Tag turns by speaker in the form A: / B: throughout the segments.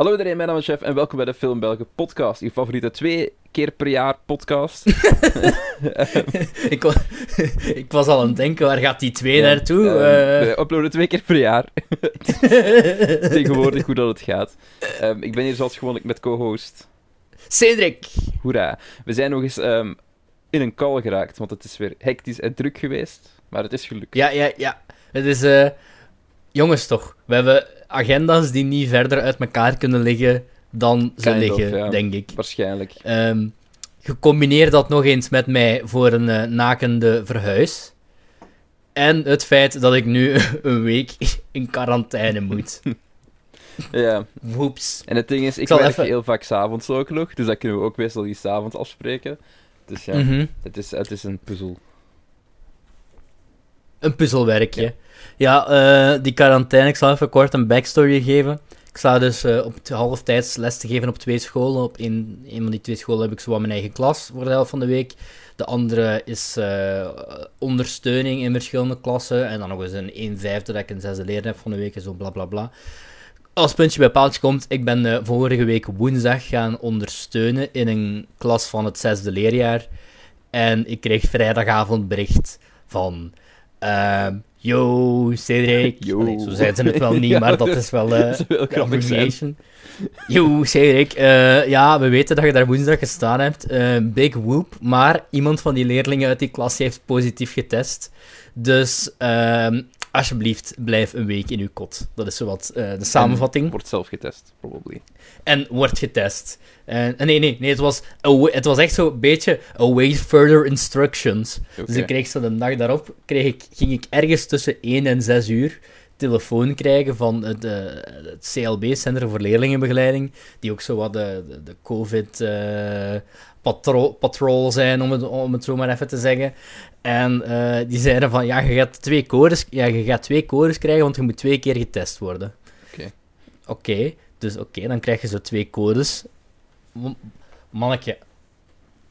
A: Hallo iedereen, mijn naam is Chef en welkom bij de Film Belgen podcast. Uw favoriete twee keer per jaar podcast.
B: ik, wa- ik was al aan het denken, waar gaat die twee
A: Ja,
B: naartoe?
A: ehm,
B: Eh,
A: we uploaden twee keer per jaar. Tegenwoordig hoe dat het gaat. Ehm, ik ben hier zoals gewoonlijk met co-host.
B: Cedric!
A: Hoera. We zijn nog eens ehm, in een call geraakt, want het is weer hectisch en druk geweest. Maar het is gelukt.
B: Ja, ja, ja. Het is... eh, jongens toch, we hebben agenda's die niet verder uit elkaar kunnen liggen dan ze
A: Kind of,
B: liggen,
A: ja.
B: denk ik.
A: Waarschijnlijk.
B: Ehm gecombineerd dat nog eens met mij voor een eh, nakende verhuis. En het feit dat ik nu een week in quarantaine moet.
A: Ja.
B: Woeps.
A: En het ding is, ik
B: zal
A: werk
B: even-
A: heel vaak s'avonds ook nog, dus dat kunnen we ook meestal die s'avonds afspreken. Dus ja,
B: Mhm.
A: het, is, het is een puzzel.
B: Een puzzelwerkje. Ja, eh, die quarantaine, ik zal even kort een backstory geven. Ik sta dus eh, op halftijds les te geven op twee scholen. Op een, een van die twee scholen heb ik zo mijn eigen klas voor de helft van de week. De andere is eh, ondersteuning in verschillende klassen. En dan nog eens een 1 vijfde dat ik een zesde leerling heb van de week en zo bla bla bla. Als puntje bij paaltje komt, ik ben vorige week woensdag gaan ondersteunen in een klas van het zesde leerjaar. En ik kreeg vrijdagavond bericht van... ehm yo, Cedric.
A: Yo.
B: Allee, zo zijn ze het wel niet,
A: Ja,
B: maar dat is wel... eh,
A: grappig zijn.
B: abbreviation. Yo, Cedric. eh, ja, we weten dat je daar woensdag gestaan hebt. Eh, big whoop. Maar iemand van die leerlingen uit die klas heeft positief getest. Dus ehm, alsjeblieft, blijf een week in uw kot. Dat is zowat eh de samenvatting.
A: Wordt zelf getest, probably.
B: En wordt getest. En, nee, nee, nee. Het was, het was echt zo'n beetje await further instructions. Dus ik kreeg zo de dag daarop, kreeg ik, ging ik ergens tussen 1 en 6 uur telefoon krijgen van het, eh, het CLB, Centrum voor Leerlingenbegeleiding, die ook zo wat de, de, de COVID eh, patro patrol zijn, om het, om het zo maar even te zeggen. En eh, die zeiden van, ja, je gaat twee codes, ja, je gaat twee codes krijgen, want je moet twee keer getest worden.
A: Oké.
B: Oké, dus oké, dan krijg je zo twee codes. M- Manneke,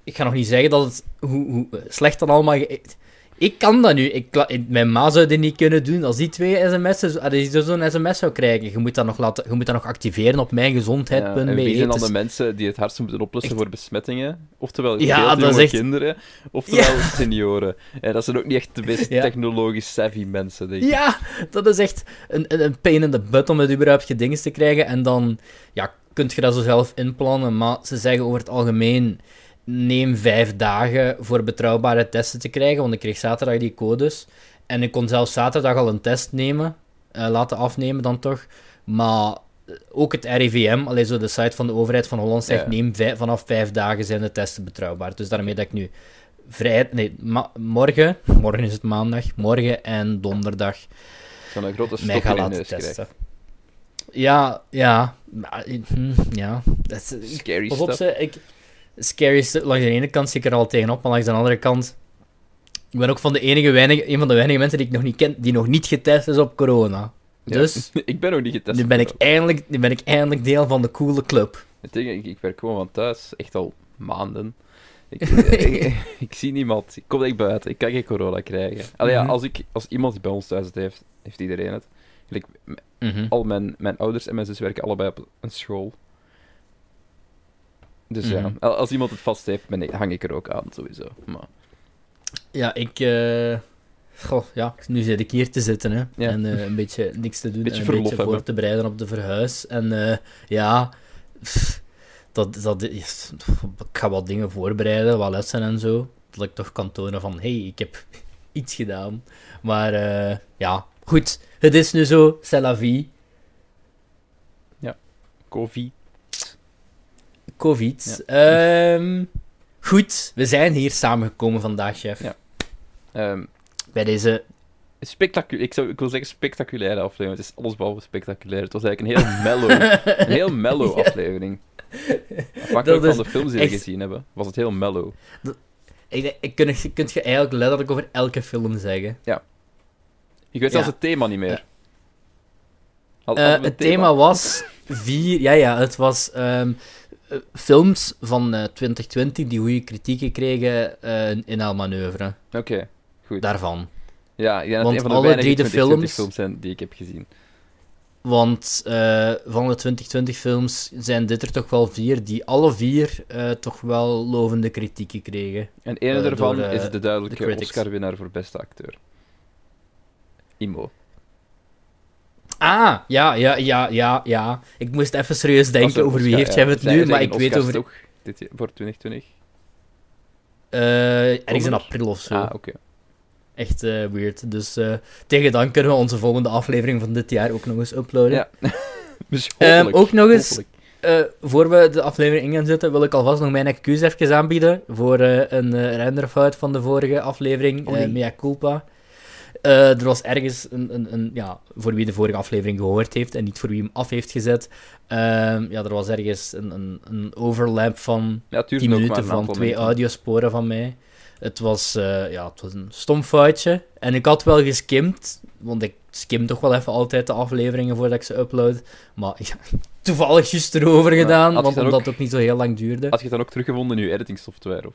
B: ik ga nog niet zeggen dat het hoe, hoe slecht dan allemaal... ge- Ik kan dat nu. Ik, mijn ma zou dit niet kunnen doen. Als die twee sms'en... Als die zo'n sms zou krijgen, je moet dat nog, laten, je moet dat nog activeren op
A: Ja, en
B: mijngezondheid.be.
A: wie zijn dan
B: Het is-
A: de mensen die het hardst moeten oplossen
B: Echt-
A: voor besmettingen? Oftewel
B: Ja, dat echt-
A: kinderen, oftewel senioren. En dat zijn ook niet echt de meest
B: Ja.
A: technologisch savvy mensen, denk ik.
B: Ja, dat is echt een, een, pain in the butt om het überhaupt gedingest te krijgen. En dan ja, kunt je dat zo zelf inplannen. Maar ze zeggen over het algemeen: neem vijf dagen voor betrouwbare testen te krijgen. Want ik kreeg zaterdag die codes. En ik kon zelfs zaterdag al een test nemen, eh, laten afnemen dan toch. Maar eh, ook het RIVM, alleen zo de site van de overheid van Holland, zegt:
A: Ja.
B: neem vijf- vanaf vijf dagen zijn de testen betrouwbaar. Dus daarmee dat ik nu vrij, nee, morgen, morgen is het maandag, morgen en donderdag
A: een grote
B: mij
A: je
B: laten testen. Ja, ja. hm, ja. Dat is, ik-
A: Scary stuff.
B: ik, scary. Langs de ene kant zie ik er al tegenop, maar langs de andere kant... Ik ben ook van de enige weinige, een van de weinige mensen die ik nog niet ken, die nog niet getest is op corona.
A: Ja.
B: Dus,
A: ik ben ook niet getest.
B: nu ben, ik eindelijk, nu ben ik eindelijk deel van de coole club.
A: Het ding, ik, ik werk gewoon van thuis, echt al maanden. Ik, ik, ik zie niemand. Ik kom echt buiten. Ik kan geen corona krijgen. Allee, ja,
B: Mhm.
A: als, ik, als iemand bij ons thuis het heeft, heeft iedereen het.
B: Mhm.
A: al mijn, mijn ouders en mijn zus werken allebei op een school. Dus ja,
B: Mhm.
A: al- als iemand het vast heeft, ben ik, hang ik er ook aan, sowieso. Maar,
B: Ja, ik... eh, Goh, ja, nu zit ik hier te zitten, hè.
A: Ja.
B: En eh, een beetje niks te doen.
A: Beetje
B: en een beetje
A: hebben.
B: voor te bereiden op de verhuis. En eh, ja, pff, dat, dat ik ga wat dingen voorbereiden, wat lessen en zo. Dat ik toch kan tonen van, hey, ik heb iets gedaan. Maar ja, goed. Het is nu zo, c'est la vie.
A: COVID.
B: Covid. Ehm, goed, we zijn hier samengekomen vandaag, chef.
A: Ja. Ehm,
B: Bij deze...
A: spectacu ik, zou, ik wil zeggen spectaculaire aflevering. Het is allesbehalve spectaculair. Het was eigenlijk een heel mellow, een heel mellow
B: Ja.
A: aflevering. Afhankelijk van de films die we gezien hebben, was het heel mellow.
B: Ik ik kun, je- kunt je eigenlijk letterlijk over elke film zeggen.
A: Ik weet zelfs
B: Ja.
A: het thema niet meer. Had-
B: Eh, het thema was vier... Ja, ja, het was ehm, eh, films van eh, 2020 die goede kritieken kregen eh, in El Manoeuvre.
A: Oké, goed.
B: Daarvan.
A: Ja, ik denk
B: Want
A: een van de
B: alle
A: weinige
B: drie de
A: 2020
B: films-
A: films zijn die ik heb gezien.
B: Want eh, van de 2020 films zijn dit er toch wel vier die alle vier eh, toch wel lovende kritieken kregen.
A: En ene
B: Eh,
A: daarvan
B: door, eh,
A: is de
B: de
A: duidelijke. Oscar-winnaar voor beste acteur. Imo.
B: Ah, ja, ja, ja, ja, ja. Ik moest even serieus denken
A: er
B: over wie heeft
A: ja,
B: jij het nu,
A: zij
B: maar ik weet over...
A: toch dit, jaar- voor 2020?
B: eh, ergens in april of zo.
A: Ah, oké.
B: Echt eh, weird. Dus eh, tegen dan kunnen we onze volgende aflevering van dit jaar ook nog eens uploaden.
A: Ja. Dus
B: Ehm, ook nog eens- voor we de aflevering in gaan zetten, wil ik alvast nog mijn excuus even aanbieden voor een renderfout van de vorige aflevering,
A: Oh, nee.
B: mea culpa. Eh, er was ergens een, een, een, ja, voor wie de vorige aflevering gehoord heeft en niet voor wie hem af heeft gezet, ehm, ja, er was ergens een, een, een overlap van
A: Ja, het duurt
B: 10
A: ook maar
B: minuten van twee audiosporen van mij. Het was, eh, ja, het was een stom foutje. En ik had wel geskimd, want ik skim toch wel even altijd de afleveringen voordat ik ze upload. Maar ja, toevallig juist erover gedaan, want omdat
A: ook-
B: het ook niet zo heel lang duurde.
A: Had je dan ook teruggevonden in je editingsoftware? Of?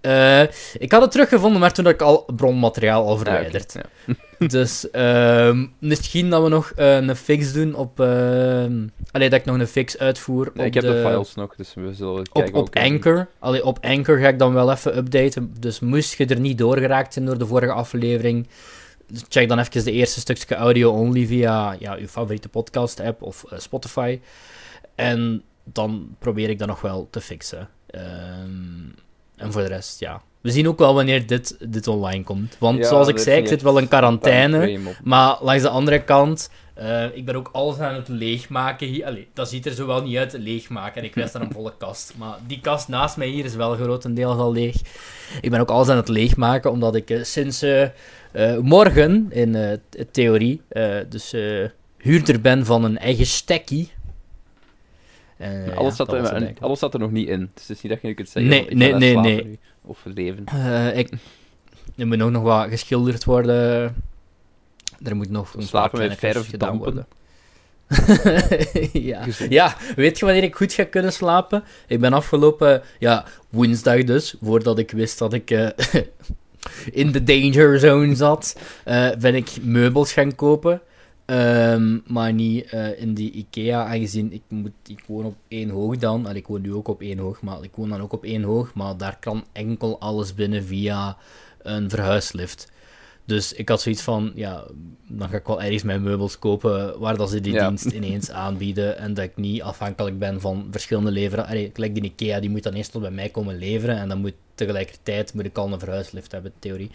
B: Eh, ik had het teruggevonden, maar toen had ik al bronmateriaal al verwijderd.
A: ja.
B: Dus ehm, misschien dat we nog eh, een fix doen op... ehm Allee, dat ik nog een fix uitvoer
A: Nee,
B: op
A: ik heb de... files nog, dus we zullen
B: Op,
A: kijken
B: op Anchor. Allee, op Anchor ga ik dan wel even updaten. Dus moest je er niet doorgeraakt zijn door de vorige aflevering, check dan even de eerste stukje audio-only via ja, je favoriete podcast-app of eh, Spotify. En dan probeer ik dat nog wel te fixen. Ehm, en voor de rest, ja. We zien ook wel wanneer dit, dit online komt. Want
A: Ja,
B: zoals ik zei, ik zit wel in quarantaine. Maar langs de andere kant, eh, ik ben ook alles aan het leegmaken hier. Allee, dat ziet er zo wel niet uit, leegmaken. En ik rest aan een volle kast. Maar die kast naast mij hier is wel grotendeels al leeg. Ik ben ook alles aan het leegmaken, omdat ik eh, sinds eh, morgen, in theorie, dus huurder ben van een eigen stekkie. En, eh,
A: alles,
B: ja,
A: zat er,
B: het
A: en alles zat er nog niet in. Dus het is niet dat je nu kunt zeggen,
B: Nee,
A: ik
B: nee, nee, nee.
A: nu, Of leven.
B: Eh, ik, er moet nog, nog wat geschilderd worden. Er moet nog een
A: Slapen met
B: klusjes gedaan worden. ja. Ja, weet je wanneer ik goed ga kunnen slapen? Ik ben afgelopen, ja, woensdag dus, voordat ik wist dat ik eh, in de danger zone zat, ben ik meubels gaan kopen. Ehm, maar niet eh, in die IKEA, aangezien ik, moet, ik woon op één hoog dan. En ik woon nu ook op één hoog, maar ik woon dan ook op één hoog. Maar daar kan enkel alles binnen via een verhuislift. Dus ik had zoiets van, ja, dan ga ik wel ergens mijn meubels kopen waar dat ze die
A: Ja.
B: dienst ineens aanbieden. En dat ik niet afhankelijk ben van verschillende leveranciers. Gelijk die IKEA, die moet dan eerst tot bij mij komen leveren. En dan moet tegelijkertijd moet ik al een verhuislift hebben, in theorie.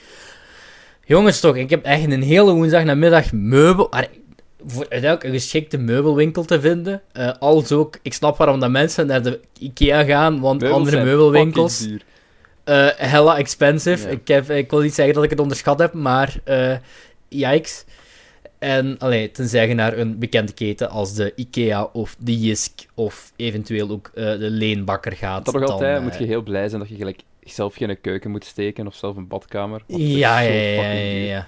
B: Jongens toch, ik heb echt een hele woensdag namiddag meubel... voor uiteindelijk een geschikte meubelwinkel te vinden. Eh als ook, ik snap waarom dat mensen naar de IKEA gaan, want
A: Meubels
B: andere meubelwinkels... Eh, hella expensive.
A: Ja.
B: Ik, heb, ik wil niet zeggen dat ik het onderschat heb, maar eh yikes. En allee, tenzij je naar een bekende keten als de IKEA of de Jisk of eventueel ook de Leenbakker gaat.
A: Dat nog altijd moet je heel blij zijn dat je gelijk zelf geen keuken moet steken of zelf een badkamer.
B: Ja,
A: zo
B: ja, ja, ja, ja.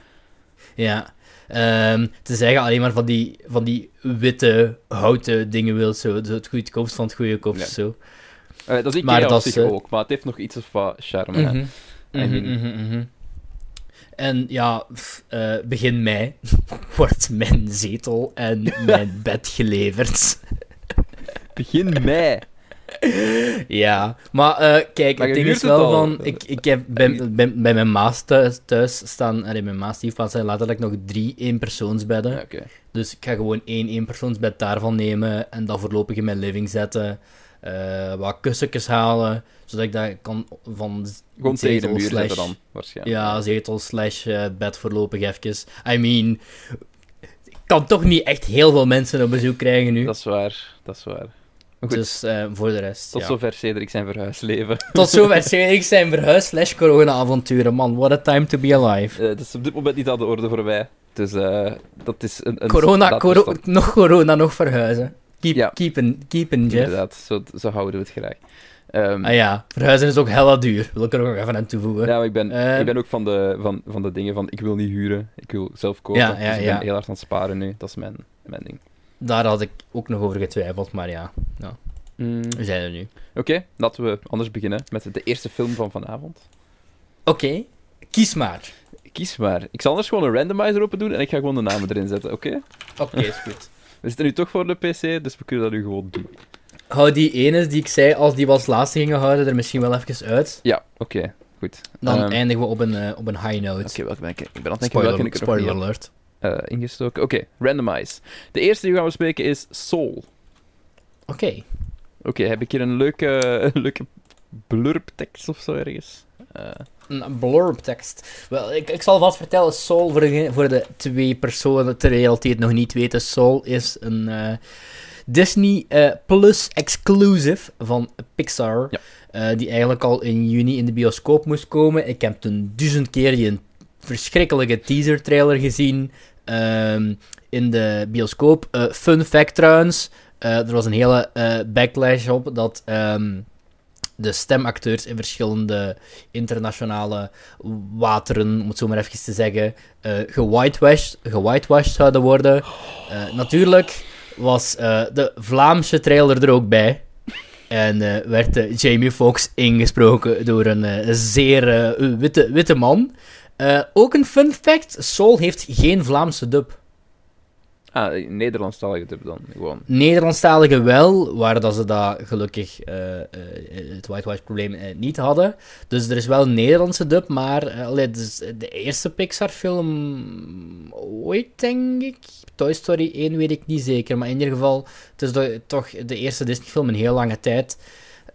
B: Ja. Ehm, te zeggen alleen maar van die, van die witte houten dingen wil, zo, zo het goedkoopst van het goedkoopst,
A: Ja.
B: zo.
A: Eh, dat is
B: Maar
A: Ikea op
B: dat is, eh,
A: ook, maar het heeft nog iets wat charme.
B: Mhm.
A: I
B: Mhm, mhm. En ja, pff, eh, begin mei wordt mijn zetel en mijn bed geleverd.
A: Begin mei.
B: Ja, maar eh, kijk,
A: Maar
B: het ding is wel van... Ik, ik heb bij, bij, bij mijn maas thuis, thuis staan... Allee, mijn maas stiefpaas zijn letterlijk nog drie eenpersoonsbedden.
A: Ja.
B: Dus ik ga gewoon één eenpersoonsbed daarvan nemen en dat voorlopig in mijn living zetten. eh, wat kussentjes halen, zodat ik dat kan van
A: Gewoon tegen de muur
B: slash-
A: dan, waarschijnlijk.
B: Ja, zetel slash eh, bed voorlopig even. I mean, ik kan toch niet echt heel veel mensen op bezoek krijgen nu.
A: Dat is waar, dat is waar. Goed,
B: Dus eh, voor de rest,
A: tot
B: ja.
A: zover Cedric zijn verhuisleven.
B: Tot zover Cedric zijn verhuis slash corona-avonturen. Man, what a time to be alive.
A: Eh, dat is op dit moment niet aan de orde voor mij. Dus eh, dat is een... een
B: Corona, coro- nog corona, nog verhuizen. Keep,
A: Ja.
B: keepen, Jeff.
A: Inderdaad, zo, zo houden we het graag. Ehm,
B: Ah ja, verhuizen is ook hella duur. Wil ik er ook even aan toevoegen.
A: ja, maar ik ben, ik ben ook van de, van, van de dingen van, ik wil niet huren, ik wil zelf kopen.
B: Ja, ja,
A: dus ik ben heel hard aan het sparen nu, dat is mijn, mijn ding.
B: Daar had ik ook nog over getwijfeld, maar ja,
A: Mm,
B: we zijn er nu.
A: Oké, laten we anders beginnen met de eerste film van vanavond.
B: Oké, kies maar.
A: Kies maar. Ik zal anders gewoon een randomizer open doen en ik ga gewoon de namen erin zetten, oké?
B: Oké, is goed.
A: We zitten nu toch voor de PC, dus we kunnen dat nu gewoon doen.
B: Hou die ene die ik zei, als die we als laatste gingen houden, er misschien wel even uit.
A: Ja, oké, goed.
B: Dan
A: Ehm,
B: eindigen we op een, eh, op een high note.
A: Oké, welke ben ik? Ik ben aan het denken welke
B: spoiler
A: ik er
B: spoiler alert.
A: Eh, ingestoken. Oké, randomize. De eerste die we gaan bespreken is Soul.
B: Oké.
A: Oké, heb ik hier een leuke, een leuke blurptekst of zo ergens? Eh,
B: Een blurb tekst. Wel, ik, ik zal vast vertellen, Soul, voor de, voor de twee personen ter het nog niet weten, Soul is een eh, Disney Plus exclusive van Pixar,
A: Ja.
B: die eigenlijk al in juni in de bioscoop moest komen. Ik heb toen duizend keer die een verschrikkelijke teaser trailer gezien ehm, in de bioscoop. Eh, fun fact trouwens, eh, er was een hele eh, backlash op dat... ehm, de stemacteurs in verschillende internationale wateren, om het zo maar even te zeggen, gewhitewashed, gewhitewashed zouden worden. Natuurlijk was de Vlaamse trailer er ook bij. En werd Jamie Foxx ingesproken door een zeer witte, witte man. Eh, ook een fun fact: Soul heeft geen Vlaamse dub.
A: ah, Nederlandstalige dub dan, gewoon.
B: Nederlandstalige wel, waar dat ze dat gelukkig eh, eh, het whitewash-probleem eh, niet hadden. Dus er is wel een Nederlandse dub, maar allee, dus de eerste Pixar-film ooit, denk ik. Toy Story 1 weet ik niet zeker, maar in ieder geval, het is toch de eerste Disney-film in heel lange tijd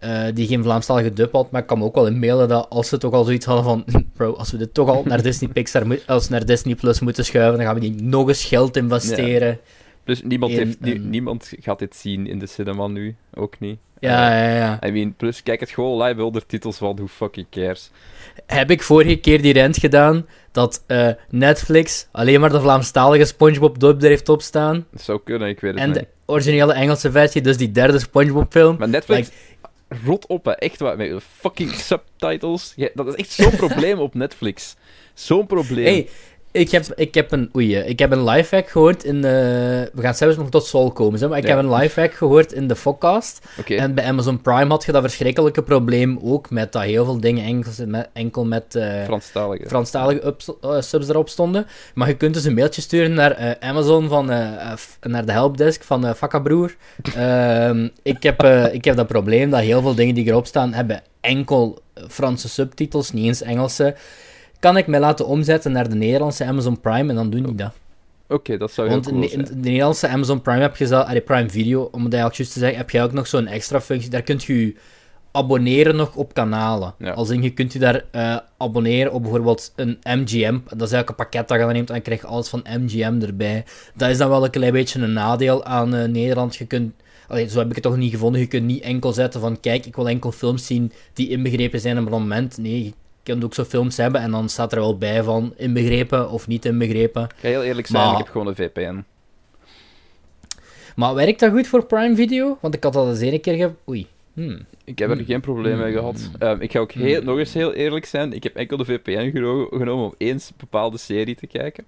B: eh, die geen Vlaamstalige dub had. Maar ik kan me ook wel inbeelden dat als ze toch al zoiets hadden van, bro, als we dit toch al naar Disney Pixar, als naar Disney Plus moeten schuiven, dan gaan we die nog eens geld investeren.
A: Plus, niemand,
B: In
A: heeft, niemand gaat dit zien in de cinema nu, ook niet.
B: Ja,
A: Eh,
B: ja, ja.
A: I mean, plus, kijk het gewoon live onder titels van who fucking cares.
B: heb ik vorige keer die rent gedaan dat eh, Netflix alleen maar de Vlaamstalige SpongeBob dub er heeft opstaan.
A: Dat zou kunnen, ik weet het
B: En
A: niet.
B: de originele Engelse versie, dus die derde SpongeBob film.
A: Maar Netflix, rot op, hè. echt waar, met fucking subtitles. Ja, dat is echt zo'n probleem op Netflix. Zo'n probleem.
B: Ik heb, ik heb een, oei, eh, ik heb een lifehack gehoord in de, we gaan zelfs nog tot Soul komen, zeg, maar ik
A: Ja.
B: heb een lifehack gehoord in de Focast. En bij Amazon Prime had je dat verschrikkelijke probleem ook, met dat heel veel dingen enkel met, enkel met eh,
A: Franstalige.
B: Franstalige ups- eh, subs erop stonden. Maar je kunt dus een mailtje sturen naar eh, Amazon, van, eh, eh, naar de helpdesk van uh, Fakabroer. Ehm, ik, heb, eh, ik heb dat probleem dat heel veel dingen die erop staan, hebben enkel Franse subtitels, niet eens Engelse. Kan ik mij laten omzetten naar de Nederlandse Amazon Prime en dan doen die dat.
A: Oké, dat zou heel
B: Want
A: cool
B: de,
A: zijn.
B: de Nederlandse Amazon Prime heb je zelf, allee, Prime Video, om het eigenlijk juist te zeggen, heb je ook nog zo'n extra functie. Daar kunt je je abonneren nog op kanalen.
A: Ja.
B: Als in, je kunt je daar eh, abonneren op bijvoorbeeld een MGM. Dat is eigenlijk een pakket dat je dan neemt en dan krijg je alles van MGM erbij. Dat is dan wel een klein beetje een nadeel aan eh, Nederland. Je kunt, allee, zo heb ik het toch niet gevonden, je kunt niet enkel zetten van kijk, ik wil enkel films zien die inbegrepen zijn op een moment. Nee, je kunt ook zo films hebben en dan staat er wel bij van inbegrepen of niet inbegrepen.
A: Ik ga heel eerlijk zijn,
B: Maar-
A: ik heb gewoon een VPN.
B: Maar werkt dat goed voor Prime Video? Want ik had dat eens ene keer ge... Oei. Hmm.
A: Ik heb er
B: Hmm.
A: geen probleem mee gehad.
B: Hmm.
A: Ehm, ik ga ook heel, nog eens heel eerlijk zijn. Ik heb enkel de VPN geno- genomen om eens een bepaalde serie te kijken.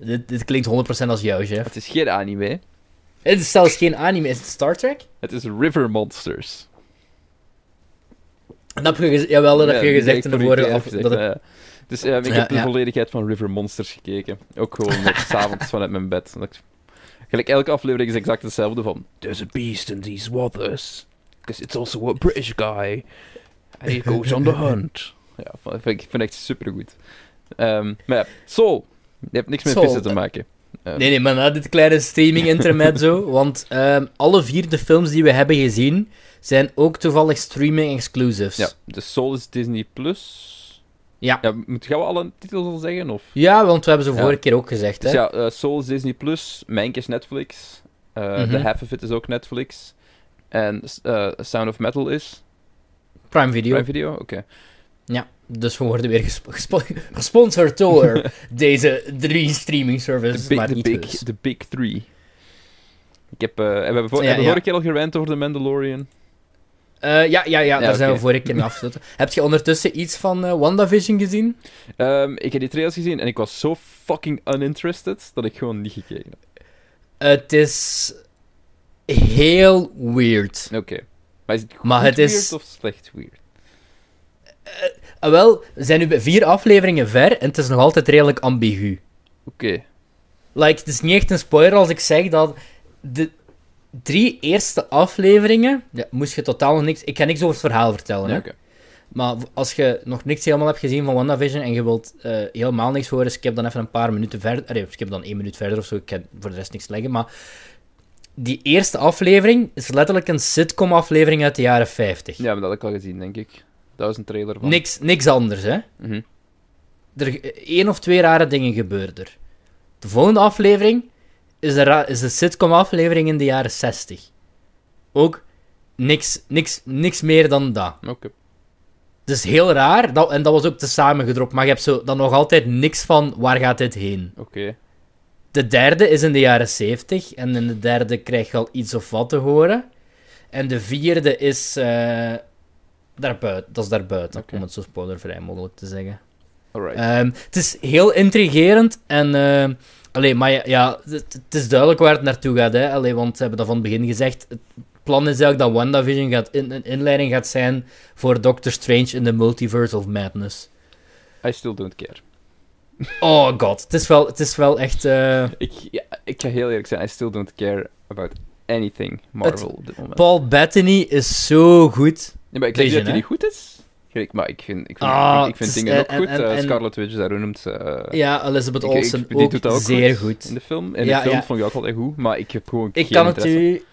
B: Dit, dit klinkt 100% als jou, chef.
A: Het is geen anime.
B: Het is zelfs geen anime, is het Star Trek?
A: Het is River Monsters.
B: Dat heb je Jawel, dat heb
A: Ja,
B: je gezegd in de
A: vorige
B: vorige
A: keer
B: af...
A: gezegd,
B: dat het-
A: ja. Dus ehm, ik
B: Ja,
A: heb de
B: ja.
A: volledigheid van River Monsters gekeken. Ook gewoon s'avonds vanuit mijn bed. Gelijk elke aflevering is exact hetzelfde van... There's a beast in these waters. Because it's also a British guy. And he goes on the hunt. Ja, vind ik vind het echt supergoed. Ehm maar ja, Soul. Je hebt niks met
B: Soul,
A: vissen te
B: eh,
A: maken. Ehm,
B: Nee, nee, maar na dit kleine streaming intermezzo, want ehm, alle vier de films die we hebben gezien, zijn ook toevallig streaming exclusives.
A: Ja, de Soul is Disney+. Plus.
B: Ja.
A: ja moet, gaan we alle titels al zeggen? Of?
B: Ja, want we hebben ze
A: Ja.
B: vorige keer ook gezegd, hè.
A: Dus ja, eh, Soul is Disney+, Plus, Mank is Netflix,
B: Mhm.
A: The Half of It is ook Netflix, en eh, Sound of Metal is
B: Prime Video.
A: Prime Video, oké.
B: Ja, dus we worden weer gespo- gespo- gesponsord door deze drie streaming
A: The,
B: services,
A: big,
B: maar
A: the,
B: niet
A: big,
B: dus.
A: the big Three. Ik heb, we hebben,
B: Ja,
A: hebben vorige keer al gerant over The Mandalorian.
B: Eh, ja, ja, ja, daar zijn we vorige keer mee afgesloten. Heb je ondertussen iets van eh, WandaVision gezien?
A: Ehm, ik heb die trailers gezien en ik was zo fucking uninterested dat ik gewoon niet gekeken heb.
B: Het is heel weird.
A: Oké. Maar is het goed
B: Maar het is-
A: weird of slecht weird?
B: Ah, wel, we zijn nu bij vier afleveringen ver en het is nog altijd redelijk ambigu.
A: Oké.
B: Like, het is niet echt een spoiler als ik zeg dat de drie eerste afleveringen, ja, moest je totaal nog niks... Ik ga niks over het verhaal vertellen,
A: Ja,
B: hè.
A: oké.
B: Maar als je nog niks helemaal hebt gezien van WandaVision en je wilt eh, helemaal niks horen, skip dan even een paar minuten verder. Allee, skip dan één minuut verder of zo. Ik kan voor de rest niks leggen. Maar die eerste aflevering is letterlijk een sitcom-aflevering uit de jaren 50.
A: Ja, maar dat heb ik al gezien, denk ik. Dat was een trailer van.
B: Niks, niks anders, hè.
A: Mhm.
B: Er, één of twee rare dingen gebeuren er. De volgende aflevering is ra- is sitcom-aflevering in de jaren 60. Ook niks, niks, niks meer dan dat.
A: Oké.
B: Het is heel raar, dat, en dat was ook te samengedropt, maar je hebt zo dan nog altijd niks van waar gaat dit heen.
A: Oké.
B: De derde is in de jaren 70 en in de derde krijg je al iets of wat te horen. En de vierde is eh daarbuiten, dat is daarbuiten, om het zo spoilervrij mogelijk te zeggen.
A: Alright.
B: Ehm, het is heel intrigerend en... ehm allee, maar ja, ja, het, het is duidelijk waar het naartoe gaat, hè. Allee, want ze hebben dat van het begin gezegd. Het plan is eigenlijk dat WandaVision gaat in, een inleiding gaat zijn voor Doctor Strange in the Multiverse of Madness.
A: I still don't care.
B: Oh god, het is wel, het is wel echt... eh,
A: Ik, ja, ik ga heel eerlijk zijn, I still don't care about anything Marvel op dit moment.
B: Paul Bettany is zo goed.
A: Ja, maar ik zeg
B: Vision,
A: dat hij niet goed is. Gelijk, maar ik vind, ik vind,
B: Ah,
A: ik vind dingen ook
B: en-
A: goed.
B: en-
A: Eh,
B: en-
A: Scarlet Witch, daar noemt ze.
B: Ja, Elizabeth
A: ik- ik-
B: Olsen
A: die
B: ook,
A: doet dat ook
B: zeer
A: goed,
B: goed.
A: In de film. In
B: Ja,
A: de film
B: ja.
A: vond ik ook altijd goed, maar ik heb gewoon
B: Ik
A: geen
B: kan het u...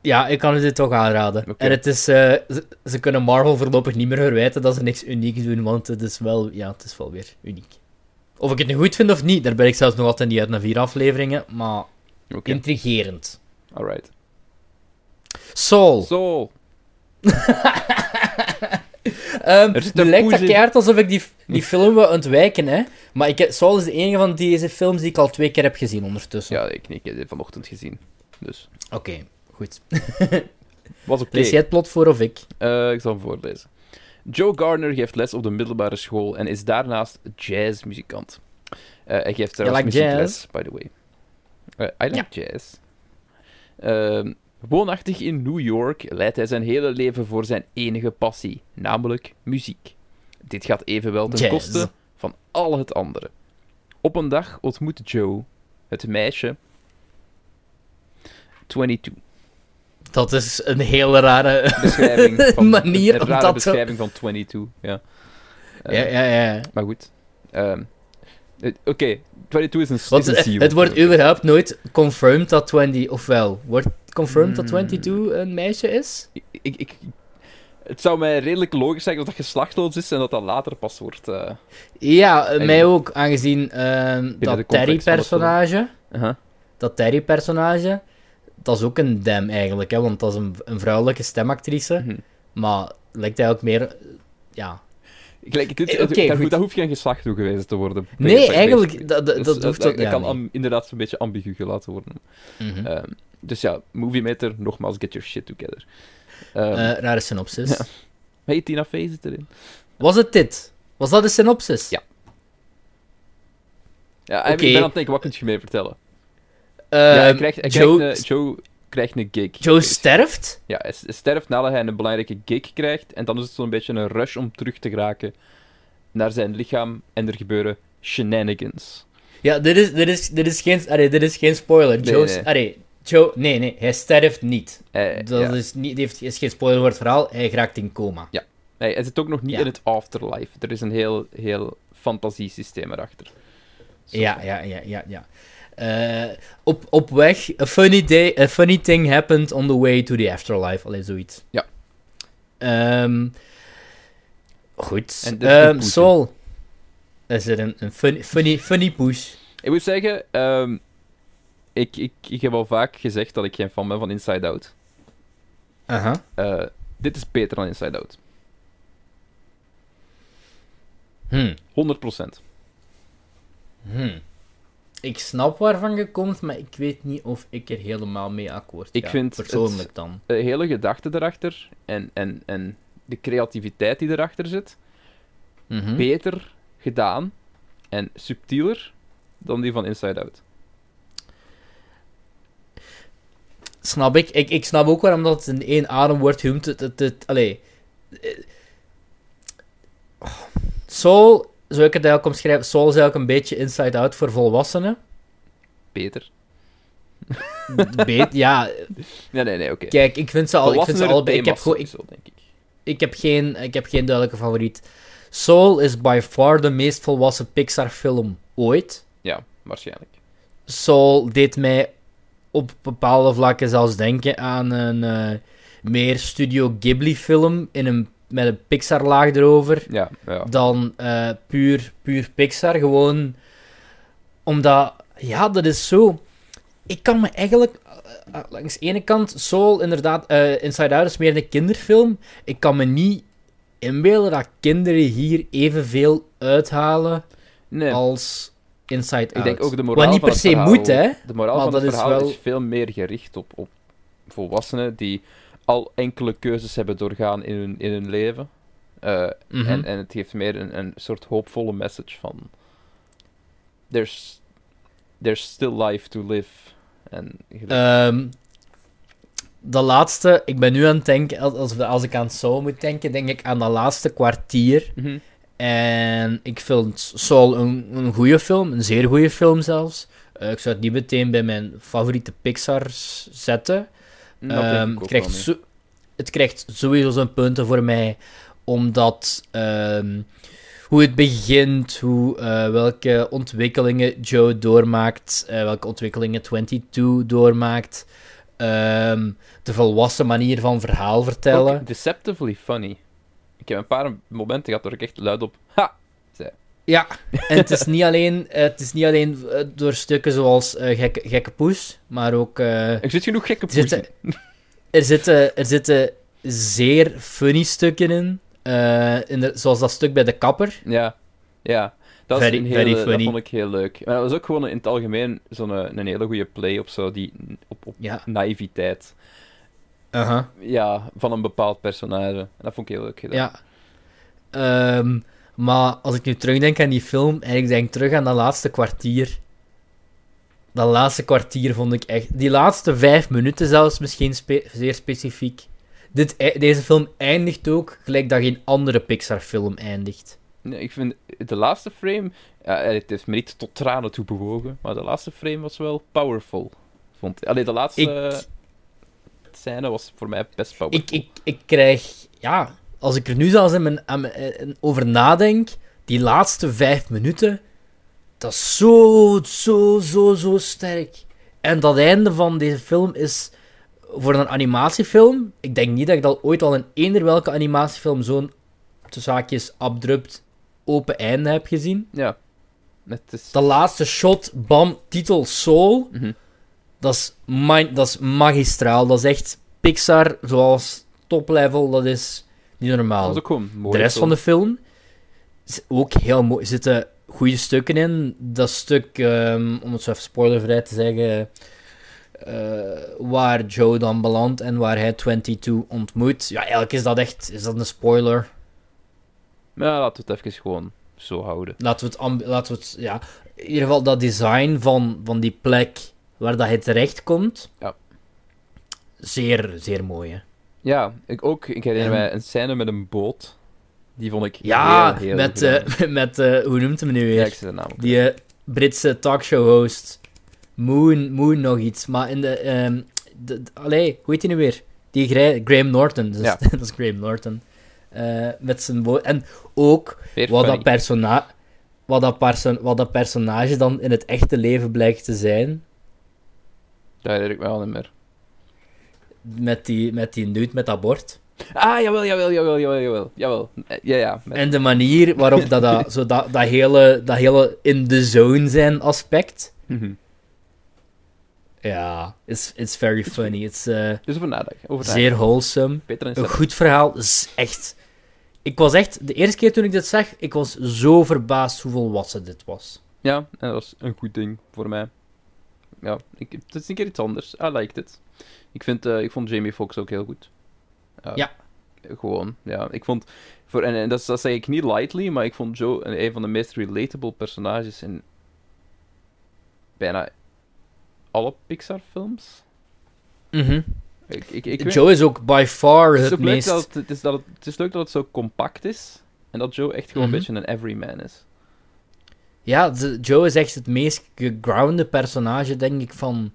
B: Ja, ik kan het u toch aanraden. En het is... eh, ze, ze kunnen Marvel voorlopig niet meer verwijten dat ze niks unieks doen, want het is wel... Ja, het is wel weer uniek. Of ik het nu goed vind of niet, daar ben ik zelfs nog altijd niet uit na vier afleveringen, maar
A: Oké,
B: intrigerend.
A: alright.
B: Soul.
A: Zo,
B: Nu
A: een
B: lijkt dat keihard alsof ik die, die film wil ontwijken, hè. Maar ik, is de enige van deze films die ik al twee keer heb gezien ondertussen.
A: ja, ik, ik heb dit vanochtend gezien. Dus,
B: Oké, goed.
A: was oké.
B: Lees jij het plot voor of ik?
A: Eh, ik zal hem voorlezen. Joe Gardner geeft les op de middelbare school en is daarnaast jazzmuzikant. Eh hij geeft trouwens
B: like
A: muziekles, by the way. Eh, I like jazz. Ehm, woonachtig in New York leidt hij zijn hele leven voor zijn enige passie, namelijk muziek. Dit gaat evenwel ten koste van al het andere. Op een dag ontmoet Joe het meisje 22.
B: Dat is een hele rare
A: beschrijving van,
B: manier
A: een
B: om
A: rare
B: dat te...
A: beschrijving van 22, ja. Eh,
B: Ja, ja, ja.
A: Maar goed. Ehm, eh, Oké, 22 is een,
B: Want
A: is een seal.
B: het wordt überhaupt nooit confirmed dat 20... Ofwel, wordt confirmed dat
A: Hmm.
B: 22 een meisje is?
A: Ik, ik, ik- het zou mij redelijk logisch zijn dat dat geslachtloos is en dat dat later pas wordt... eh,
B: Ja, eh,
A: En-
B: mij ook, aangezien ehm, dat Terry-personage...
A: aha.
B: Dat Terry-personage... Dat is ook een dem eigenlijk, hè, want dat is een, een vrouwelijke stemactrice.
A: Mhm.
B: Maar lijkt eigenlijk meer... eh, Ja.
A: Gelijk, dit,
B: Eh,
A: dat, dat hoeft geen geslacht toe geweest te worden.
B: Nee, eigenlijk... Dat, dat,
A: Dus,
B: dat hoeft
A: dat,
B: ook... ja,
A: kan
B: nee.
A: inderdaad zo'n beetje ambigu gelaten worden. Ehm, dus ja, Movie Meter, nogmaals, get your shit together.
B: Eh, rare synopsis.
A: ja. Hey, Tina Fey zit erin.
B: Was het dit? Was dat de synopsis?
A: Ja. Ja, ik ben aan het denken, wat kun je meer vertellen?
B: Ehm,
A: ja, hij krijgt, hij
B: Joe,
A: krijgt een, Joe krijgt een gig.
B: Joe sterft?
A: Ja, hij sterft nadat hij een belangrijke gig krijgt. En dan is het zo'n beetje een rush om terug te geraken naar zijn lichaam. En er gebeuren shenanigans.
B: Ja, dit is, dit is, dit is, geen, allee, dit is geen spoiler.
A: Nee,
B: Joe,
A: nee.
B: allee, Joe, nee, nee, hij sterft niet.
A: Hij,
B: Dat
A: ja,
B: is, niet, heeft, is geen spoiler voor het verhaal. Hij raakt in coma.
A: hij, hij zit ook nog niet
B: Ja.
A: in het afterlife. Er is een heel, heel fantasiesysteem erachter. Zo.
B: Ja, ja, ja, ja, ja. Eh, op, op weg, a funny, day, a funny thing happened on the way to the afterlife. Allee, zoiets.
A: Ja.
B: Ehm, goed.
A: Een
B: Ehm. Sol. Is er een, een funny, funny, funny push?
A: Ik moet zeggen, ehm, ik, ik, ik heb al vaak gezegd dat ik geen fan ben van Inside Out.
B: Aha.
A: Eh, dit is beter dan Inside Out.
B: Hm.
A: 100%.
B: Hmm. Ik snap waarvan je komt, maar ik weet niet of ik er helemaal mee akkoord ga.
A: Ik vind
B: Persoonlijk dan.
A: De hele gedachte erachter en, en, en de creativiteit die erachter zit,
B: Mhm.
A: beter gedaan en subtieler dan die van Inside Out.
B: Snap ik. ik. Ik snap ook waarom dat in één adem wordt genoemd. Het, het, het, allee. Soul, zou ik het eigenlijk omschrijven, Soul is eigenlijk een beetje inside-out voor volwassenen.
A: Beter.
B: Beet, ja,
A: Nee, nee, nee, oké.
B: kijk, ik vind ze, al, ik vind ze allebei... Ik heb, gewoon, ik.
A: ik,
B: heb geen, ik heb geen duidelijke favoriet. Soul is by far de meest volwassen Pixar-film ooit.
A: Ja, waarschijnlijk.
B: Soul deed mij op bepaalde vlakken zelfs denken aan een eh, meer Studio Ghibli-film in een, met een Pixar-laag erover.
A: Ja, ja.
B: dan eh, puur, puur Pixar. Gewoon omdat, ja, dat is zo. Ik kan me eigenlijk, eh, langs de ene kant, Soul, inderdaad, Inside Out is meer een kinderfilm. Ik kan me niet inbeelden dat kinderen hier evenveel uithalen
A: Nee,
B: als Inside Out.
A: ik denk ook de moraal
B: Wat niet
A: van
B: per
A: het
B: se
A: verhaal-
B: moet, hè.
A: De moraal
B: Maar
A: van het
B: dat is
A: verhaal
B: wel-
A: is veel meer gericht op, op volwassenen die al enkele keuzes hebben doorgaan in hun, in hun leven. Eh,
B: Mhm.
A: en, en het geeft meer een, een soort hoopvolle message van... There's, there's still life to live. En
B: de laatste, ik ben nu aan het denken, als, als, ik aan Soul moet denken, denk ik aan dat laatste kwartier.
A: Mhm.
B: En ik vind Soul een, een goede film, een zeer goede film zelfs. Eh, ik zou het niet meteen bij mijn favoriete Pixar's zetten.
A: Denk
B: Ehm, het, krijgt zo- het krijgt sowieso zijn punten voor mij, omdat ehm, hoe het begint, hoe, eh, welke ontwikkelingen Joe doormaakt, eh, welke ontwikkelingen 22 doormaakt, ehm, de volwassen manier van verhaal vertellen.
A: Ook deceptively funny. Ik heb een paar momenten gehad waar ik echt luid op... Ha!
B: Ja, en het is niet alleen, het is niet alleen eh, door stukken zoals eh, gekke, gekke Poes, maar ook... eh,
A: Er zit genoeg gekke
B: zitten,
A: poezen.
B: er, zitten, er zitten zeer funny stukken in, in de- zoals dat stuk bij de kapper.
A: Ja, ja. Dat, is een hele, dat vond ik heel leuk. Maar dat was ook gewoon in het algemeen zo'n een hele goede play op, zo die, op, op
B: Ja.
A: naïviteit Ja, van een bepaald personage. En dat vond ik heel leuk gedaan.
B: Ja. Ehm, maar als ik nu terugdenk aan die film, en ik denk terug aan dat laatste kwartier. Dat laatste kwartier vond ik echt... Die laatste vijf minuten zelfs misschien spe- zeer specifiek. Dit, e- deze film eindigt ook gelijk dat geen andere Pixar-film eindigt.
A: Nee, ik vind de laatste frame, ja, het heeft me niet tot tranen toe bewogen, maar de laatste frame was wel powerful. Vond, allee, de laatste
B: Ik-
A: scène was voor mij best powerful.
B: Ik, ik, ik krijg... Ja, als ik er nu zelfs in mijn, aan mijn- eh, over nadenk, die laatste vijf minuten, dat is zo, zo, zo, zo sterk. En dat einde van deze film is voor een animatiefilm. Ik denk niet dat ik dat ooit al in eender welke animatiefilm zo'n haakjes abrupt open einde heb gezien.
A: Ja. Is...
B: Dat laatste shot, bam, titel Soul.
A: Mhm.
B: Dat is, dat is magistraal. Dat is echt Pixar zoals top level. Dat is niet
A: Dat
B: normaal.
A: was ook gewoon mooi.
B: de rest van de film is ook heel mooi. Er zitten goede stukken in. Dat stuk, ehm, om het zo even spoilervrij te zeggen, eh, waar Joe dan belandt en waar hij 22 ontmoet. Ja, eigenlijk is dat echt is dat een spoiler.
A: Ja, laten we het even gewoon zo houden.
B: Laten we het, laten we het ja, in ieder geval dat design van, van die plek waar dat hij terecht komt.
A: Ja.
B: Zeer, zeer mooi, hè.
A: Ja, ik ook. Ik herinner
B: En-
A: mij een scène met een boot. Die vond ik
B: Ja,
A: heel, heel
B: met, eh, met eh, hoe noemt hem nu weer?
A: Ja, ik zit de naam.
B: Die eh, Britse talkshow-host. Moon, Moon nog iets. Maar in de... ehm de, de- allee, hoe heet hij nu weer? Die Gra- Graham Norton. Dat is,
A: Ja.
B: dat is Graham Norton. Met zijn boot. En ook
A: Weer
B: wat
A: funny.
B: dat, persona wat, dat perso wat dat personage dan in het echte leven blijkt te zijn.
A: Dat herinner ik me wel niet meer.
B: Met die, met die dude met dat bord.
A: Ah, jawel, jawel, jawel, jawel, jawel. Jawel. Ja, ja. Met...
B: En de manier waarop dat, dat, zo dat, dat, hele, dat hele in the zone zijn aspect.
A: Mhm.
B: Ja, it's, it's very funny. It's eh,
A: Dus over nadenken. Over
B: zeer wholesome. Een goed verhaal. Is echt... Ik was echt... De eerste keer toen ik dit zag, ik was zo verbaasd hoe volwassen dit was.
A: Ja, en dat was een goed ding voor mij. Ja, ik, het is een keer iets anders. I liked it. Ik, vind, eh, ik vond Jamie Foxx ook heel goed. Eh,
B: Ja.
A: Gewoon, ja. Ik vond... Voor, en, en dat, dat zeg ik niet lightly, maar ik vond Joe een, een van de meest relatable personages in bijna alle Pixar-films. Ik, ik, ik weet-
B: Joe is ook by far
A: het,
B: meest...
A: dat het, het, is dat het, het is leuk dat het zo compact is. En dat Joe echt gewoon
B: Mhm.
A: een beetje een everyman is.
B: Ja, de- Joe is echt het meest gegrounde personage, denk ik, van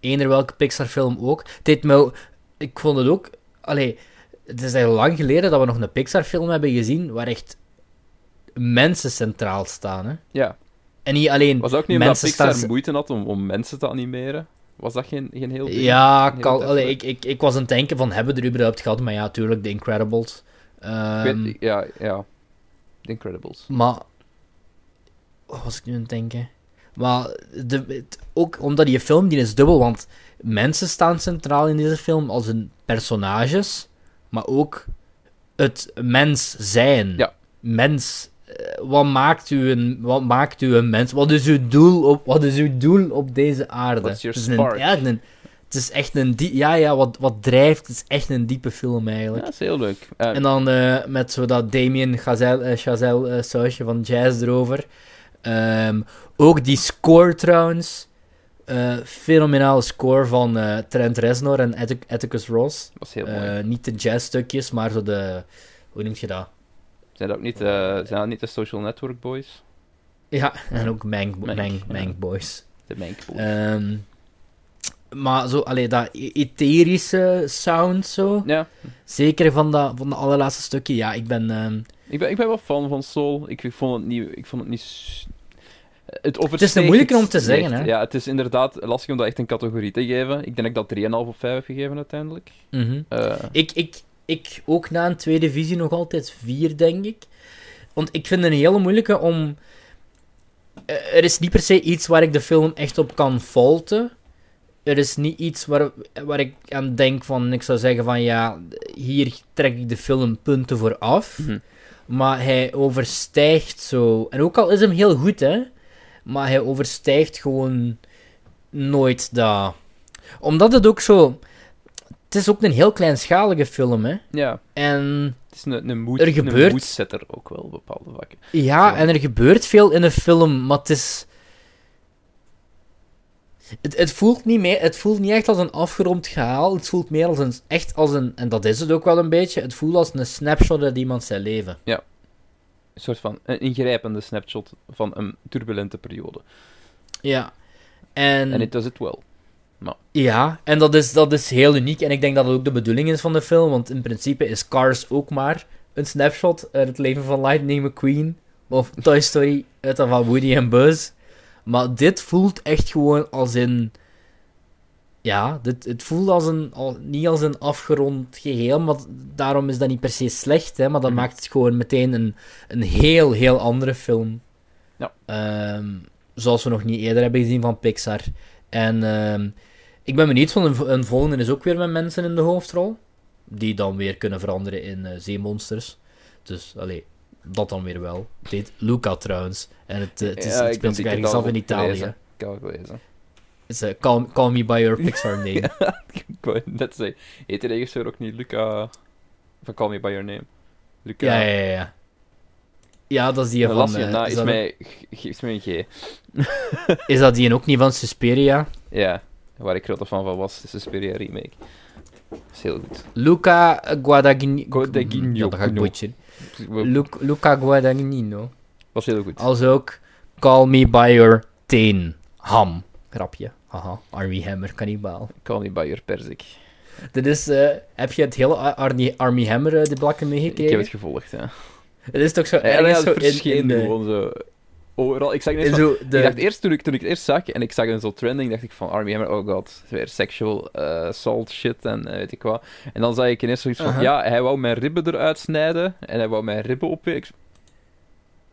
B: eender welke Pixar-film ook. Deed me, ik vond het ook... Allee, het is echt lang geleden dat we nog een Pixar-film hebben gezien waar echt mensen centraal staan. Hè?
A: Ja.
B: En niet alleen
A: Was dat ook niet omdat Pixar
B: staan...
A: moeite had om, om mensen te animeren? Was dat geen, geen heel ding?
B: Ja,
A: Heel
B: allee, ik, ik, ik was aan het denken van, hebben we er überhaupt gehad? Maar ja, natuurlijk, The Incredibles.
A: Weet, ja, ja. The Incredibles.
B: Maar. Was ik nu aan het denken? Maar de, het- ook omdat die film die is dubbel, want mensen staan centraal in deze film als een personages, maar ook het mens zijn.
A: Ja.
B: Mens. eh, Wat maakt, u een, wat maakt u een mens? Wat is uw doel op, wat is uw doel op deze aarde? Het, is een, ja, een, het is echt een die, ja, ja, wat, wat drijft. Het is echt een diepe film
A: Ja,
B: eigenlijk.
A: dat is heel leuk.
B: En dan eh, met zo dat Damien Chazelle, eh, Chazelle sausje van jazz erover. Ehm, ook die score trouwens. Eh fenomenale score van eh, Trent Reznor en Attic- Atticus Ross.
A: was heel
B: Eh, niet de jazzstukjes, maar zo de... Hoe noem je dat?
A: Zijn dat ook niet, zijn dat niet de Social Network Boys?
B: Ja, en ook Mank,
A: Mank,
B: Mank,
A: ja.
B: Mank Boys.
A: De Mank Boys.
B: Ehm, maar zo, allee, dat e- etherische sound zo.
A: ja,
B: Zeker van dat, van de allerlaatste stukje. Ja, ik ben... ehm,
A: ik ben, ik ben wel fan van Soul. Ik, ik vond het niet... Ik vond het niet het,
B: is een
A: oversteeg
B: moeilijke om te zeggen, hè?
A: Ja, het is inderdaad lastig om dat echt een categorie te geven. Ik denk dat ik dat 3,5 of 5 heb gegeven uiteindelijk.
B: mhm.
A: Eh,
B: Ik, ik, ik ook na een tweede visie nog altijd vier, denk ik. Want ik vind het een hele moeilijke om... Eh, Er is niet per se iets waar ik de film echt op kan faulten. Er is niet iets waar, waar ik aan denk van... Ik zou zeggen van ja, hier trek ik de film punten voor af.
A: mhm.
B: Maar hij overstijgt zo... En ook al is hem heel goed, hè. Maar hij overstijgt gewoon nooit dat... Omdat het ook zo... Het is ook een heel kleinschalige film, hè.
A: Ja,
B: En
A: het is een, een, moed,
B: Er
A: een
B: gebeurt-
A: moedsetter ook wel op bepaalde vakken.
B: ja,
A: Zo.
B: en er gebeurt veel in de film, maar het is... Het, het, voelt niet meer, het voelt niet echt als een afgerond gehaal. Het voelt meer als een, echt als een... En dat is het ook wel een beetje. Het voelt als een snapshot uit iemand zijn leven.
A: Een soort van een ingrijpende snapshot van een turbulente periode.
B: Ja. En...
A: En it does it well.
B: Ja, en dat is, dat is heel uniek. En ik denk dat het ook de bedoeling is van de film. Want in principe is Cars ook maar een snapshot uit het leven van Lightning McQueen. Of Toy Story uit dat van Woody en Buzz. Maar dit voelt echt gewoon als in... Ja, dit, het voelt als een, al, niet als een afgerond geheel. Maar daarom is dat niet per se slecht. Hè, maar dat
A: Mhm.
B: maakt het gewoon meteen een, een heel, heel andere film.
A: Ja.
B: Ehm, zoals we nog niet eerder hebben gezien van Pixar. En ehm, ik ben benieuwd, van een, een volgende is ook weer met mensen in de hoofdrol. Die dan weer kunnen veranderen in eh, zeemonsters. Dus, allee, dat dan weer wel. Heet Luca trouwens. En het, eh, het, is,
A: Ja,
B: het
A: ik
B: speelt zich ergens af in Italië.
A: Ik heb het gelezen.
B: Is eh, call, call Me By Your Pixar Name.
A: ik wou net zeggen, heet de regisseur ook niet Luca van Call Me By Your Name? Luca...
B: ja, ja, ja, ja. Ja, dat is die van... eh,
A: na,
B: is,
A: mij, mij een G.
B: is dat die ook niet van Suspiria?
A: Ja, waar ik grote fan van was, de Suspiria remake. Dat is heel goed.
B: Luca Guadagnino.
A: Guadagnino.
B: Dat ga ik butcheren.
A: Was
B: Lu- Luca Guadagnino.
A: heel goed.
B: Als ook Call Me By Your Teen. Ham. Grapje. Haha. Army Hammer, kannibaal.
A: Your Perzik.
B: Dit is... eh, heb je het hele Army, Army Hammer, eh, de blakken
A: Ik
B: meegekregen?
A: heb het gevolgd, ja.
B: Het is toch zo
A: Ja, ja, het
B: zo in,
A: verscheen
B: in, de,
A: gewoon zo... Overal. Ik zag
B: zo de...
A: Ik dacht eerst, toen ik, toen ik het eerst zag, en ik zag een zo trending, dacht ik van Army Hammer, oh god, weer sexual eh, assault shit en weet ik wat. En dan zag ik ineens zoiets van,
B: Aha.
A: ja, hij wou mijn ribben eruit snijden, en hij wou mijn ribben op... Ik,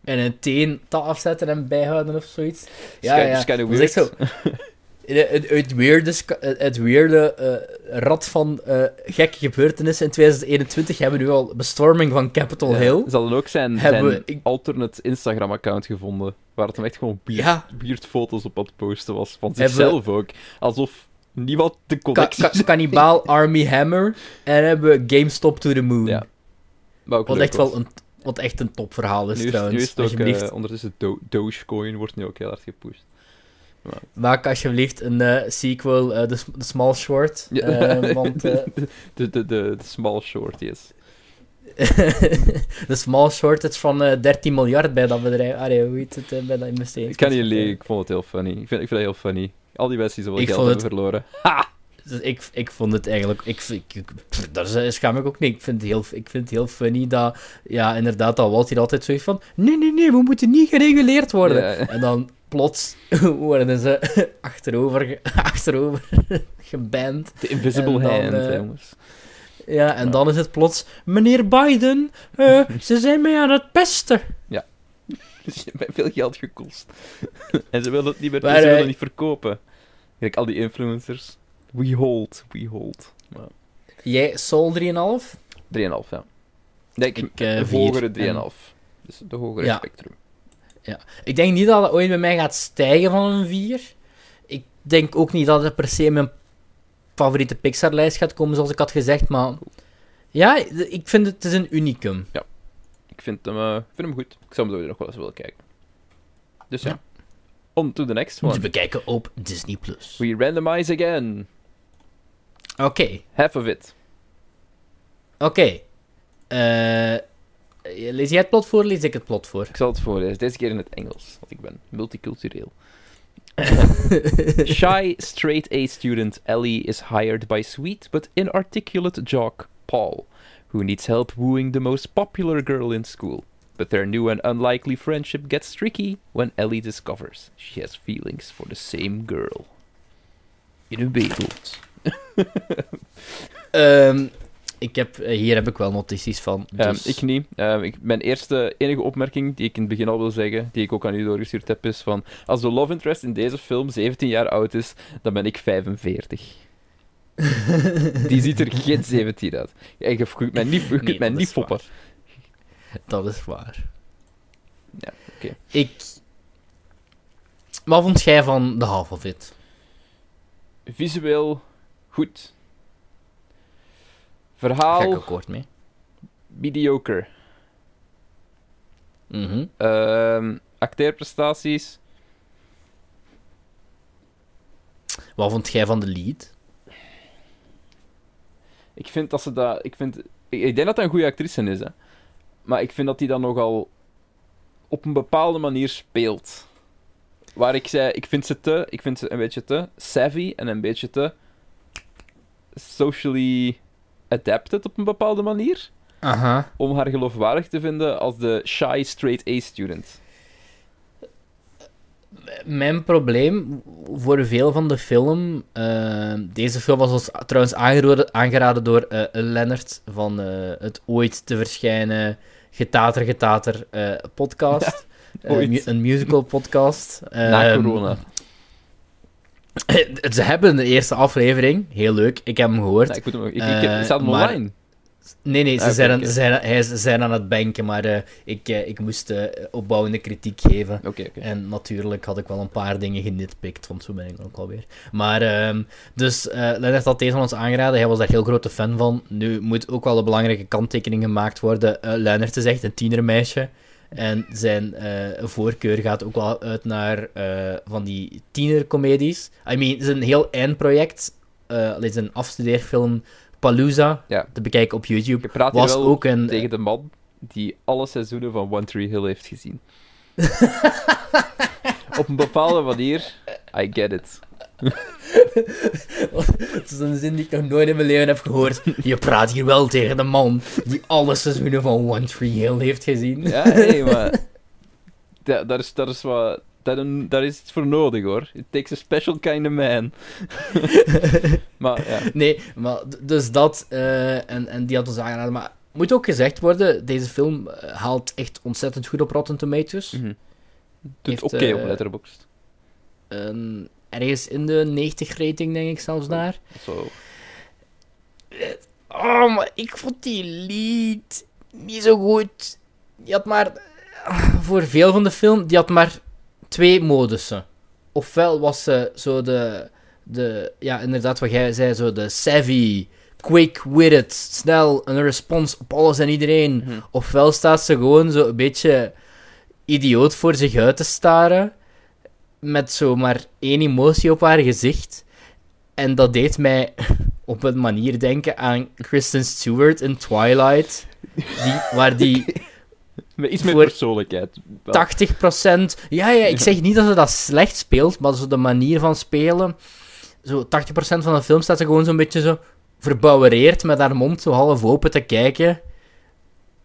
B: En een teen afzetten en bijhouden of zoiets. Ja, ja. is echt zo... Het, het, het weirde, ska- het, weirde eh, rad van eh, gekke gebeurtenissen in 2021 hebben we nu al bestorming van Capitol
A: Ja,
B: Hill.
A: Ze hadden ook zijn,
B: Hebben
A: zijn
B: we- ik-
A: alternate Instagram-account gevonden, waar het hem echt gewoon buurt,
B: Ja.
A: op aan het posten was, van zichzelf ook. Alsof niemand de connectie...
B: ka Kannibaal Army Hammer. En hebben we GameStop to the Moon.
A: Ja, maar ook
B: wat, echt
A: was.
B: wel een, wat echt een topverhaal is
A: Nu is,
B: trouwens.
A: nu is het ook,
B: alsjeblieft.
A: eh, ondertussen Do Dogecoin wordt nu ook heel hard gepusht.
B: Maak alsjeblieft een eh, sequel, eh, de, Small Short.
A: Ja.
B: eh, want
A: de, de, de, de small short, yes.
B: de Small Short is van eh 13 miljard bij dat bedrijf. Allee, hoe heet het bij dat investering?
A: Ik kan liegen, ik vond het heel funny. Ik vind, ik vind het heel funny. Al die mensen die zoveel
B: Ik
A: geld
B: vond
A: hebben verloren.
B: Dus ik, ik vond het eigenlijk... Ik, ik, daar schaam ik ook niet. Ik vind, het heel, ik vind het heel funny dat... Ja, inderdaad, dat Walt hier altijd zoiets van... Nee, nee, nee, we moeten niet gereguleerd worden.
A: Ja.
B: En dan plots worden ze achterover, achterover geband.
A: De invisible
B: dan,
A: hand,
B: eh,
A: jongens.
B: Ja, en dan is het plots... Meneer Biden, eh, ze zijn mij aan het pesten.
A: Dus je hebt veel geld gekost. en ze willen het niet meer,
B: Maar,
A: ze willen
B: eh,
A: niet verkopen. Kijk, al die influencers. We hold, we hold.
B: Jij, Sol 3,5?
A: 3,5, ja. Nee, ik,
B: Ik, eh,
A: de hogere 3,5.
B: En-
A: Dus de hogere
B: Ja.
A: spectrum.
B: Ik denk niet dat het ooit bij mij gaat stijgen van een 4. Ik denk ook niet dat het per se in mijn favoriete Pixar-lijst gaat komen, zoals ik had gezegd. Maar ja, ik vind het, het is een unicum.
A: Ik vind hem, eh, vind hem goed. Ik zou hem zo nog wel eens willen kijken. Dus ja.
B: Ja.
A: On to the next one.
B: bekijken op Disney+. Plus.
A: We randomize again.
B: Oké,
A: Half of it.
B: oké. Eh, lees jij het plot voor, lees ik het plot voor?
A: Ik zal het voorlezen. Deze keer in het Engels, want ik ben multicultureel. Shy, straight-A student Ellie is hired by sweet but inarticulate jock Paul, who needs help wooing the most popular girl in school. But their new and unlikely friendship gets tricky when Ellie discovers she has feelings for the same girl. In een wereld.
B: Ehm, ik heb, eh, hier heb ik wel notities van.
A: Ehm,
B: Dus...
A: ik niet. Ehm, ik, mijn eerste enige opmerking die ik in het begin al wil zeggen, die ik ook aan u doorgestuurd heb, is van als de love interest in deze film 17 jaar oud is, dan ben ik 45. Die ziet er geen 17 uit. Ja, je kunt mij niet, je
B: Nee,
A: mij
B: dat
A: niet
B: is
A: foppen.
B: Dat is waar.
A: Ja, oké.
B: Ik... Wat vond jij van The Half of It?
A: Visueel goed.
B: Ga ik
A: Verhaal
B: akkoord mee.
A: mediocre.
B: Mhm.
A: Ehm acteerprestaties
B: Wat vond jij van de lead?
A: Ik vind dat ze dat. Ik, vind, ik, denk dat dat een goede actrice is, hè. Maar ik vind dat die dan nogal op een bepaalde manier speelt. Waar ik zei, ik vind ze te. Ik vind ze een beetje te savvy en een beetje te. socially adapted op een bepaalde manier.
B: Aha.
A: Om haar geloofwaardig te vinden als de shy straight A student.
B: Mijn probleem voor veel van de film... eh, deze film was ons trouwens aangeraden, aangeraden door eh Lennart van eh, het ooit te verschijnen Getater Getater eh, podcast. Mu- een musical podcast.
A: Na
B: Ehm,
A: corona.
B: Ze hebben de eerste aflevering. Heel leuk. Ik heb hem gehoord.
A: Nee, ik moet hem, ik, ik,
B: eh,
A: staat hem
B: maar-
A: online.
B: Nee, nee, ze,
A: Ah,
B: zijn, aan, ze, zijn, hij, ze zijn aan het banken, maar eh, ik, eh, ik moest eh, opbouwende kritiek geven.
A: Oké, oké.
B: En natuurlijk had ik wel een paar dingen genitpikt, want zo ben ik ook alweer. Maar, ehm, dus Lennart had deze van ons aangeraden, hij was daar heel grote fan van. Nu moet ook wel een belangrijke kanttekening gemaakt worden. Lennart is echt een tienermeisje. En zijn uh, voorkeur gaat ook wel uit naar uh, van die tienercomedies. I mean, het is een heel eindproject. Is een afstudeerfilm, Palooza,
A: Ja.
B: te bekijken op YouTube. Was
A: wel
B: ook een...
A: tegen de man die alle seizoenen van One Tree Hill heeft gezien. Op een bepaalde manier, I get it.
B: Het is een zin die ik nog nooit in mijn leven heb gehoord. Je praat hier wel tegen de man die alle seizoenen van One Tree Hill heeft gezien.
A: Ja, nee, maar... Da- daar, is, daar is wat... Daar, daar is iets voor nodig, hoor. It takes a special kind of man. maar, ja.
B: Nee, maar dus dat... eh, en, en die had ons aangeraden. Maar moet ook gezegd worden, deze film eh, haalt echt ontzettend goed op Rotten Tomatoes.
A: Doet
B: Heeft,
A: oké op
B: eh,
A: Letterboxd.
B: Een- ergens in de 90 rating, denk ik zelfs daar.
A: Zo.
B: Oh, maar ik vond die lied niet zo goed. Die had maar... Voor veel van de film, die had maar twee modussen. Ofwel was ze zo de... de ja, inderdaad, wat jij zei, zo de savvy, quick-witted, snel een respons op alles en iedereen.
A: Mhm.
B: Ofwel staat ze gewoon zo een beetje idioot voor zich uit te staren. Met zo maar één emotie op haar gezicht. En dat deed mij op een manier denken aan Kristen Stewart in Twilight. Die, waar die
A: Met iets meer persoonlijkheid. Wel,
B: 80%. Ja, ja, ik zeg niet dat ze dat slecht speelt, maar zo de manier van spelen. Zo 80% van de film staat ze gewoon zo'n beetje zo verbouwereerd met haar mond zo half open te kijken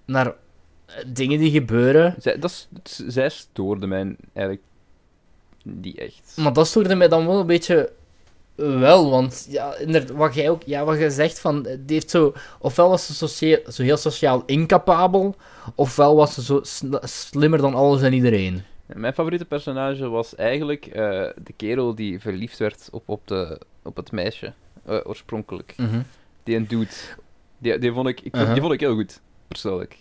B: naar eh, dingen die gebeuren.
A: Zij, dat zij stoorde mij eigenlijk niet echt.
B: Maar dat stoorde mij dan wel een beetje wel, want ja, wat jij ook, ja, wat je zegt van, die heeft zo, ofwel was ze socia- zo heel sociaal incapabel, ofwel was ze zo slimmer dan alles en iedereen.
A: Mijn favoriete personage was eigenlijk eh, de kerel die verliefd werd op, op, de, op het meisje, eh, oorspronkelijk. Die een dude. Die, die, vond ik, ik die vond ik heel goed, persoonlijk.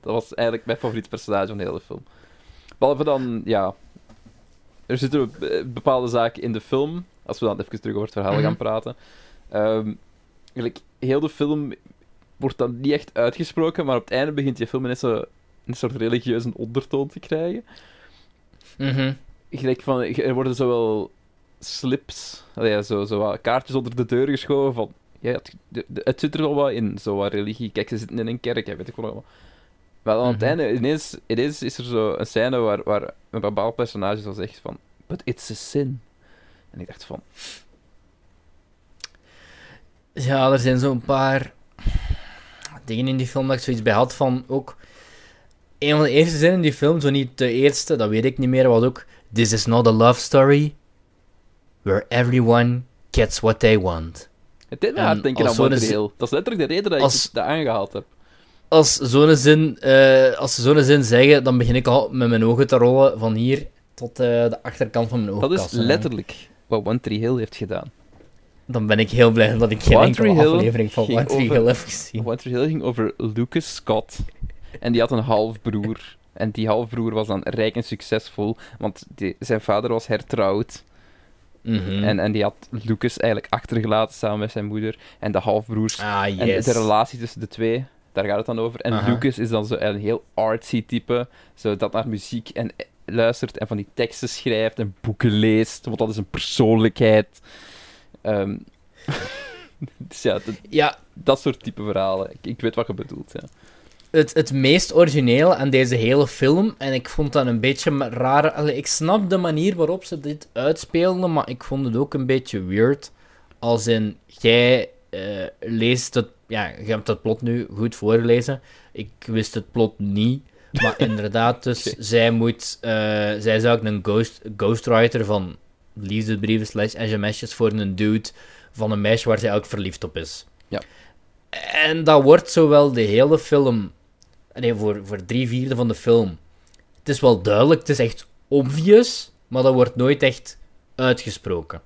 A: Dat was eigenlijk mijn favoriete personage van de hele film. Behalve dan, ja... Er zitten be- bepaalde zaken in de film, als we dan even terug over het verhaal
B: Mhm.
A: gaan praten. Ehm, eigenlijk, heel de film wordt dan niet echt uitgesproken, maar op het einde begint die film ineens zo een soort religieuze ondertoon te krijgen.
B: Mhm.
A: Gelijk van, er worden zowel slips, ja, zo, zo wat kaartjes onder de deur geschoven van, ja, het, het zit er wel wat in, zo wat religie. Kijk, ze zitten in een kerk, hè, weet ik wel. Maar aan het
B: Mhm.
A: einde, ineens, ineens is er zo een scène waar, waar een bepaald personage zo zegt van, but it's a sin. En ik dacht van,
B: Ja, er zijn zo'n paar dingen in die film dat ik zoiets bij had van ook. Een van de eerste zinnen in die film, zo niet de eerste, dat weet ik niet meer, was ook: This is not a love story where everyone gets what they want.
A: het deed me hard denken aan Hill. Dat is letterlijk de reden dat
B: als-
A: ik dat aangehaald heb.
B: Als zo'n zin, eh, als ze zo'n zin zeggen, dan begin ik al met mijn ogen te rollen van hier tot eh, de achterkant van mijn
A: Dat
B: oogkassen.
A: is letterlijk wat One Tree Hill heeft gedaan.
B: Dan ben ik heel blij dat ik geen
A: One
B: enkele
A: Tree Hill
B: aflevering van One Tree
A: over-
B: Hill heb gezien.
A: One Tree Hill ging over Lucas Scott. En die had een halfbroer. En die halfbroer was dan rijk en succesvol, want die, zijn vader was hertrouwd.
B: Mhm.
A: En, en die had Lucas eigenlijk achtergelaten samen met zijn moeder. En de halfbroers.
B: ah,
A: En de relatie tussen de twee, daar gaat het dan over. En
B: Aha.
A: Lucas is dan zo een heel artsy type, zo dat naar muziek en eh, luistert en van die teksten schrijft en boeken leest, want dat is een persoonlijkheid. Ehm, dus ja, dat,
B: Ja,
A: dat soort type verhalen. Ik, ik weet wat je bedoelt, ja.
B: het, het meest originele aan deze hele film, en ik vond dat een beetje raar. allee, ik snap de manier waarop ze dit uitspeelden, maar ik vond het ook een beetje weird. Als in, jij eh, leest het, ja, je hebt het plot nu goed voorgelezen. Ik wist het plot niet. Maar inderdaad, dus zij moet, eh, zij is ook een ghost, ghostwriter van liefdesbrieven slash sms'jes voor een dude van een meisje waar zij ook verliefd op is.
A: Ja.
B: En dat wordt zowel de hele film, nee, voor, voor drie vierde van de film. Het is wel duidelijk, het is echt obvious, maar dat wordt nooit echt uitgesproken.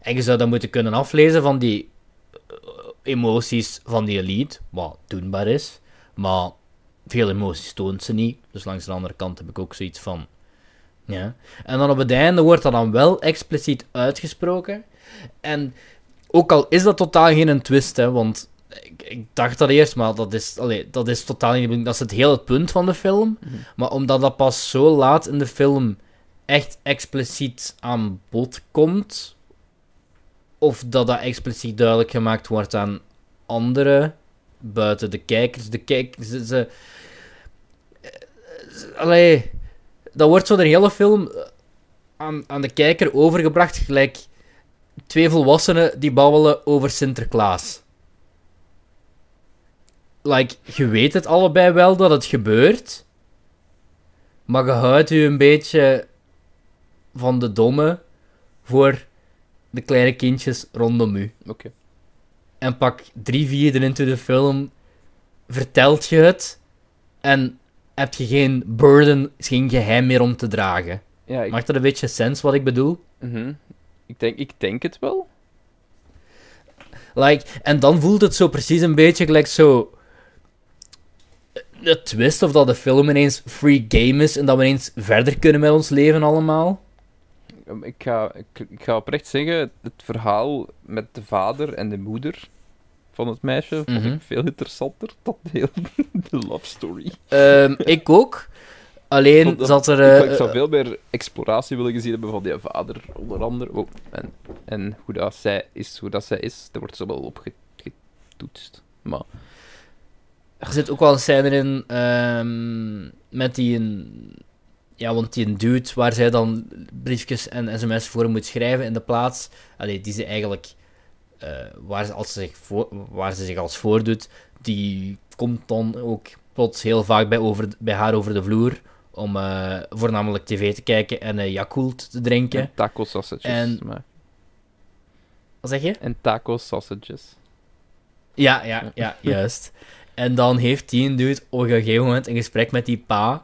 B: En je zou dat moeten kunnen aflezen van die emoties van die elite, wat doenbaar is, maar veel emoties toont ze niet. Dus langs de andere kant heb ik ook zoiets van. Ja. En dan op het einde wordt dat dan wel expliciet uitgesproken. En ook al is dat totaal geen twist, hè, want ik, ik dacht dat eerst, maar dat is, allee, dat is totaal niet de bedoeling. Dat is het hele punt van de film.
A: Mhm.
B: Maar omdat dat pas zo laat in de film echt expliciet aan bod komt, of dat dat expliciet duidelijk gemaakt wordt aan anderen buiten de kijkers. De kijkers, ze, ze, allee, dat wordt zo de hele film eh, aan, aan de kijker overgebracht, gelijk twee volwassenen die babbelen over Sinterklaas. Like, je weet het allebei wel dat het gebeurt, maar je houdt je een beetje van de domme voor de kleine kindjes rondom u.
A: Oké.
B: En pak drie vierde into de film, vertelt je het en heb je geen burden, geen geheim meer om te dragen.
A: Ja, ik,
B: Maakt dat een beetje sens wat ik bedoel?
A: mhm. ik, denk, ik denk het wel.
B: Like, en dan voelt het zo precies een beetje gelijk zo. De twist of dat de film ineens free game is en dat we ineens verder kunnen met ons leven allemaal.
A: Um, Ik ga, ik, ik ga oprecht zeggen, het verhaal met de vader en de moeder van het meisje vond
B: Mhm.
A: ik veel interessanter dan de, hele, de love story.
B: Ehm, ik ook. Alleen
A: dat-
B: zat er.
A: ik,
B: eh,
A: ik zou veel meer exploratie willen gezien hebben van die vader, onder andere. Oh, en, en hoe dat zij is, hoe dat zij is, daar wordt zo wel op ge- getoetst. Maar
B: Er zit ook wel een scène in. ehm, met die... een- Ja, want die dude waar zij dan briefjes en sms'en voor moet schrijven in de plaats... Allee, die ze eigenlijk... eh, waar, ze, als ze zich voor, waar ze zich als voordoet, die komt dan ook plots heel vaak bij, over, bij haar over de vloer om eh, voornamelijk tv te kijken en eh Yakult te drinken.
A: En taco sausages.
B: En-
A: maar-
B: Wat zeg je?
A: en taco sausages.
B: Ja, ja, ja, juist. En dan heeft die dude op een gegeven moment een gesprek met die pa.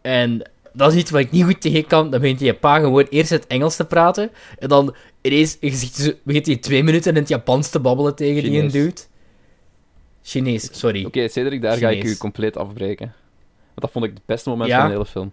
B: En dat is iets wat ik niet goed tegen kan. Dan begint die pa gewoon eerst het Engels te praten. En dan ineens je begint hij twee minuten in het Japans te babbelen tegen die een dude. Chinees, sorry.
A: Oké, Cedric, daar ga ik u compleet afbreken. Want dat vond ik het beste moment
B: Ja?
A: van de hele film.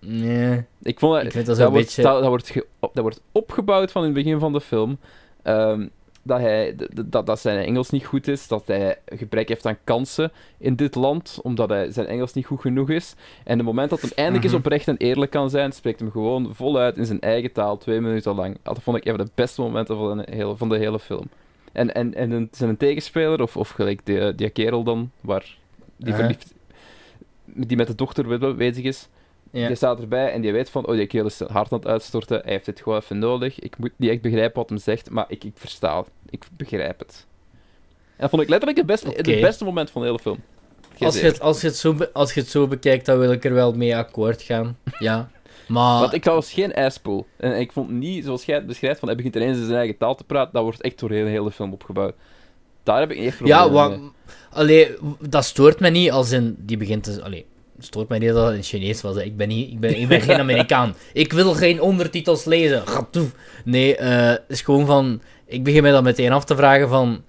B: Nee.
A: Ik vond
B: Ik vind dat
A: dat, wordt,
B: beetje-
A: dat, dat wordt dat wordt opgebouwd van in het begin van de film. ehm, dat, hij, dat, dat zijn Engels niet goed is, dat hij gebrek heeft aan kansen in dit land, omdat hij, zijn Engels niet goed genoeg is. En het moment dat hij eindelijk
B: Mhm.
A: eens oprecht en eerlijk kan zijn, spreekt hem gewoon voluit in zijn eigen taal, twee minuten lang. Dat vond ik een van de beste momenten van de hele, van de hele film. En, en, en een, zijn tegenspeler, of, of gelijk die, die kerel dan, waar die verliefd... Die met de dochter bezig is,
B: Ja.
A: die staat erbij en die weet van, oh, die kerel is hard aan het uitstorten, hij heeft dit gewoon even nodig. Ik moet niet echt begrijpen wat hem zegt, maar ik, ik versta het. Ik begrijp het. En dat vond ik letterlijk het beste, het beste moment van de hele film.
B: Als je, het, als, je het zo als je het zo bekijkt, dan wil ik er wel mee akkoord gaan. Ja. Maar...
A: Want ik was geen ijspoel. En ik vond niet, zoals jij het beschrijft, van hij begint ineens in zijn eigen taal te praten, dat wordt echt door de hele, hele film opgebouwd. Daar heb ik echt
B: Ja,
A: problemen
B: wa-
A: mee.
B: allee, w- dat stoort me niet als in die begint te. Allee, stoort mij niet dat het in Chinees was. hè. Ik ben, niet, ik ben, ik ben geen Amerikaan. Ik wil geen ondertitels lezen. Nee, het is gewoon van. Ik begin mij dan meteen af te vragen van.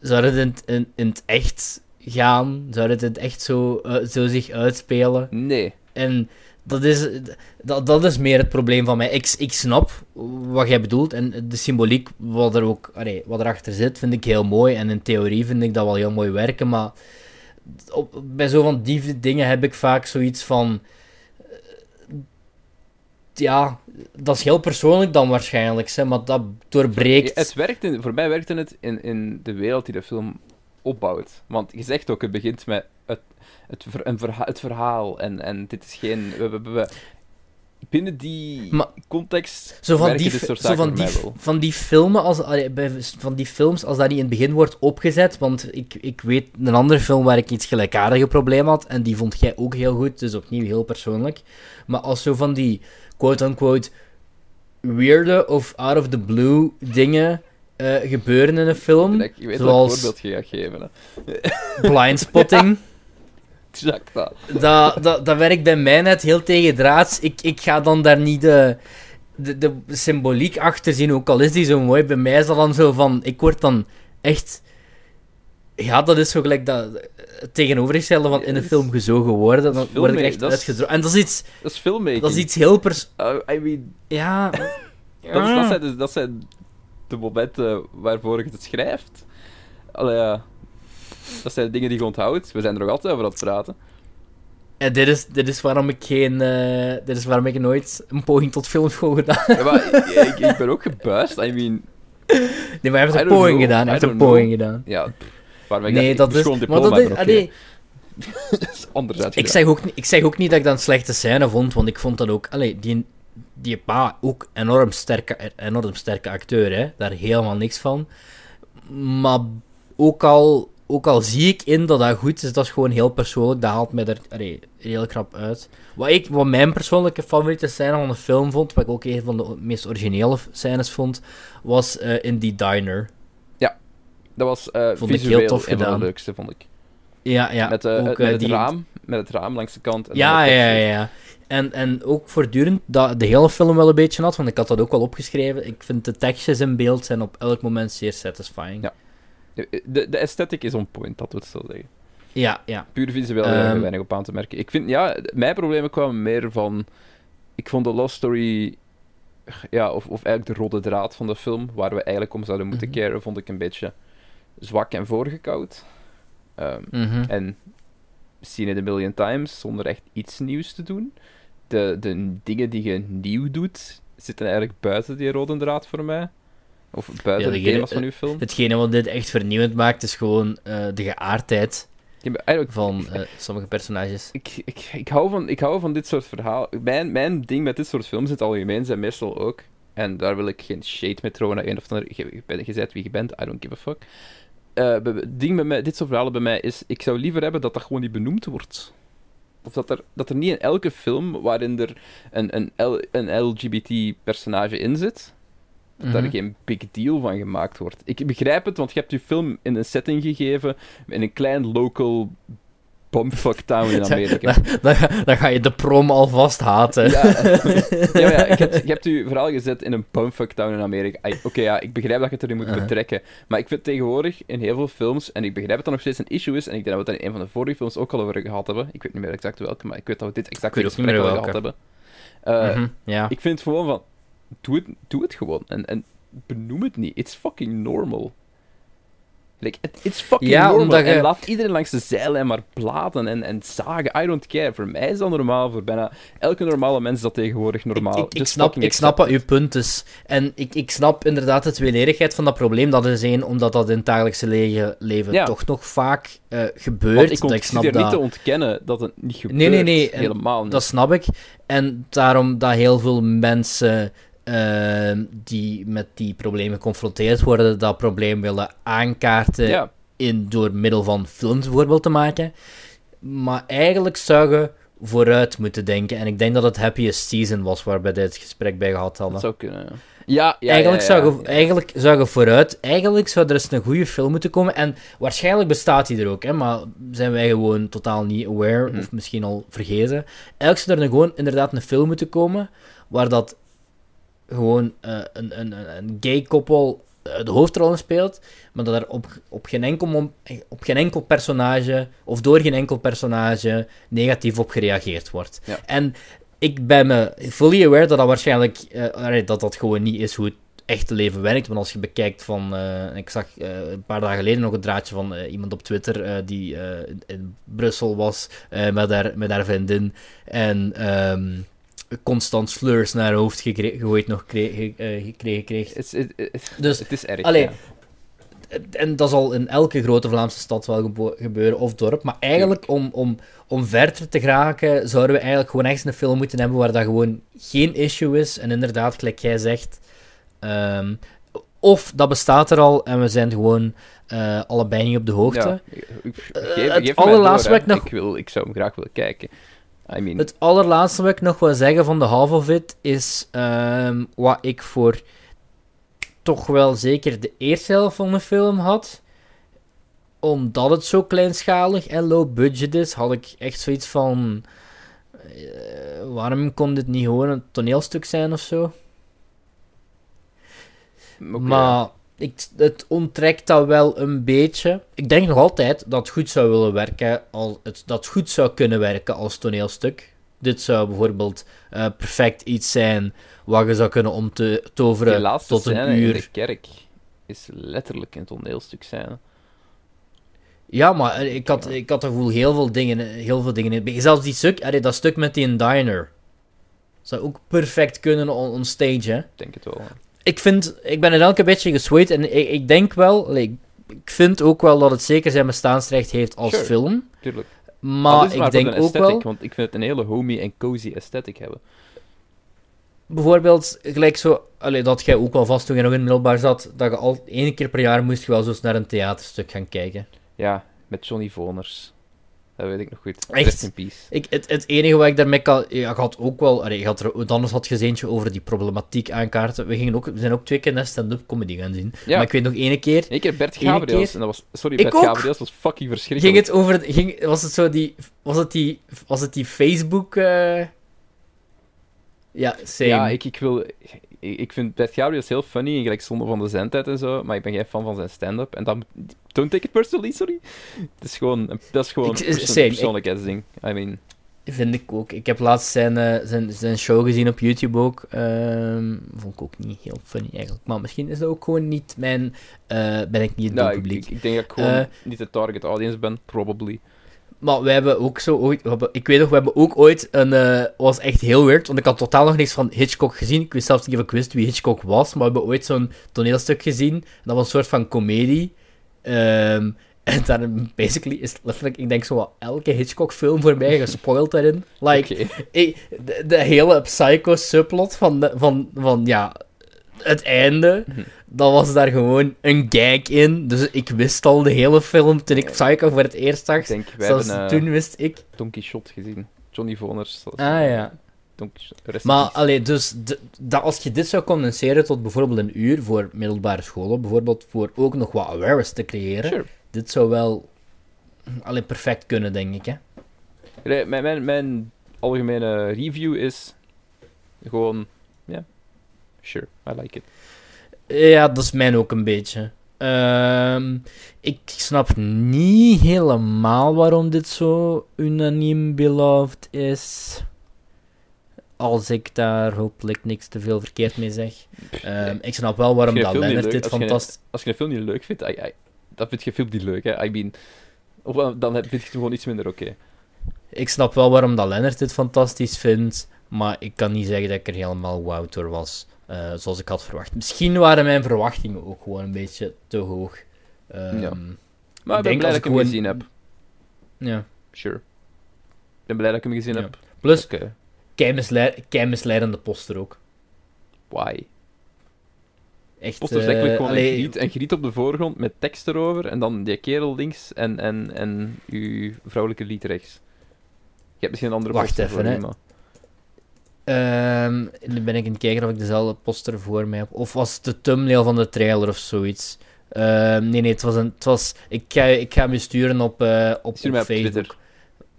B: Zou het in, het- in, in het echt gaan? Zou het in het echt zo, eh, zo zich uitspelen?
A: Nee.
B: En dat is, dat, dat is meer het probleem van mij. Ik, ik snap wat jij bedoelt. En de symboliek wat er ook allee, wat erachter zit, vind ik heel mooi. En in theorie vind ik dat wel heel mooi werken. Maar op, bij zo van die dingen heb ik vaak zoiets van. eh, Ja, dat is heel persoonlijk dan waarschijnlijk, hè, maar dat doorbreekt.
A: Het werkt voor mij werkte het in, in de wereld die de film opbouwt. Want je zegt ook, het begint met het, het, ver- het verhaal. En, en dit is geen... Binnen die
B: Maar-
A: context
B: Zo van die,
A: dit soort
B: zo van, die, van die filmen als, van die films, als dat niet in het begin wordt opgezet, want ik, ik weet een andere film waar ik iets gelijkaardige probleem had, en die vond jij ook heel goed, dus opnieuw heel persoonlijk. Maar als zo van die quote-unquote weirde of out of the blue dingen eh, gebeuren in een film,
A: Ik, ik weet
B: zoals-
A: voorbeeld je gaat geven. Hè.
B: blindspotting,
A: Exact dat.
B: dat, dat, dat werkt bij mij net heel tegendraads. Ik, ik ga dan daar niet de, de, de symboliek achter zien, ook al is die zo mooi. Bij mij is dat dan zo van... Ik word dan echt... Ja, dat is zo gelijk dat het tegenovergestelde van in een film gezogen worden. Dan word ik echt uitgedroogd. En dat is iets,
A: Dat is filmmaking.
B: dat is iets heel pers...
A: Uh, I mean,
B: Ja...
A: dat, is, dat, zijn, dus- dat zijn de momenten waarvoor je het schrijft. Allee, ja. Dat zijn de dingen die je onthoudt. We zijn er nog altijd over aan het praten.
B: En dit is, dit is waarom ik geen... eh, dit is waarom ik nooit een poging tot filmschool gedaan heb.
A: Ja, maar ik, ik, ben ook gebuist. I mean,
B: Nee, maar hij heeft een poging gedaan. Hij heeft een poging gedaan.
A: ja, waarom ik
B: Nee, dat is... Maar dat is... allee,
A: Dat is anders
B: Ik zeg, ook, niet- ik zeg ook niet dat ik dat een slechte scène vond, want ik vond dat ook... Allee, die, die pa, ook enorm sterke, enorm sterke acteur, hè. Daar helemaal niks van. Maar ook al, ook al zie ik in dat dat goed is, dat is gewoon heel persoonlijk. Dat haalt mij er allee, heel krap uit. Wat, ik, wat mijn persoonlijke favoriete scène van de film vond, wat ik ook een van de meest originele scènes vond, was eh, in die diner.
A: Dat was eh
B: Vond ik heel tof
A: een van
B: gedaan.
A: de leukste, vond ik.
B: Ja, ja.
A: met, eh,
B: ook,
A: het, met, het
B: die-
A: raam, met het raam langs de kant. En
B: Ja, ja, ja. ja. En, en ook voortdurend dat de hele film wel een beetje had, want ik had dat ook wel opgeschreven. Ik vind de tekstjes in beeld zijn op elk moment zeer satisfying.
A: Ja. De, de aesthetic is on point, dat we het zo zeggen.
B: ja. ja.
A: Puur visueel is er
B: Ehm.
A: weinig op aan te merken. Ik vind, ja, mijn problemen kwamen meer van... Ik vond de love story... Ja, of, of eigenlijk de rode draad van de film, waar we eigenlijk om zouden moeten
B: Mhm.
A: keren, vond ik een beetje zwak en voorgekoud.
B: Mhm.
A: En seen it a million times, zonder echt iets nieuws te doen. De, de dingen die je nieuw doet, zitten eigenlijk buiten die rode draad voor mij. Of buiten
B: Ja,
A: de thema's van uw film.
B: Hetgene wat dit echt vernieuwend maakt, is gewoon eh, de geaardheid
A: Ja,
B: van eh, sommige personages.
A: ik, ik, ik, hou van, ik hou van dit soort verhalen. Mijn, mijn ding met dit soort films in het algemeen zijn meestal ook. En daar wil ik geen shade mee trouwen naar een of ander. Je, je, bent- je bent wie je bent, I don't give a fuck. Eh, ding met mij, dit soort verhalen bij mij is. Ik zou liever hebben dat dat gewoon niet benoemd wordt. Of dat er, dat er niet in elke film waarin er een, een, L, een LGBT-personage in zit. Dat daar
B: Mhm.
A: geen big deal van gemaakt wordt. Ik begrijp het, want je hebt je film in een setting gegeven. In een klein local bumfuck town in Amerika.
B: Dan, ga- dan ga je de prom alvast haten.
A: Ja, ja, ik heb, je hebt je verhaal gezet in een bumfuck town in Amerika. Oké, ja, ik begrijp dat je het erin moet
B: Uh-huh.
A: betrekken. Maar ik vind tegenwoordig in heel veel films, en ik begrijp dat dat nog steeds een issue is, en ik denk dat we het in een van de vorige films ook al over gehad hebben. Ik weet niet meer exact welke, maar ik weet dat we dit exact al gehad hebben. Eh,
B: Mhm.
A: Ik vind het gewoon van, doe het, doe het gewoon. En, en benoem het niet. It's fucking normal. Like, it- it's fucking
B: Ja,
A: normal.
B: omdat je-
A: En laat iedereen langs de zeilen maar bladen en, en zagen. I don't care. Voor mij is dat normaal. Voor bijna elke normale mens is dat tegenwoordig normaal.
B: Ik, ik, ik
A: Just
B: snap, ik snap wat uw punt is. En ik, ik snap inderdaad de tweelerigheid van dat probleem. Dat is één, omdat dat in het dagelijkse le- leven
A: Ja.
B: toch nog vaak eh, gebeurt.
A: Want ik
B: dat ik snap dat...
A: niet te ontkennen dat het niet gebeurt.
B: Nee, nee, nee, en
A: Helemaal niet.
B: Dat snap ik. En daarom dat heel veel mensen eh, die met die problemen geconfronteerd worden, dat probleem willen aankaarten
A: ja,
B: in, door middel van films bijvoorbeeld te maken. Maar eigenlijk zou je vooruit moeten denken. En ik denk dat het Happiest Season was waar we dit gesprek bij gehad hadden.
A: dat zou kunnen. Ja, ja, ja
B: eigenlijk, zou je, eigenlijk zou je vooruit... Eigenlijk zou er eens een goede film moeten komen. En waarschijnlijk bestaat die er ook, hè, maar zijn wij gewoon totaal niet aware,
A: Mhm.
B: of misschien al vergeten. Eigenlijk zou er gewoon inderdaad een film moeten komen, waar dat gewoon eh, een, een, een, gay koppel eh, de hoofdrol in speelt, maar dat er op, op, geen enkel op geen enkel personage, of door geen enkel personage, negatief op gereageerd wordt.
A: Ja.
B: En ik ben me fully aware dat dat waarschijnlijk eh, dat dat gewoon niet is hoe het echte leven werkt. Want als je bekijkt van... ik zag een paar dagen geleden nog een draadje van iemand op Twitter die in, in Brussel was met, haar, met haar vriendin en ehm, constant slurs naar haar hoofd gegooid nog kre- ge- eh, gekregen kreeg.
A: Het is-
B: Dus
A: het is erg.
B: Allee,
A: ja.
B: en dat zal in elke grote Vlaamse stad wel gebeuren, of dorp. Maar eigenlijk, om, om, om verder te geraken, zouden we eigenlijk gewoon echt een film moeten hebben waar dat gewoon geen issue is. En inderdaad, gelijk jij zegt... ehm, of dat bestaat er al en we zijn gewoon eh, allebei niet op de hoogte.
A: Ja, ik- ik-
B: Eh,
A: geef-
B: het
A: geef
B: allerlaatste
A: door,
B: wat
A: hè.
B: ik nog-
A: Ik, wil, ik zou hem graag willen kijken. I mean,
B: Het allerlaatste wat ik nog wil zeggen van de half of it is ehm, wat ik voor toch wel zeker de eerste helft van de film had. Omdat het zo kleinschalig en low budget is, had ik echt zoiets van. eh, waarom kon dit niet gewoon een toneelstuk zijn of zo? maar ik, het onttrekt dat wel een beetje. Ik denk nog altijd dat het goed zou willen werken, als het, dat het goed zou kunnen werken als toneelstuk. Dit zou bijvoorbeeld eh, perfect iets zijn wat je zou kunnen om te toveren tot een uur.
A: de kerk is letterlijk een toneelstuk scène.
B: Ja, maar eh, ik had, ik had er gevoel heel veel dingen, heel veel dingen in. Zelfs die stuk, allee, dat stuk met die in diner. Zou ook perfect kunnen on, on stage, hè.
A: Ik denk het wel. hè.
B: Ik vind, ik ben er elke beetje gesweet en ik, ik denk wel, ik vind ook wel dat het zeker zijn bestaansrecht heeft als
A: Sure.
B: film.
A: Tuurlijk.
B: Maar ik denk
A: de
B: ook
A: aesthetic,
B: wel,
A: Want ik vind het een hele homey en cozy aesthetic hebben.
B: bijvoorbeeld, gelijk zo, allee, dat jij ook wel vast toen je nog in middelbaar zat, dat je al één keer per jaar moest je wel zo eens naar een theaterstuk gaan kijken.
A: Ja, met Johnny Voners. Dat weet ik nog goed.
B: Echt?
A: Rest in peace.
B: Ik, het, het enige wat ik daarmee kan... Ja, je had ook wel... Allee, had er, anders had je eens eentje over die problematiek aankaarten. We, gingen ook, we zijn ook twee keer naar stand-up comedy gaan zien.
A: Ja.
B: Maar ik weet nog ene keer...
A: Eén keer Bert Gabriels.
B: keer-
A: En dat was... Sorry, Bert. Gabriels was fucking verschrikkelijk.
B: Ging het over... Ging, was het zo die... Was het die, was het die Facebook... eh, Ja, same.
A: Ja, ik, ik wil... Ik, ik vind Bert Gabriels heel funny en gelijk zonde van de zendtijd en zo, maar ik ben geen fan van zijn stand-up. En dat... Don't take it personally, sorry. Het is gewoon... Dat is gewoon
B: Ik-
A: een perso-
B: same, ik-
A: persoonlijkheidsding. I mean...
B: Vind ik ook. Ik heb laatst zijn, eh, zijn, zijn show gezien op YouTube ook. Ehm, vond ik ook niet heel funny eigenlijk. Maar misschien is dat ook gewoon niet mijn... eh, ben ik niet het
A: Nou, ik,
B: doelpubliek.
A: ik, ik denk dat ik gewoon
B: Eh,
A: niet de target audience ben, probably.
B: Maar we hebben ook zo ooit... hebben- ik weet nog, we hebben ook ooit een... eh, was echt heel weird, want ik had totaal nog niks van Hitchcock gezien. Ik wist zelfs niet of ik wist wie Hitchcock was, maar we hebben ooit zo'n toneelstuk gezien. En dat was een soort van comedie. Ehm, En dan, basically, is letterlijk, ik denk zo wat elke Hitchcock-film voor mij gespoild daarin. Like, ik- de, de hele Psycho-subplot van, de, van, van, ja, het einde, dat was daar gewoon een gag in. Dus ik wist al de hele film toen ik Psycho voor het eerst zag.
A: Ik denk, wij
B: Zelfs
A: hebben eh,
B: toen wist ik.
A: Don Quixote gezien. Johnny Voners.
B: Ah ja.
A: Don Quixote, rest in
B: Maar
A: peace.
B: allee, dus dat als je dit zou condenseren tot bijvoorbeeld een uur voor middelbare scholen, bijvoorbeeld voor ook nog wat awareness te creëren,
A: Sure.
B: dit zou wel allee, perfect kunnen, denk ik. Hè?
A: Nee, Mijn, mijn, mijn algemene review is gewoon, sure, I like it.
B: Ja, dat is mijn ook een beetje. Ehm, ik snap niet helemaal waarom dit zo unaniem beloved is. Als ik daar hopelijk niks te veel verkeerd mee zeg. Ehm, ik snap wel waarom dat dit fantastisch...
A: Als je een film niet leuk vindt, I, I, dan vind je film niet leuk, hè. I mean, of, dan vind je het gewoon iets minder oké.
B: Ik snap wel waarom dat dit fantastisch vindt, maar ik kan niet zeggen dat ik er helemaal wauw door was, eh, zoals ik had verwacht. Misschien waren mijn verwachtingen ook gewoon een beetje te hoog. Ehm,
A: Ja. Maar ik ben
B: denk
A: blij dat ik hem
B: gewoon-
A: gezien heb.
B: ja.
A: Sure. Ik ben blij dat ik hem gezien
B: Ja.
A: heb.
B: Plus, kei misleidende poster ook.
A: why?
B: Echt,
A: Poster is
B: eh,
A: eigenlijk gewoon
B: allee,
A: een, griet, een griet op de voorgrond met tekst erover en dan die kerel links en, en, en uw vrouwelijke lied rechts. Je hebt misschien een andere
B: Wacht
A: poster
B: even,
A: voor
B: hè.
A: U, maar-
B: nu ben ik aan het kijken of ik dezelfde poster voor mij heb. Of was het de thumbnail van de trailer of zoiets? Ehm, nee, nee, het was een... Het was, ik, ga, ik ga hem je sturen op, eh, op,
A: Stuur
B: op
A: op. Twitter.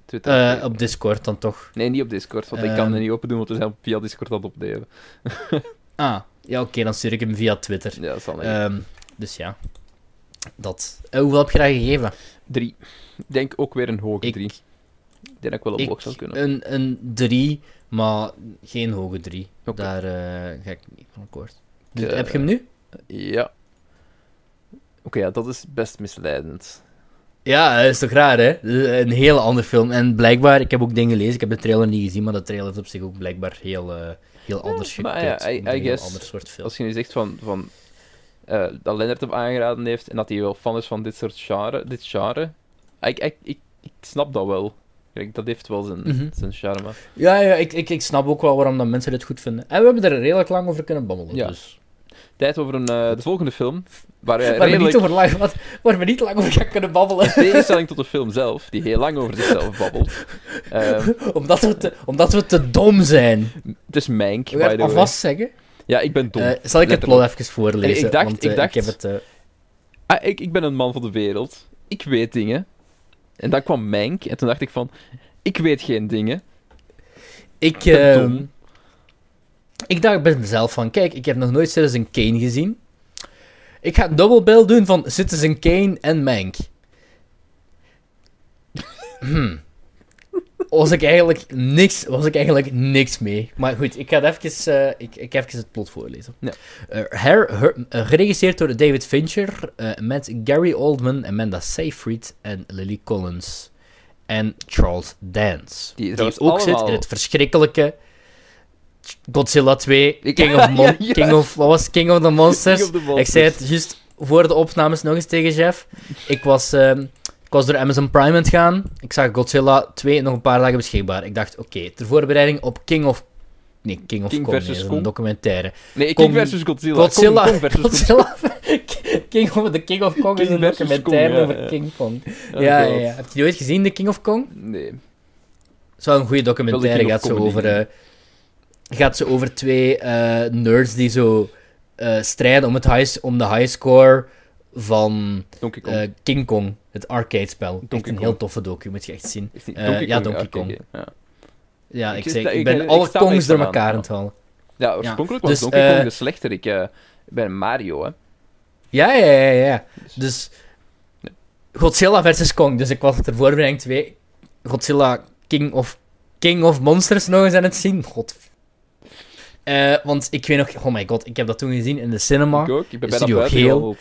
A: Twitter
B: Eh, op Discord dan toch.
A: Nee, niet op Discord, want ik kan
B: Ehm.
A: het niet open doen, want we zijn via Discord aan het opnemen.
B: Ah, ja, oké, dan stuur ik hem via Twitter.
A: Ja, dat is dan
B: Ehm, dus ja. Dat. Eh, hoeveel heb je dat gegeven?
A: Drie. Ik denk ook weer een hoge
B: Ik-
A: drie. Ik denk dat ik wel box zou kunnen.
B: een, een 3, maar geen hoge 3.
A: Oké.
B: Daar eh, ga ik niet van akkoord. Dus,
A: Eh,
B: heb je hem nu?
A: Ja. Oké, ja, dat is best misleidend.
B: Ja, dat is toch raar, hè? Een hele andere film. En blijkbaar, ik heb ook dingen gelezen, ik heb de trailer niet gezien, maar de trailer is op zich ook blijkbaar heel, eh, heel anders
A: maar
B: gekut.
A: ja, I-
B: Een heel ander soort film.
A: Als je nu zegt van, van eh, dat Lennart hem aangeraden heeft en dat hij wel fan is van dit soort genre, dit genre, ik, ik, ik, ik snap dat wel. Kijk, dat heeft wel zijn,
B: Mhm.
A: zijn charme.
B: Ja, ja ik, ik, ik snap ook wel waarom dat mensen dit goed vinden. En we hebben er redelijk lang over kunnen babbelen,
A: Ja.
B: dus...
A: Tijd over een, eh, de volgende film, waar
B: we,
A: redelijk,
B: niet over lang, wat, waar we niet lang over gaan kunnen babbelen.
A: in tegenstelling tot de film zelf, die heel lang over zichzelf babbelt.
B: Omdat, we te, omdat we te dom zijn.
A: het is Mank, by the way.
B: alvast zeggen.
A: Ja, ik ben dom.
B: Eh, zal ik het plot even voorlezen?
A: Ik dacht-
B: want,
A: ik
B: eh,
A: dacht-
B: heb het,
A: Ah, ik, ik ben een man van de wereld. Ik weet dingen. En dan kwam Mank en toen dacht ik van, ik weet geen dingen.
B: ik,
A: dom.
B: ik dacht bij mezelf van, kijk, ik heb nog nooit Citizen Kane gezien. Ik ga een double bill doen van Citizen Kane en Mank. Hmm. Was ik eigenlijk niks, was ik eigenlijk niks mee. Maar goed, ik ga het even, eh, ik, ik even het plot voorlezen.
A: Ja.
B: Eh, her- her- eh, geregisseerd door David Fincher, met Gary Oldman, Amanda Seyfried en Lily Collins. En Charles Dance.
A: Die
B: ook zit in het verschrikkelijke Godzilla 2,
A: Ik-
B: King of, Mon-
A: Ja, ja.
B: King of, wat was? King of the Monsters.
A: King of the
B: Ik zei het juist voor de opnames nog eens tegen Jeff. Ik was, ehm, ik was door Amazon Prime aan het gaan. Ik zag Godzilla 2 nog een paar dagen beschikbaar. Ik dacht, oké, ter voorbereiding op King of... Nee, King of
A: King
B: Kong,
A: versus
B: nee,
A: Kong?
B: een documentaire.
A: Nee, King
B: Kong-
A: versus Godzilla.
B: Godzilla,
A: Kong, versus
B: Godzilla King of, The King of Kong is een documentaire
A: Kong, ja,
B: over
A: ja.
B: King Kong.
A: Oh
B: ja, ja, ja. Heb je die ooit gezien, The King of Kong?
A: Nee.
B: Het is wel een goede documentaire. Gaat zo
A: Comedy.
B: over, eh, gaat zo over twee eh, nerds die zo eh, strijden om, het high, om de highscore van
A: Donkey Kong.
B: eh, King Kong, het arcade-spel. Echt een
A: Kong.
B: heel toffe docu, moet je echt zien. Eh, ja, Donkey Kong.
A: Ja,
B: Ja,
A: Ik
B: ik, zeg,
A: ik
B: ik ben
A: ben-
B: alle
A: ik
B: Kongs door elkaar
A: aan,
B: het halen.
A: ja oorspronkelijk
B: Dus,
A: was Donkey Kong
B: eh,
A: de slechterik eh, bij Mario, hè.
B: Ja, ja, ja, ja.
A: Dus-
B: Dus Godzilla versus Kong. Dus ik was er voorbereiding 2. Godzilla King of, King of Monsters nog eens aan het zien. God. Want ik weet nog, oh my god, ik heb dat toen gezien in de cinema.
A: Ik ook. Ik ben bijna
B: Studio Geel.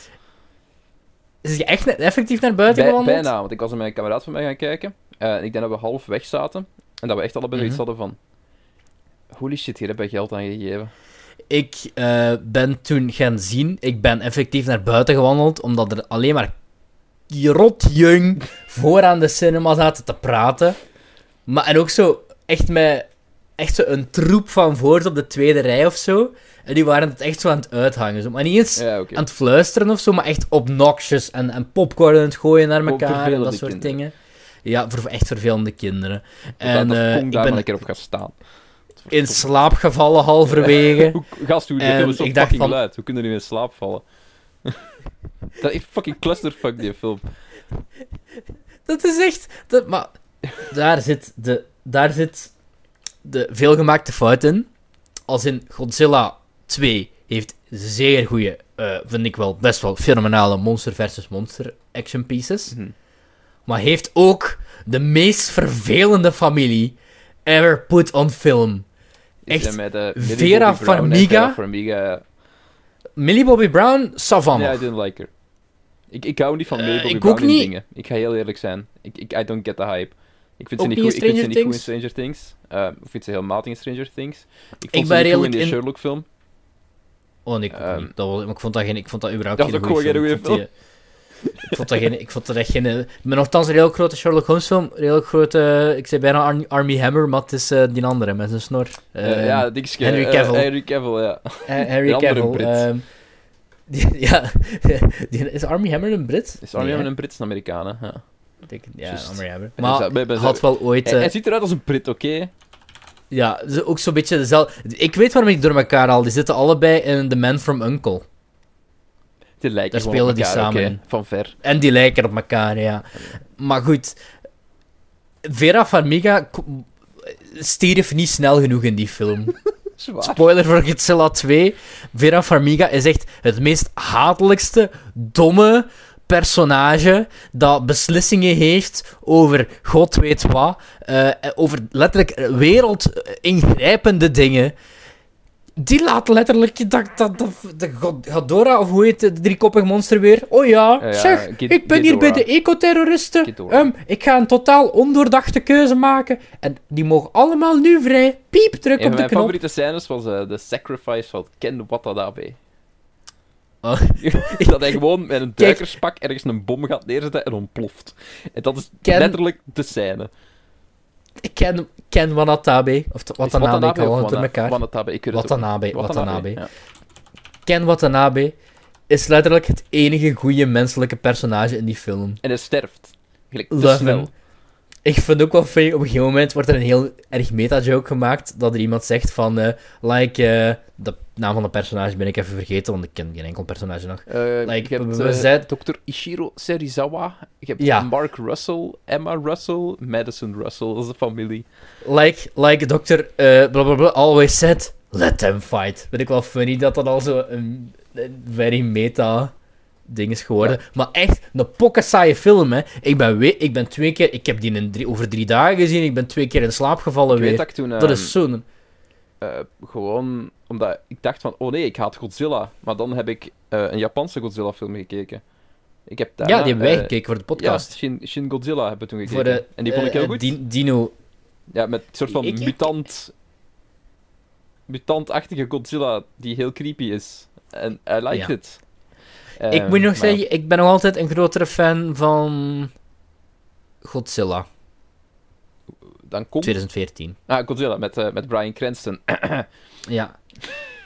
B: Is je echt effectief naar buiten
A: Bij-
B: gewandeld?
A: bijna, want ik was met mijn kameraad van mij gaan kijken. Eh, en ik denk dat we half weg zaten. En dat we echt allebei iets
B: Mhm.
A: hadden van... Holy shit, hier heb je geld aan gegeven.
B: Ik eh, ben toen gaan zien, ik ben effectief naar buiten gewandeld, omdat er alleen maar rotjong vooraan de cinema zaten te praten. Maar, en ook zo echt met echt zo een troep van voort op de tweede rij of zo. En die waren het echt zo aan het uithangen. Zo. Maar niet eens
A: Ja,
B: aan het fluisteren of zo, maar echt obnoxious. En, en popcorn aan het gooien naar elkaar en dat soort
A: kinderen.
B: dingen. Ja, voor echt vervelende kinderen.
A: En, Kong
B: ik
A: maar een
B: ben
A: keer op gaat staan.
B: in slaap gevallen halverwege.
A: Gast, hoe die
B: En
A: film is zo
B: ik dacht van-
A: luid. Hoe kunnen die in slaap vallen? dat is fucking clusterfuck, die film.
B: Dat is echt... Dat, maar daar zit, de, daar zit de veelgemaakte fout in. Als in Godzilla 2 heeft zeer goede, eh, vind ik wel, best wel fenomenale monster versus monster action pieces.
A: Mhm.
B: Maar heeft ook de meest vervelende familie ever put on film. Echt,
A: met, eh, Vera Farmiga?
B: Millie Bobby Brown, savannah.
A: Ja, I didn't like her. Ik, ik hou niet van
B: Eh,
A: Millie Bobby Brown dingen. Ik ga heel eerlijk zijn. Ik, ik, I don't get the hype. Ik vind ze niet, goed,
B: in
A: ik vind ze
B: Stranger
A: niet goed in
B: Things?
A: Stranger Things. Eh, ik vind ze heel matig in Stranger Things. Ik vond
B: ben
A: ze niet goed in
B: redelijk
A: die
B: in-
A: Sherlock film.
B: Oh nee, ik,
A: Ehm.
B: Dat was, maar ik vond dat, geen, ik vond dat überhaupt
A: Dat
B: geen
A: is
B: goede film. Ik vond die- Ik vond dat, geen, ik vond dat echt geen... eh, Ik ben nogthans een heel grote Sherlock Holmes film. Een heel grote... Ik zei bijna Ar- Army Hammer, maar het is eh, die andere met zijn snor.
A: Eh,
B: Ehm,
A: ja, dingetje,
B: Henry
A: eh,
B: Cavill.
A: Henry Cavill, ja. Andere
B: Cavill.
A: Brit.
B: ehm, die- ja, die, is Army Hammer een Brit?
A: Is Army
B: Nee,
A: Hammer een Brits Amerikaan, hè? Ja.
B: Ik Ja, Maar
A: bij-
B: had wel ooit...
A: Hij,
B: eh,
A: hij ziet eruit als een Brit, oké?
B: ja, ze- ook zo'n beetje dezelfde... Ik weet waarom ik door elkaar al. Die zitten allebei in The Man from Uncle.
A: Die lijken
B: Daar spelen die samen.
A: Van ver.
B: En die lijken op elkaar, ja. Maar goed, Vera Farmiga stierf niet snel genoeg in die film.
A: Zwaar.
B: Spoiler voor Godzilla 2. Vera Farmiga is echt het meest hatelijkste, domme personage dat beslissingen heeft over god weet wat. eh, over letterlijk wereldingrijpende dingen. Die laat letterlijk dat, dat, dat, de God- of hoe heet het, de driekoppig monster weer? Oh ja,
A: Ja,
B: zeg, ik ben hier bij de ecoterroristen. Ehm, ik ga een totaal ondoordachte keuze maken. En die mogen allemaal nu vrij. Piep, druk
A: Een
B: op
A: van
B: de
A: mijn
B: knop.
A: favoriete scènes was eh, de sacrifice van Ken Watanabe.
B: Oh.
A: dat hij gewoon met een duikerspak ergens een bom gaat neerzetten en ontploft. En dat is
B: Ken-
A: letterlijk de scène.
B: Ik ken, ken Watanabe. Of Watanabe, ik haal het elkaar.
A: Watanabe, ik weet het ook
B: Watanabe. Watanabe.
A: ja.
B: Ken Watanabe is letterlijk het enige goede menselijke personage in die film.
A: En hij sterft. Gelijk, te
B: Love
A: snel.
B: him. Ik vind ook wel funny, op een gegeven moment wordt er een heel erg meta-joke gemaakt, dat er iemand zegt van, eh, like, eh, de naam van de personage ben ik even vergeten, want ik ken geen enkel personage nog.
A: Eh,
B: Like,
A: hebt Dr. Ishiro Serizawa. Je hebt
B: Ja.
A: Mark Russell, Emma Russell, Madison Russell. Dat is de familie.
B: Like, like uh, blablabla always said, let them fight. Vind ik wel funny dat dat al zo een, een very meta ding is geworden. Maar echt, een pokken saaie film, hè. Ik ben, we ik ben twee keer... Ik heb die in drie, over drie dagen gezien. Ik ben twee keer in slaap gevallen
A: Ik weet
B: weer.
A: dat ik toen...
B: dat
A: ehm,
B: is zo'n...
A: eh, gewoon omdat ik dacht van, oh nee, ik haat Godzilla. Maar dan heb ik eh, een Japanse Godzilla-film gekeken. Ik heb daarna,
B: ja, die hebben wij
A: eh,
B: gekeken voor de
A: Ja,
B: podcast.
A: Shin, Shin Godzilla hebben we toen gekeken.
B: voor de,
A: en die vond ik heel goed.
B: Di- Dino...
A: Ja, met een soort van
B: Ik- ik-
A: mutant... Mutantachtige Godzilla die heel creepy is. En I like
B: Ja.
A: it.
B: Ik
A: Ehm,
B: moet nog zeggen, ik ben nog altijd een grotere fan van... Godzilla,
A: Dan komt...
B: 2014.
A: Ah, Godzilla met, eh, met Bryan Cranston.
B: Ja.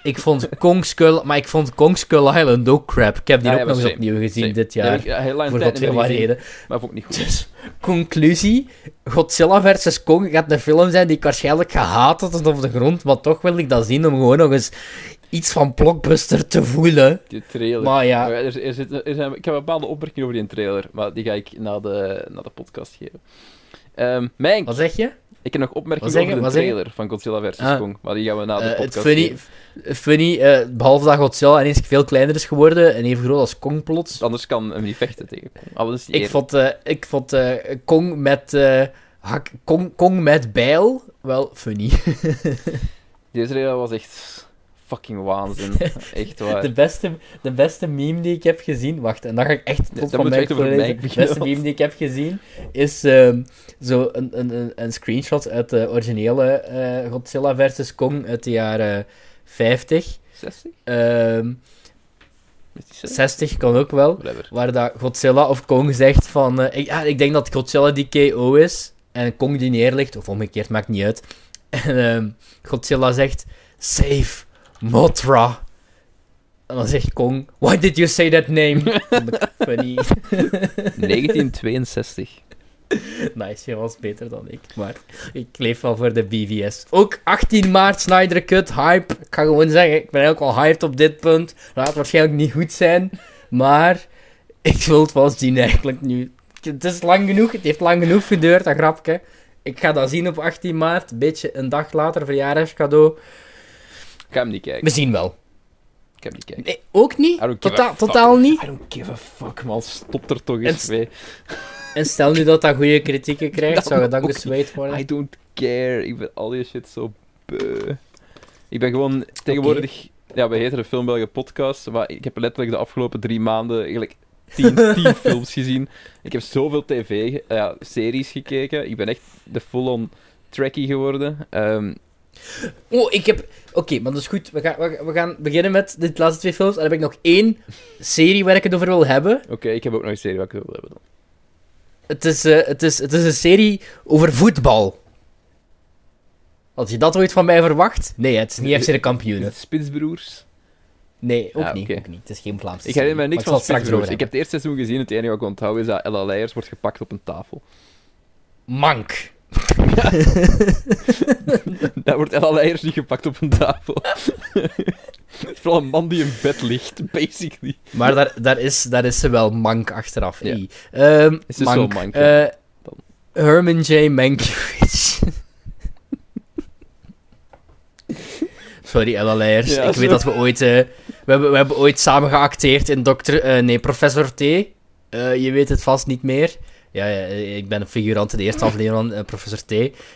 B: Ik vond Kong Skull... Maar ik vond Kong Skull Island ook crap. Ik heb die
A: Ja,
B: ook
A: ja,
B: nog eens opnieuw gezien
A: Same.
B: dit jaar.
A: ja, heel lang
B: Voor
A: tijd
B: wat
A: gezien,
B: reden.
A: Maar vond ik niet goed.
B: Dus, conclusie. Godzilla vs. Kong gaat een film zijn die ik waarschijnlijk gehaat had tot op de grond. Maar toch wil ik dat zien om gewoon nog eens iets van Blockbuster te voelen.
A: Die trailer.
B: Maar ja,
A: Er, er, zit, er zijn, ik heb een bepaalde opmerkingen over die trailer, maar die ga ik na de, na de podcast geven. Ehm mijn,
B: wat zeg je?
A: ik heb nog opmerkingen over de trailer van Godzilla vs.
B: Ah.
A: Kong, maar die gaan we na de
B: Eh, het
A: podcast
B: funny,
A: geven.
B: funny eh, behalve dat Godzilla ineens veel kleiner is geworden en even groot als Kong plots.
A: Anders kan hem niet vechten tegen Kong. Die
B: Ik vond, ik vond Kong met... hak, Kong, Kong met bijl wel funny.
A: Deze trailer was echt fucking waanzin. echt waar.
B: De beste, de beste meme die ik heb gezien... Wacht, en dan ga ik echt tot van mij De beste meme die ik heb gezien is ehm, zo een, een, een, een screenshot uit de originele eh, Godzilla vs. Kong uit de jaren 50.
A: 60?
B: Ehm,
A: Is die 60?
B: 60 kan ook wel.
A: Whatever.
B: Waar dat Godzilla of Kong zegt van... eh, ik, ik denk dat Godzilla die KO is. En Kong die neerligt. Of omgekeerd, maakt niet uit. En ehm, Godzilla zegt... Save Mothra. En dan zegt Kong... Why did you say that name? Vond ik funny.
A: 1962.
B: nice, je was beter dan ik. Maar ik leef wel voor de BVS. Ook 18 maart, Snyder Cut, hype. Ik ga gewoon zeggen, ik ben eigenlijk al hyped op dit punt. Gaat waarschijnlijk niet goed zijn. Maar ik wil het wel zien eigenlijk nu. Het is lang genoeg, het heeft lang genoeg geduurd, dat grapje. Ik ga dat zien op 18 maart. Een beetje een dag later, verjaardagscadeau.
A: Ik ga hem niet kijken.
B: We zien wel.
A: Ik hem niet kijken.
B: Nee, ook niet? Totaal, totaal niet?
A: I don't give a fuck, man. Stop er toch
B: En
A: eens
B: s-
A: mee.
B: En stel nu dat dat goede kritieken krijgt,
A: Dat
B: zou je dan gesweet worden?
A: I don't care. Ik ben al die shit zo beu. Ik ben gewoon tegenwoordig... Ja, we heten de Film België podcast, maar ik heb letterlijk de afgelopen drie maanden eigenlijk tien, tien films gezien. Ik heb zoveel tv, ge- ja, series gekeken. Ik ben echt de full-on trekkie geworden. Ehm,
B: Oh, ik heb... Oké, maar dat is goed. We gaan, we, gaan beginnen met de laatste twee films. En dan heb ik nog één serie waar ik het over wil hebben.
A: Oké, ik heb ook nog een serie wat ik wil hebben dan.
B: Het is, eh, het, is, het is een serie over voetbal. Had je dat ooit van mij verwacht? Nee, het is niet FC de
A: Is het Spitsbroers?
B: Nee, ook,
A: Ah,
B: niet, ook niet. Het is geen Vlaamse
A: Ik herinner me niks van
B: het
A: Spitsbroers.
B: over
A: Ik heb het eerste seizoen gezien. Het enige wat ik onthoud is dat Ella Leijers wordt gepakt op een tafel.
B: hebben. Mank.
A: Daar wordt Leijers niet gepakt op een tafel. Het is vooral een man die in bed ligt, basically.
B: Maar daar, daar, is, daar is ze wel mank achteraf.
A: Ja.
B: Ehm,
A: Is ze
B: mank.
A: zo mank, ja?
B: Eh, Herman J. Mankiewicz. Sorry, Ella Leijers.
A: Ja,
B: ik
A: zo-
B: weet dat we ooit... eh, we, hebben, we hebben ooit samen geacteerd in Dokter... eh, nee, Professor T. Je weet het vast niet meer. Ja, ja, ik ben een figurant in de eerste aflevering van eh, Professor T.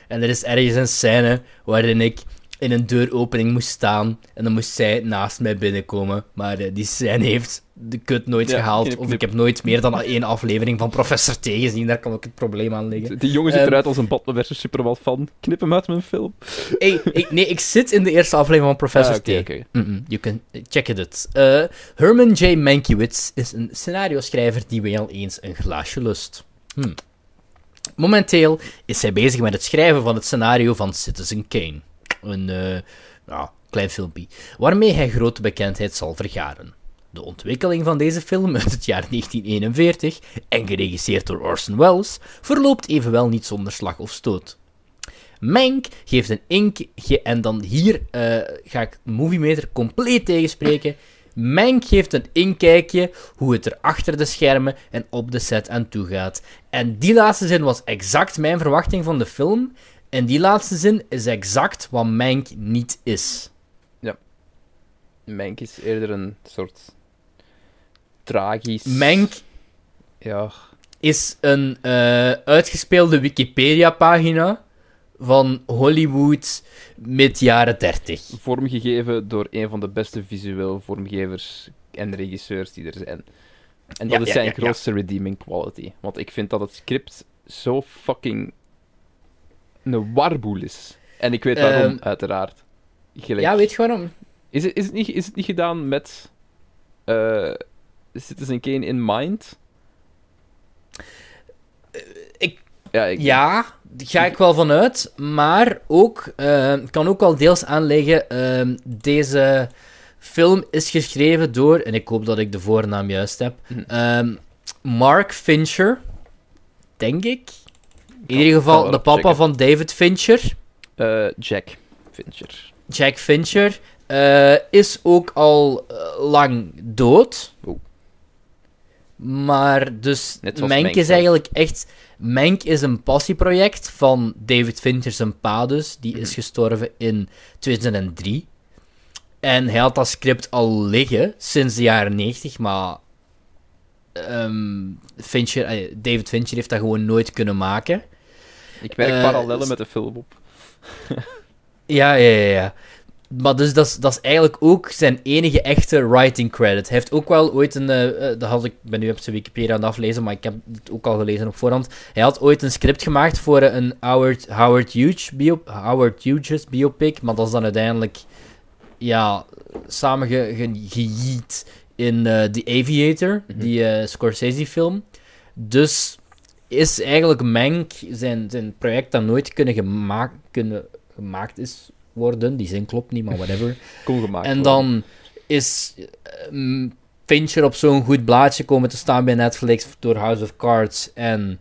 B: En er is ergens een scène waarin ik in een deuropening moest staan. En dan moest zij naast mij binnenkomen. Maar eh, die scène heeft de kut nooit
A: Ja,
B: gehaald.
A: knip,
B: Of ik heb nooit meer dan één aflevering van Professor T gezien. Daar kan ook het probleem aan liggen.
A: Die jongen ziet
B: Ehm,
A: eruit als een Batman versus Superman fan. Knip hem uit mijn film.
B: Hey, ik, nee, ik zit in de eerste aflevering van Professor
A: Ah,
B: T.
A: oké.
B: Mm-mm, you can check it. Uh, Herman J. Mankiewicz is een scenario-schrijver die wel eens een glaasje lust. Hm. Momenteel is hij bezig met het schrijven van het scenario van Citizen Kane. Een ja, klein filmpje, waarmee hij grote bekendheid zal vergaren. De ontwikkeling van deze film uit het jaar 1941, en geregisseerd door Orson Welles, verloopt evenwel niet zonder slag of stoot. Mank geeft een ink... ge- en dan hier eh, ga ik de Movie Meter compleet tegenspreken. Mank geeft een inkijkje hoe het er achter de schermen en op de set aan toe gaat. En die laatste zin was exact mijn verwachting van de film. En die laatste zin is exact wat Mank niet is.
A: Mank is eerder een soort tragisch...
B: Mank
A: Ja,
B: is een eh, uitgespeelde Wikipedia-pagina van Hollywood mid jaren 30.
A: vormgegeven door een van de beste visueel vormgevers en regisseurs die er zijn. En
B: Ja,
A: dat is zijn
B: ja, ja.
A: grootste redeeming quality. Want ik vind dat het script zo fucking een warboel is. En ik weet waarom,
B: Ehm,
A: uiteraard. Gelijk-
B: Ja, weet je waarom?
A: Is, het, is, het niet, is het niet gedaan met eh Citizen Kane in mind? Ja, ik,
B: Ja, daar ga ik wel vanuit. Maar ook, eh, kan ook wel deels aanleggen, ehm, deze film is geschreven door, en ik hoop dat ik de voornaam juist heb,
A: Mhm.
B: ehm, Mark Fincher, denk ik. In ieder geval de papa van David Fincher.
A: Eh, Jack Fincher.
B: Jack Fincher eh, is ook al eh, lang dood. Maar dus Mank is eigenlijk echt... Mank is een passieproject van David Fincher zijn pa dus. Die is gestorven in 2003. En hij had dat script al liggen sinds de jaren 90, maar... ehm, Fincher, eh, David Fincher heeft dat gewoon nooit kunnen maken.
A: Ik werk
B: Eh,
A: parallellen met de film op.
B: Ja, ja, ja, ja. Maar dus dat is, dat is eigenlijk ook zijn enige echte writing credit. Hij heeft ook wel ooit een... eh, eh, dat had ik, ben nu op zijn Wikipedia aan het aflezen, maar ik heb het ook al gelezen op voorhand. Hij had ooit een script gemaakt voor een Howard, Howard, Hughes, bio, Howard Hughes biopic, maar dat is dan uiteindelijk ja, samengejiet in eh, The Aviator,
A: Mhm.
B: die eh, Scorsese-film. Dus is eigenlijk Mank zijn, zijn project dat nooit kunnen, gemaakt, kunnen gemaakt is worden. Die zin klopt niet, maar whatever.
A: Kon gemaakt
B: en
A: worden.
B: dan is eh, mm, Fincher op zo'n goed blaadje komen te staan bij Netflix door House of Cards en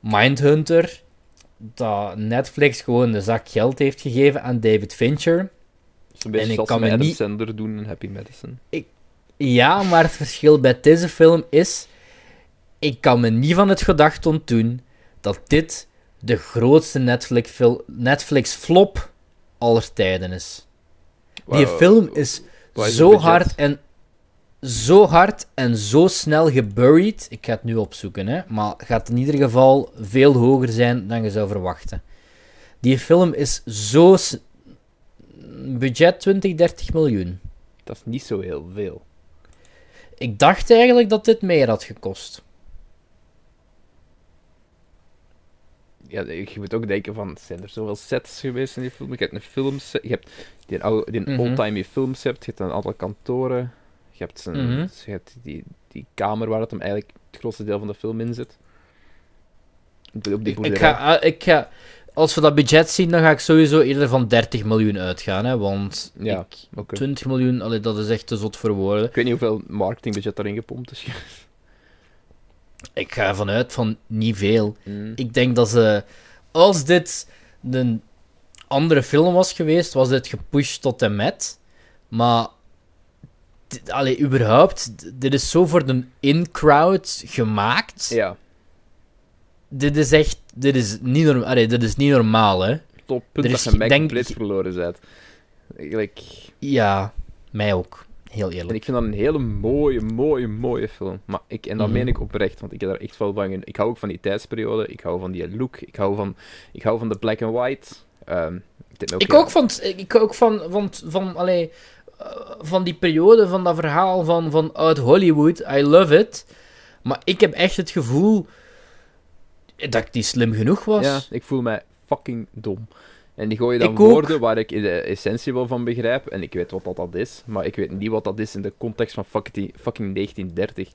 B: Mindhunter. Dat Netflix gewoon de zak geld heeft gegeven aan David Fincher.
A: Een beetje
B: en ik kan
A: met
B: me
A: Adam
B: niet-
A: Sandler doen in Happy Medicine.
B: Ja, maar het verschil bij deze film is... Ik kan me niet van het gedacht ontdoen dat dit de grootste Netflix-flop Netflix flop aller tijden is. Die
A: Wow.
B: film is
A: is
B: zo hard en zo hard en zo snel geburied. Ik ga het nu opzoeken, hè, maar gaat in ieder geval veel hoger zijn dan je zou verwachten. Die film is zo budget 20, 30 miljoen.
A: Dat is niet zo heel veel.
B: Ik dacht eigenlijk dat dit meer had gekost.
A: Ja, je moet ook denken van, zijn er zoveel sets geweest in die film? Je hebt een filmset, je hebt die, oude- die
B: Mhm.
A: oldtimey filmset, je hebt een aantal kantoren, je hebt, zijn,
B: Mhm.
A: je hebt die, die kamer waar het hem eigenlijk het grootste deel van de film in zit. Op die
B: Ik, ik ga, ah, ik ga, als we dat budget zien, dan ga ik sowieso eerder van 30 miljoen uitgaan. Hè, want
A: Ja,
B: ik,
A: oké.
B: 20 miljoen, allee, dat is echt te zot voor woorden.
A: Ik weet niet hoeveel marketingbudget daarin gepompt is.
B: Ik ga ervan uit van niet veel.
A: Mm.
B: Ik denk dat ze, als dit een andere film was geweest, was dit gepusht tot en met. Maar, dit- allee, überhaupt, dit is zo voor de in-crowd gemaakt.
A: Ja,
B: Dit is echt, dit is niet, norm, allee, dit is niet normaal, hè.
A: top punt
B: Er
A: dat je mij
B: denk-
A: compleet verloren bent. Eigenlijk...
B: Ja, mij ook. Heel
A: En
B: eerlijk.
A: ik vind dat een hele mooie, mooie, mooie film. Maar ik, en dat
B: Mhm.
A: meen ik oprecht, want ik heb daar echt wel van... gen- Ik hou ook van die tijdsperiode, ik hou van die look, ik hou van, ik hou van de black and white. Ehm, ik
B: ook van, ik ook van, van, van, allee, eh, van die periode, van dat verhaal van, van uit Hollywood. I love it. Maar ik heb echt het gevoel dat ik niet slim genoeg was.
A: Ja, ik voel mij fucking dom. En die gooien dan
B: Ik ook.
A: woorden waar ik de essentie wel van begrijp. En ik weet wat dat, dat is, maar ik weet niet wat dat is in de context van fucking, fucking 1930.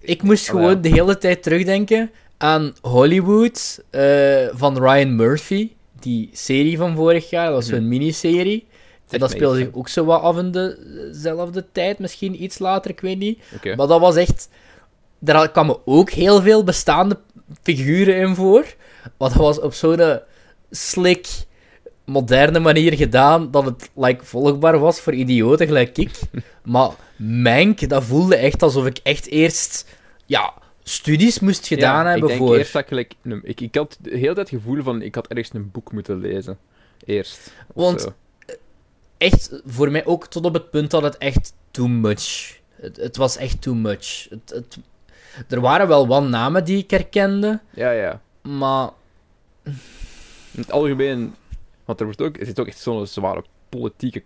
B: Ik moest gewoon de hele tijd terugdenken aan Hollywood eh, van Ryan Murphy. Die serie van vorig jaar, dat was
A: Mhm.
B: zo'n miniserie. En dat speelde zich ook zo wat af in dezelfde tijd, misschien iets later, ik weet niet. Maar dat was echt... Daar kwamen ook heel veel bestaande figuren in voor. Maar dat was op zo'n slick, moderne manier gedaan, dat het like, volgbaar was voor idioten gelijk ik. maar Mank, dat voelde echt alsof ik echt eerst... Ja, studies moest gedaan
A: Ja,
B: hebben
A: ik denk
B: voor...
A: eerst dat ik, ik... Ik had de hele tijd het gevoel van, ik had ergens een boek moeten lezen. Eerst.
B: Want-
A: zo.
B: Echt, voor mij ook tot op het punt dat het echt too much... Het, het was echt too much. Het, het, er waren wel wat namen die ik herkende,
A: Ja, ja.
B: maar...
A: In het algemeen... Want er, wordt ook, er zit ook echt zo'n zware politieke...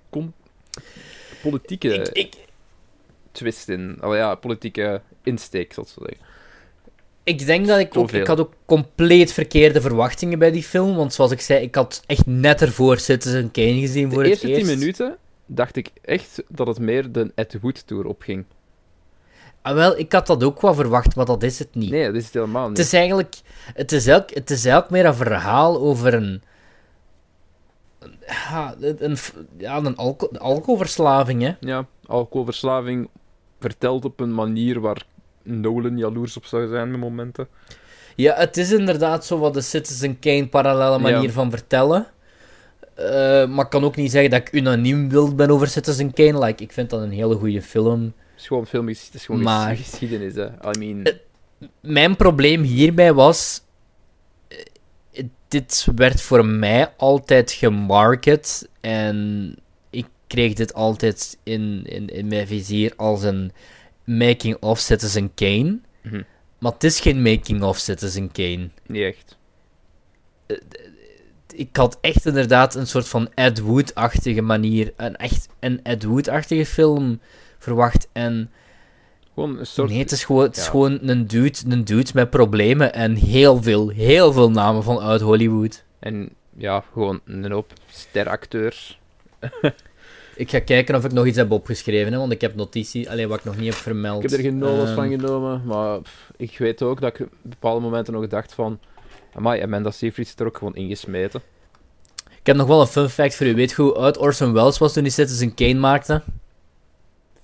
A: Politieke
B: ik, ik,
A: twist in. Ja, politieke insteek, zal ik zo zeggen.
B: Ik denk dat ik ook... Ik had ook compleet verkeerde verwachtingen bij die film. Want zoals ik zei, ik had echt net ervoor Citizen Kane gezien voor
A: De
B: het
A: eerste
B: eerst.
A: 10 minuten dacht ik echt dat het meer de Ed Wood Tour opging.
B: Ah, wel, ik had dat ook wel verwacht, maar dat is het niet.
A: Nee, dat is het helemaal niet.
B: Het is eigenlijk... Het is eigenlijk, het is eigenlijk meer een verhaal over een... Ja, een, ja, een alco alcoholverslaving, hè.
A: Ja, alcoholverslaving verteld op een manier waar Nolan jaloers op zou zijn met momenten.
B: Ja, het is inderdaad zo wat de Citizen Kane parallele manier
A: Ja.
B: van vertellen. Eh, maar ik kan ook niet zeggen dat ik unaniem wild ben over Citizen Kane. Like, ik vind dat een hele goede film.
A: Is gewoon het is gewoon
B: Maar-
A: ges- geschiedenis, hè. I mean...
B: Eh, Mijn probleem hierbij was... eh, Dit werd voor mij altijd gemarket. En ik kreeg dit altijd in, in, in mijn vizier als een making-of Citizen Kane.
A: mhm,
B: Maar het is geen making-of Citizen Kane.
A: Niet echt.
B: ik had echt inderdaad een soort van Ed Wood-achtige manier, een echt een Ed Wood-achtige film verwacht. En
A: Gewoon een soort...
B: nee, het is gewoon, het is
A: ja.
B: gewoon een, dude, een dude met problemen en heel veel, heel veel namen van uit Hollywood.
A: En ja, gewoon een hoop steracteurs.
B: Ik ga kijken of ik nog iets heb opgeschreven, hè, want ik heb notitie, alleen wat ik nog niet heb vermeld.
A: Ik heb er geen notas van
B: Ehm,
A: genomen, maar pff, ik weet ook dat ik op bepaalde momenten nog dacht van... Amai, Amanda Seyfried is er ook gewoon ingesmeten.
B: Ik heb nog wel een fun fact voor u. Weet je hoe oud Orson Welles was toen hij Citizen Kane maakte?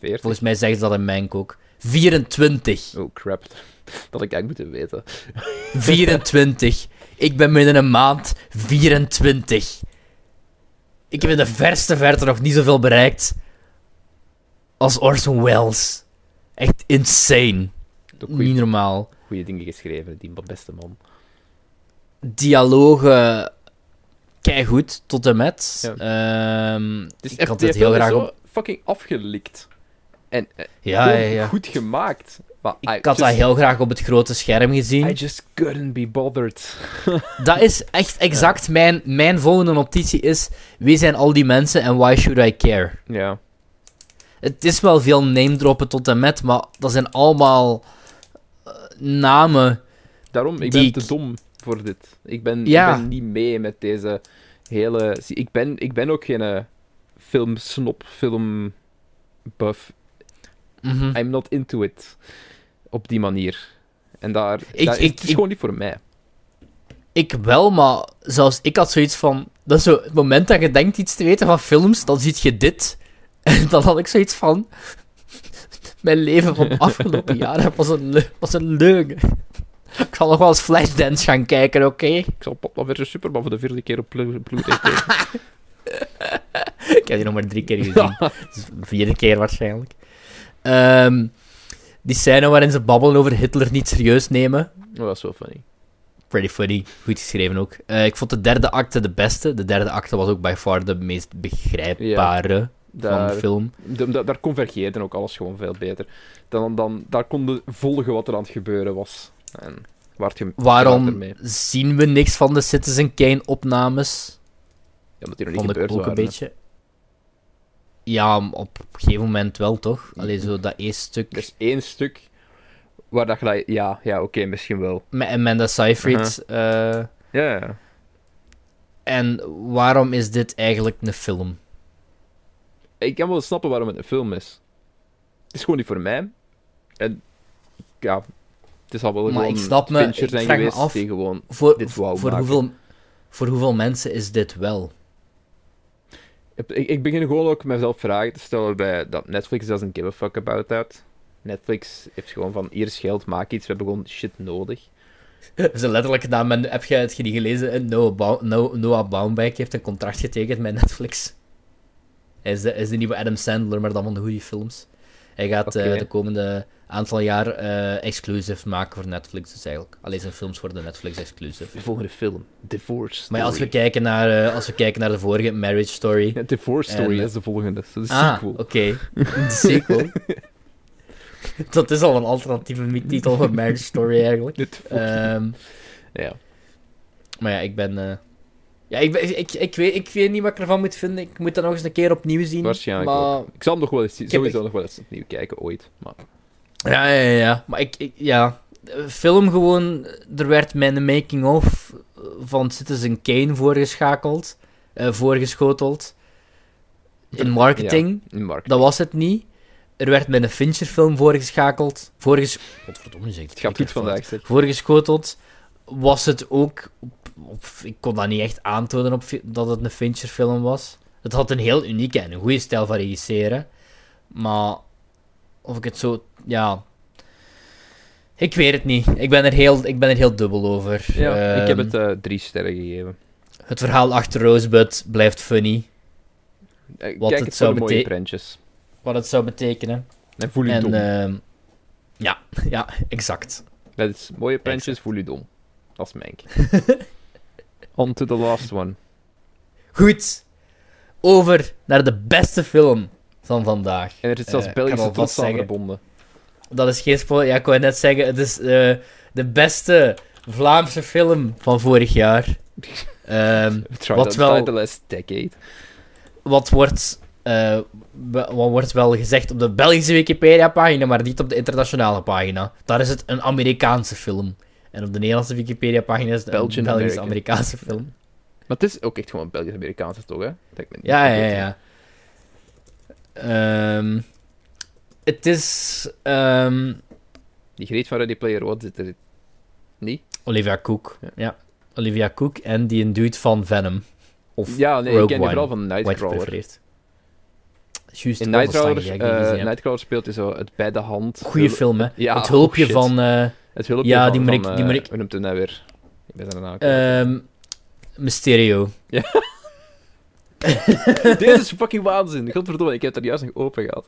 A: 40.
B: Volgens mij zeggen ze dat in Mank ook. 24.
A: Oh, crap. Dat had ik eigenlijk moeten weten.
B: 24. Ik ben binnen een maand 24. Ik heb in de verste verte nog niet zoveel bereikt als Orson Welles. Echt insane. Niet normaal.
A: goede dingen geschreven, die beste man.
B: Dialogen goed tot en met.
A: Ja.
B: Ehm, ik had
A: die
B: het heel graag op.
A: fucking afgelikt. En eh,
B: Ja, ja, ja.
A: goed gemaakt. Maar I
B: Ik had dat heel graag op het grote scherm gezien.
A: I just couldn't be bothered.
B: Dat is echt exact mijn, mijn volgende notitie is... Wie zijn al die mensen en why should I care?
A: Ja.
B: Het is wel veel name droppen tot en met, maar dat zijn allemaal eh, namen.
A: Daarom, ik ben
B: ik-
A: te dom voor dit. Ik ben,
B: Ja.
A: ik ben niet mee met deze hele... Ik, ben, ik ben ook geen eh, filmsnop,
B: Mhm.
A: I'm not into it. Op die manier. En daar...
B: Ik-
A: daar is, het
B: ik-
A: gewoon niet voor mij.
B: Ik wel, maar zelfs ik had zoiets van... Dat is zo, het moment dat je denkt iets te weten van films, dan zie je dit. En dan had ik zoiets van... Mijn leven van de afgelopen jaren was een, was een leugen. Ik zal nog wel eens Flashdance gaan kijken, oké?
A: Ik zal Papa versus Superman voor de vierde keer op Blu-ray kijken.
B: Ik heb die nog maar drie keer gezien. Dus de vierde keer waarschijnlijk. Ehm, die scène waarin ze babbelen over Hitler niet serieus nemen.
A: Oh, dat is wel funny.
B: Pretty funny. Goed geschreven ook. Eh, ik vond de derde acte de beste. De derde acte was ook by far de meest begrijpbare van
A: Daar,
B: de film.
A: da- daar convergeerde ook alles gewoon veel beter. Dan, dan, daar konden volgen wat er aan het gebeuren was. En
B: Waarom zien we niks van de Citizen Kane opnames?
A: Ja, omdat die nog niet gebeurd
B: ook een
A: waren,
B: beetje. Ja, op een gegeven moment wel toch? Alleen zo dat eerste stuk.
A: Er is één stuk waar dat je... dat- Ja, ja oké, misschien wel.
B: Met Amanda Seyfried. eh,
A: Ja, ja.
B: en waarom is dit eigenlijk een film?
A: Ik kan wel snappen waarom het een film is. Het is gewoon niet voor mij. En ja, het is al wel
B: Maar
A: gewoon
B: ik snap me- ik
A: zijn
B: me af-
A: die gewoon...
B: Voor,
A: Dit wou
B: voor,
A: maken.
B: hoeveel, voor hoeveel mensen is dit wel?
A: Ik, ik begin gewoon ook mezelf vragen te stellen bij dat Netflix doesn't give a fuck about that. Netflix heeft gewoon van, hier is geld, maak iets, we hebben gewoon shit nodig.
B: Ze letterlijk gedaan met, heb je het niet gelezen? Eh, Noah, No- Noah Baumbach heeft een contract getekend met Netflix. Hij is de, is de nieuwe Adam Sandler, maar dan van de goede films. Hij gaat eh, de komende aantal jaar eh exclusive maken voor Netflix, dus eigenlijk. Alleen zijn films worden Netflix exclusive.
A: De volgende film, Divorce Story.
B: Maar ja, als we kijken naar, eh, als we kijken naar de vorige Marriage Story.
A: Ja, Divorce Story is de volgende, dat is de
B: ah,
A: sequel.
B: oké. De sequel. Dat is al een alternatieve titel voor Marriage Story eigenlijk. Ehm
A: ja.
B: Maar ja, ik ben. eh, Ja, ik, ik, ik, weet, ik weet niet wat ik ervan moet vinden. Ik moet dat nog eens een keer opnieuw zien.
A: Waarschijnlijk
B: maar...
A: ook. Ik zal hem nog wel eens,
B: heb-
A: sowieso nog wel eens opnieuw kijken, ooit. Maar
B: Ja, ja, ja. Maar ik, ik ja. Film gewoon. Er werd mijn making-of van Citizen Kane voorgeschakeld. eh, voorgeschoteld. In marketing.
A: in Mark.
B: Dat was het niet. Er werd met een Fincher-film voorgeschakeld. Voorges... Godverdomme, zeg
A: Het gaat goed vandaag, zeg.
B: voorgeschoteld, was het ook... op- op- ik kon dat niet echt aantonen op, dat het een Fincher-film was. Het had een heel unieke en een goede stijl van regisseren. Maar of ik het zo... Ja... Ik weet het niet. Ik ben er heel, ik ben er heel dubbel over.
A: Ja, ik heb
B: Ehm,
A: het eh, drie sterren gegeven.
B: het verhaal achter Rosebud blijft funny.
A: Eh,
B: wat het
A: het
B: zou
A: de mooie
B: bete-
A: prentjes.
B: Wat het zou betekenen.
A: En voel je
B: En
A: dom.
B: ehm, ja, ja, exact.
A: Dat is mooie prentjes, voel je dom. Dat is Menk. On to the last one.
B: Goed. Over naar de beste film van vandaag.
A: En er zit zelfs
B: kan
A: Belgische trots aan verbonden.
B: Dat is geen spoiler. Ja, ik wou net zeggen, het is eh, de beste Vlaamse film van vorig jaar. Ehm,
A: Try
B: Wat
A: the-
B: wel-
A: the last decade.
B: wat, wordt, be- wat wordt wel gezegd op de Belgische Wikipedia-pagina, maar niet op de internationale pagina. Daar is het een Amerikaanse film. En op de Nederlandse Wikipedia-pagina is het een Belgisch-Amerikaanse film.
A: Maar het is ook echt gewoon Belgisch-Amerikaanse toch, hè? Dat ik me niet
B: Ja, ja, ja. Ehm, het is ehm,
A: Die Greet van Ready Player One zit er niet.
B: Olivia Cook.
A: Ja.
B: Ja. Olivia Cook en die een dude van Venom. Of
A: Ja, nee, ik ken die vooral van
B: wat
A: Nightcrawler.
B: Juist,
A: In Nightcrawler, eh,
B: heb.
A: Nightcrawler speelt hij zo het bij de hand.
B: Goeie film, hè.
A: Ja,
B: het hulpje
A: oh
B: van... eh,
A: Het hulpje
B: Ja,
A: van,
B: die moet
A: van,
B: ik- die
A: eh,
B: moet ik-
A: Hoe noemt hij nou weer? Ik ben naam kwijt.
B: ehm, Mysterio.
A: Deze is fucking waanzin. Godverdomme, ik heb er juist nog open gehad.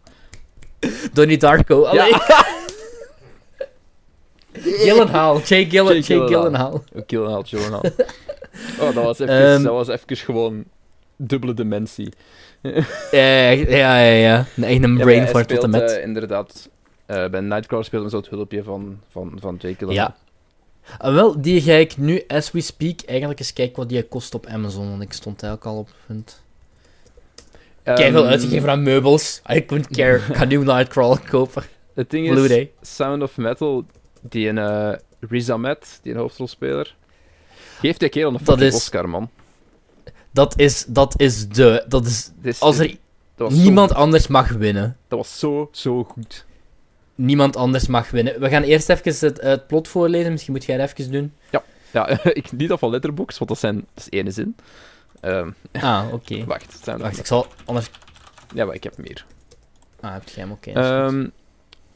B: Donnie Darko. Allee.
A: Ja.
B: Gyllenhaal. Jake, Gyllen,
A: Jake
B: Jake
A: Gyllenhaal.
B: Gyllenhaal.
A: Johan Oh, dat was even,
B: Ehm.
A: dat was even gewoon dubbele dimensie.
B: Ja, ja, ja, ja. Een
A: Ja, maar
B: brain fart tot en met.
A: eh, inderdaad, eh, bij Nightcrawler speelt hem zo het hulpje van, van, van Jake Gyllenhaal.
B: Ja. Ah, wel, die ga ik nu, as we speak, eigenlijk eens kijken wat die kost op Amazon. Want ik stond eigenlijk al op het punt. Kijk, veel
A: Ehm,
B: uitgegeven aan meubels. I couldn't care. Ik ga nu Nightcrawler kopen.
A: Het ding is,
B: Blu-ray.
A: Sound of Metal, die een uh, Riz Ahmed, die een hoofdrolspeler, geeft die kerel een
B: Dat
A: fucking
B: is-
A: Oscar, man.
B: Dat is, dat is de... Dat is, als er
A: zo
B: niemand anders mag winnen.
A: Dat was zo, zo goed.
B: Niemand anders mag winnen. We gaan eerst even het, het plot voorlezen. Misschien moet jij dat even doen.
A: Ja, ik niet dat van Letterboxd, want dat, zijn, dat is ene zin. Ehm,
B: Ah, oké.
A: wacht, of
B: Wacht, ik zal anders...
A: Ja, maar ik heb meer.
B: Ah, heb jij hem? Is goed.
A: Ehm,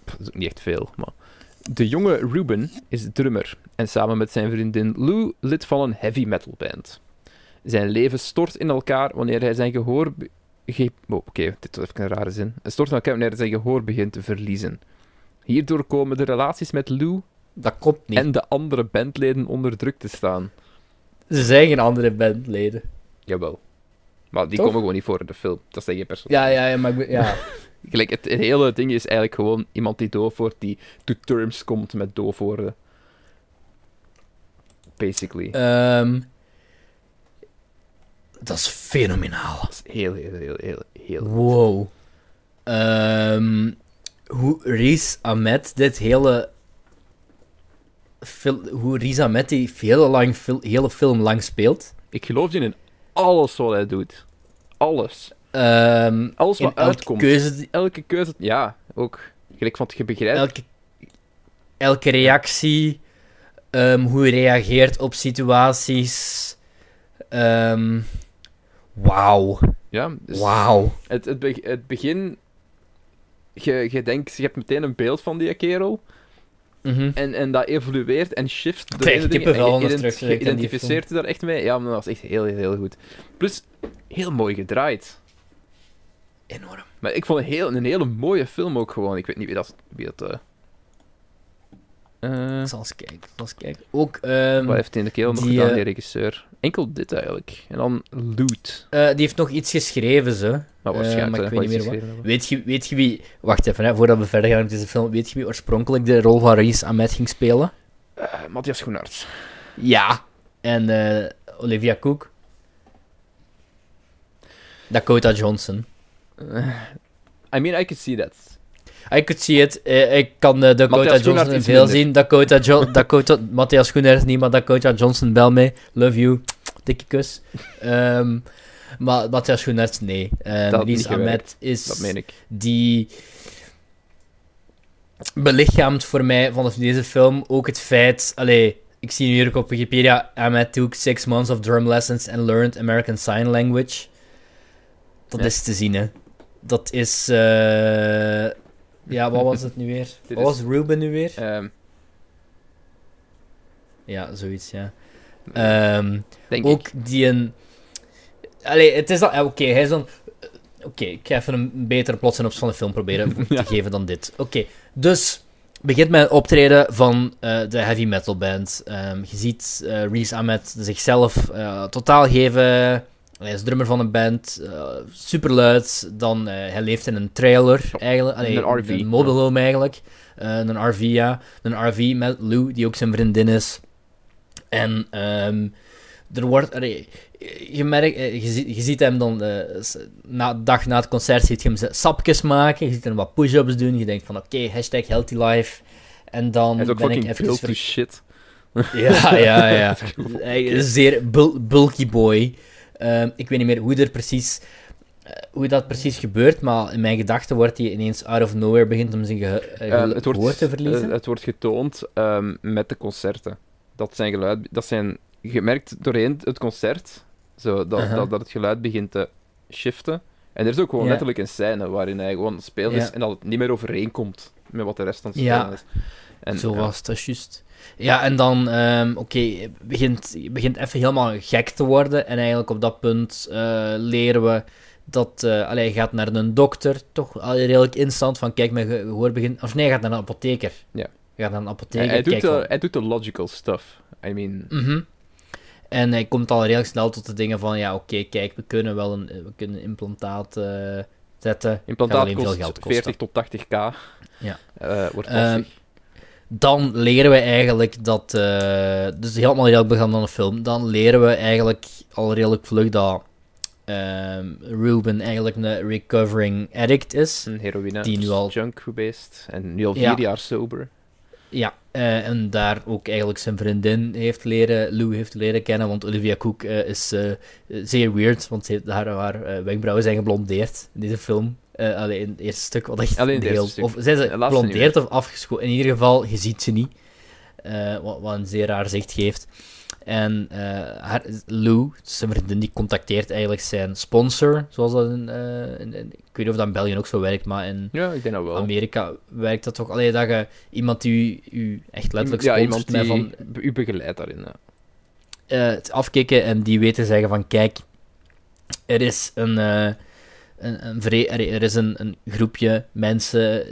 A: pff, dat is ook niet echt veel, maar... De jonge Ruben is drummer en samen met zijn vriendin Lou lid van een heavy metal band. Zijn leven stort in elkaar wanneer hij zijn gehoor... ge- oh, Oké, dit was even een rare zin. Het stort in elkaar wanneer hij zijn gehoor begint te verliezen. Hierdoor komen de relaties met Lou
B: Dat komt niet.
A: en de andere bandleden onder druk te staan.
B: Ze zijn geen andere bandleden.
A: Jawel. Maar die
B: Toch?
A: komen gewoon niet voor in de film. Dat zijn geen personages.
B: Ja, ja, ja, maar ik ben- ja.
A: Gelijk, het, het hele ding is eigenlijk gewoon iemand die doof wordt, die to terms komt met doof worden. Basically.
B: Ehm, dat is fenomenaal.
A: dat is heel, heel, heel, heel, heel...
B: Wow. Ehm, hoe Riz Ahmed dit hele... Fil hoe Riz Ahmed die hele, lang, fil hele film lang speelt.
A: Ik geloof in alles wat hij doet. Alles.
B: Ehm,
A: Alles wat
B: elke
A: uitkomt.
B: keuze... die-
A: Elke keuze... Ja, ook. Gelijk, want je begrijpt...
B: Elke, elke reactie... ehm, hoe hij reageert op situaties... ehm, Wauw.
A: Ja, dus
B: Wauw.
A: het, het, be- het begin... Je, je denkt, je hebt meteen een beeld van die kerel.
B: Mhm.
A: En, en dat evolueert en shift. door
B: Krijg kippenvel terug,
A: Je identificeert je daar echt mee. Ja, maar dat was echt heel, heel, heel goed. Plus, heel mooi gedraaid.
B: Enorm.
A: Maar ik vond het heel, een hele mooie film ook gewoon. Ik weet niet wie dat... Wie dat eh, eh,
B: Ik zal eens kijken. zal eens kijken. Ook... ehm,
A: wat heeft hij in de keel nog
B: die,
A: gedaan,
B: eh,
A: die regisseur? Enkel dit eigenlijk. En dan Loot.
B: eh, die heeft nog iets geschreven, ze.
A: Maar
B: Eh,
A: waarschijnlijk
B: maar ik weet niet meer wat. Weet je, weet je wie... Wacht even, hè, voordat we verder gaan met deze film. Weet je wie oorspronkelijk de rol van Riz Ahmed ging spelen?
A: Eh, Matthias Schoenaerts.
B: Ja. En eh, Olivia Cook. Dakota Johnson.
A: Eh, I mean, I could see that.
B: I could see it. Ik kan eh, Dakota Johnson in veel zien. Dakota, jo Dakota Matthias Schoenaerts niet, maar Dakota Johnson, bel mee. Love you. Dikke kus. Ehm, maar Matthias Schoenaerts, nee. Um,
A: niet
B: Ahmed is...
A: Dat meen ik.
B: die belichaamt voor mij van deze film ook het feit... Allee, ik zie nu hier ook op Wikipedia... Ahmed took six months of drum lessons and learned American Sign Language. Dat
A: Ja.
B: is te zien, hè. Dat is... eh, Ja, wat was het nu weer?
A: Dit
B: Wat
A: is-
B: was Ruben nu weer?
A: Ehm,
B: Ja, zoiets, ja. Ehm,
A: denk ik.
B: ook die een... Allee, het is dan... Oké, hij is dan... Oké, ik ga even een betere plotsynopsis van de film proberen
A: Ja.
B: te geven dan dit. Oké, dus... Begint met optreden van eh, de heavy metal band. Ehm, je ziet eh Reese Ahmed zichzelf eh, totaal geven. Hij is drummer van een band. eh superluid. Dan, eh, hij leeft in een trailer, eigenlijk. Allee,
A: een RV,
B: Een mobile home, eigenlijk. Eh, een RV, ja. Een RV met Lou, die ook zijn vriendin is. En ehm, er wordt... allee, je, merkt, eh, je, ziet, je ziet hem dan... eh, na, de dag na het concert ziet je hem sapjes maken. Je ziet hem wat push-ups doen. Je denkt van, oké, hashtag healthy life. En dan
A: Hij is ook
B: ben ik even...
A: to shit.
B: Ja, ja, ja. Hij is een zeer bul- bulky boy. Ehm, ik weet niet meer hoe er precies... hoe dat precies gebeurt, maar in mijn gedachten wordt hij ineens out of nowhere begint om zijn ge eh, ge-
A: het, wordt,
B: gehoor te verliezen.
A: eh, het wordt getoond ehm, met de concerten. Dat zijn geluid... Dat zijn... Je merkt doorheen het concert zo, dat, dat, dat het geluid begint te shiften. En er is ook gewoon letterlijk een scène waarin hij gewoon is
B: Ja.
A: en dat het niet meer overeenkomt met wat de rest aan het
B: Ja.
A: spelen is. En,
B: Zo
A: ja.
B: was het, dat is juist. Ja, en dan, ehm, oké, begint, begint even helemaal gek te worden. En eigenlijk op dat punt eh, leren we dat... eh allee, hij gaat naar een dokter, toch al redelijk instant, van kijk, mijn ge- gehoor begint... Of nee, hij gaat naar een apotheker.
A: Ja.
B: Hij gaat naar een apotheker,
A: hij doet de, hij doet de logical stuff. I mean...
B: Mhm. En hij komt al redelijk snel tot de dingen van, ja, oké, kijk, we kunnen wel een, we kunnen een implantaat eh, zetten.
A: Implantaat
B: veel
A: kost
B: geld kosten.
A: 40 tot 80k.
B: Ja.
A: Eh, wordt
B: Ehm,
A: lastig.
B: Dan leren we eigenlijk dat. eh dus helemaal redelijk begaan dan de film. Dan leren we eigenlijk al redelijk vlug dat. ehm, Ruben eigenlijk een recovering addict is.
A: een heroïne
B: die nu al-
A: junk geweest. En nu al vier
B: Ja.
A: jaar sober.
B: Ja, eh, en daar ook eigenlijk zijn vriendin heeft leren, Lou heeft leren kennen. Want Olivia Cook eh, is zeer weird, want ze heeft, haar, haar wenkbrauwen zijn geblondeerd in deze film. Eh alleen in het eerste stuk, wat echt
A: Alleen.
B: Of zijn ze geblondeerd of afgeschoten? In ieder geval, je ziet ze niet. Eh, wat, wat een zeer raar zicht geeft. En eh, haar, Lou, zijn vriendin, die contacteert eigenlijk zijn sponsor, zoals dat in, in- in- Ik weet niet of dat in België ook zo werkt, maar in
A: Ja, ik denk dat wel.
B: Amerika werkt dat toch? Alleen dat je iemand die u, u echt letterlijk
A: ja,
B: sponsort
A: iemand die
B: van
A: u begeleidt daarin. Ja.
B: het afkicken en die weten zeggen van kijk, er is een, een, er is een, een groepje mensen,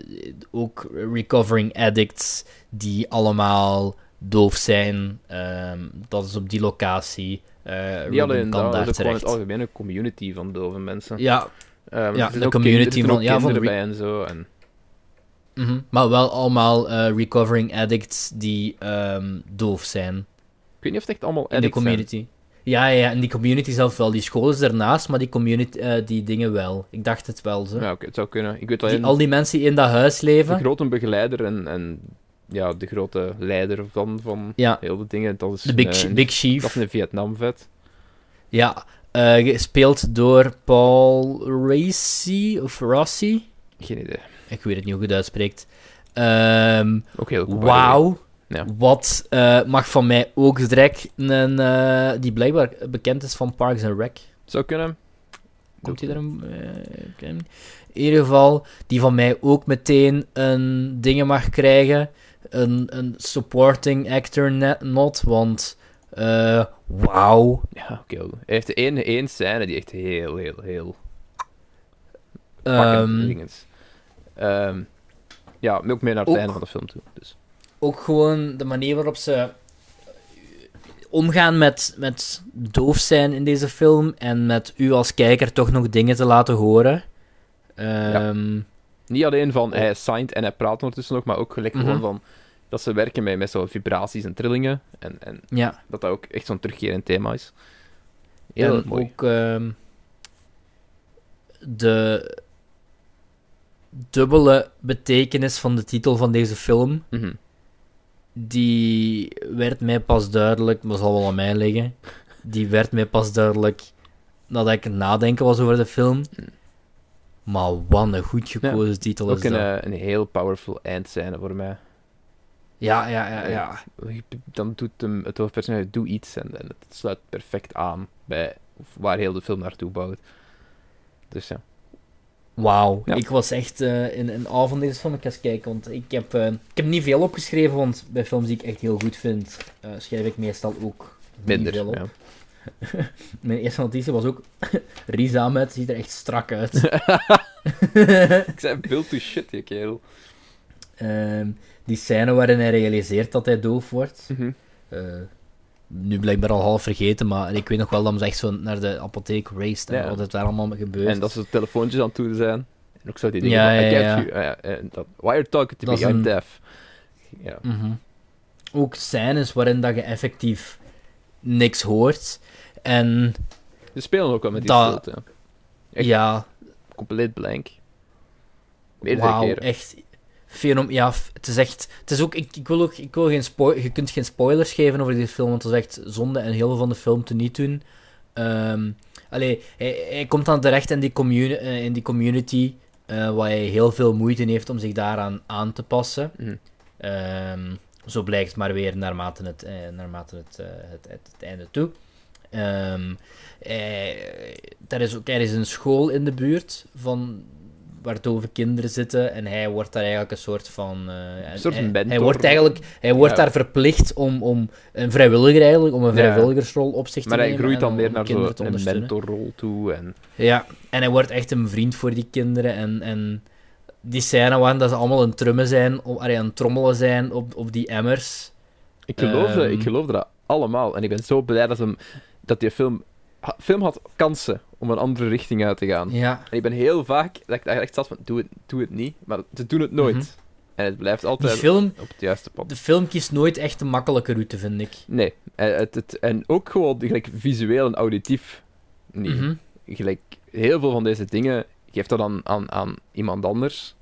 B: ook recovering addicts, die allemaal doof zijn. Ehm, dat is op die locatie. Eh
A: Niet alleen dat,
B: daar
A: is ook het algemene community van dove mensen.
B: Ja,
A: Ehm,
B: ja, de community van- ja, van de
A: en zo. En,
B: mhm. maar wel allemaal eh, recovering addicts die ehm, doof zijn.
A: ik weet niet of het echt allemaal
B: In de
A: addicts zijn.
B: Ja, ja, in die community zelf wel. Die school is ernaast, maar die community, eh, die dingen wel. Ik dacht het wel, zo.
A: Ja, oké, het zou kunnen. Ik weet
B: Die,
A: alleen
B: al die mensen die in dat huis
A: de
B: leven.
A: grote begeleider en, en ja, de grote leider van, van
B: Ja,
A: heel de dingen. Dat is
B: de Big,
A: een,
B: Big
A: dat
B: Chief.
A: is een Vietnam-vet.
B: Ja, eh, gespeeld door Paul Racy, of Rossi.
A: Geen idee.
B: Ik weet het niet hoe je het uitspreekt. Ehm,
A: Ook heel.
B: Wauw.
A: Ja.
B: Wat eh, mag van mij ook direct een, eh, die blijkbaar bekend is van Parks and Rec.
A: Zou kunnen.
B: Komt hij er een... eh, in ieder geval, die van mij ook meteen een dingen mag krijgen. Een, een supporting actor net not, want... Wauw.
A: Ja, oké. Hij heeft één, één scène die echt heel, heel, heel ding is. Ehm, ja, ook mee naar het einde van de film toe. Dus.
B: Ook gewoon de manier waarop ze omgaan met, met doof zijn in deze film en met u als kijker toch nog dingen te laten horen. Ehm,
A: Niet alleen van hij signed en hij praat ondertussen nog, maar ook gelijk
B: Mhm.
A: gewoon van dat ze werken met, met zo vibraties en trillingen. En, en
B: ja.
A: dat dat ook echt zo'n terugkerend thema is. Heel
B: en
A: mooi.
B: ook ehm, de dubbele betekenis van de titel van deze film,
A: Mhm.
B: Die werd mij pas duidelijk, maar zal wel aan mij liggen. Die werd mij pas duidelijk nadat ik nadenken was over de film. Maar wat een goed gekozen titel
A: Ook
B: is dat.
A: eh, een heel powerful eindscène voor mij.
B: Ja, ja, ja, ja.
A: Dan doet hem, het hoofdpersonage doet iets en, en het sluit perfect aan bij waar heel de film naartoe bouwt. Dus ja.
B: Wauw.
A: Ja.
B: Ik was echt eh, in een avond deze film ik ga eens kijken, want ik heb, eh, ik heb niet veel opgeschreven, want bij films die ik echt heel goed vind, eh, schrijf ik meestal ook niet veel
A: Minder.
B: op.
A: Ja.
B: Mijn eerste notitie was ook, Riz Ahmed ziet er echt strak uit.
A: Ik zei build to shit, je kerel.
B: Ehm, die scène waarin hij realiseert dat hij doof wordt,
A: Mhm.
B: Nu blijkbaar al half vergeten, maar ik weet nog wel dat hem echt zo naar de apotheek raced en
A: Ja.
B: wat het daar allemaal gebeurt.
A: En dat ze telefoontjes aan het doen zijn. En ook zo die dingen
B: Ja,
A: van,
B: ja,
A: get
B: ja.
A: you. Why are you talking to
B: Dat
A: me?
B: is
A: I'm
B: een-
A: deaf. Ja.
B: Mhm. Ook scènes waarin dat je effectief niks hoort. En
A: Ze spelen ook wel met die
B: Dat-
A: stilte. Echt
B: ja,
A: compleet blank. Meerdere keren.
B: echt fenom Ja, het is echt... Het is ook... Ik, ik wil ook... Ik wil geen je kunt geen spoilers geven over deze film, want het is echt zonde en heel veel van de film te niet doen. Ehm, Allee, hij, hij komt dan terecht in die, communi eh, in die community, eh, waar hij heel veel moeite heeft om zich daaraan aan te passen.
A: Mhm.
B: Ehm, zo blijkt maar weer naarmate het, eh, naarmate het, het, het, het einde toe. Ehm, eh, er, is ook, er is een school in de buurt van, waar dove kinderen zitten en hij wordt daar eigenlijk een soort van... eh,
A: Een soort
B: hij,
A: mentor.
B: hij wordt eigenlijk hij wordt
A: Ja.
B: daar verplicht om, om een vrijwilliger eigenlijk, om een vrijwilligersrol op zich te
A: Maar hij
B: nemen.
A: groeit dan
B: om
A: meer naar zo'n
B: ondersteunen.
A: mentorrol toe. En...
B: Ja, en hij wordt echt een vriend voor die kinderen. En, en die scène waarin dat ze allemaal aan het trummen zijn, op, aan het trommelen zijn op, op die emmers.
A: Ik geloofde,
B: Ehm.
A: ik geloofde dat allemaal. En ik ben zo blij dat, hem, dat die film... film had kansen om een andere richting uit te gaan.
B: Ja,
A: En ik ben heel vaak dat ik daar echt zat van, doe het, doe het niet. Maar ze doen het nooit.
B: Mhm.
A: En het blijft altijd
B: film,
A: op het juiste pad.
B: de film kiest nooit echt een makkelijke route, vind ik.
A: Nee. En, het, het, en ook gewoon gelijk visueel en auditief niet.
B: Mhm.
A: Gelijk, heel veel van deze dingen geeft dat aan, aan, aan iemand anders.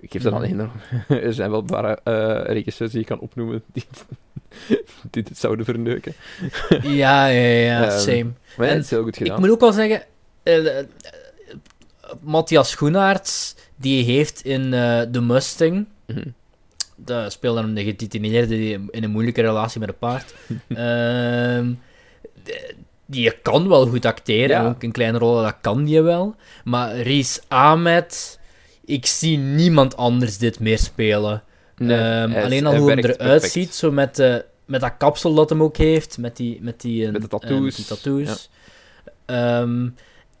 A: Ik geef dat aan
B: Mhm.
A: een. Er zijn wel een paar eh, regisseurs die je kan opnoemen die, die dit zouden verneuken.
B: Ja, ja, ja,
A: Ehm,
B: same.
A: Maar ja,
B: En
A: het is heel goed
B: Ik
A: gedaan.
B: moet ook wel zeggen, Matthias Schoenaerts, die heeft in eh The Mustang,
A: Mhm.
B: de speelde een getitineerde die in een moeilijke relatie met een paard. Ehm, de- die kan wel goed acteren,
A: Ja.
B: ook in kleine rollen, dat kan die wel. Maar Riz Ahmed, ik zie niemand anders dit meer spelen.
A: Nee,
B: Ehm,
A: hij
B: alleen al
A: hij
B: hoe hem
A: werkt
B: eruit ziet, zo met, de, met dat kapsel dat hem ook heeft, met die, met die, eh,
A: Met de
B: eh,
A: tattoos.
B: met die tattoos. Ehm,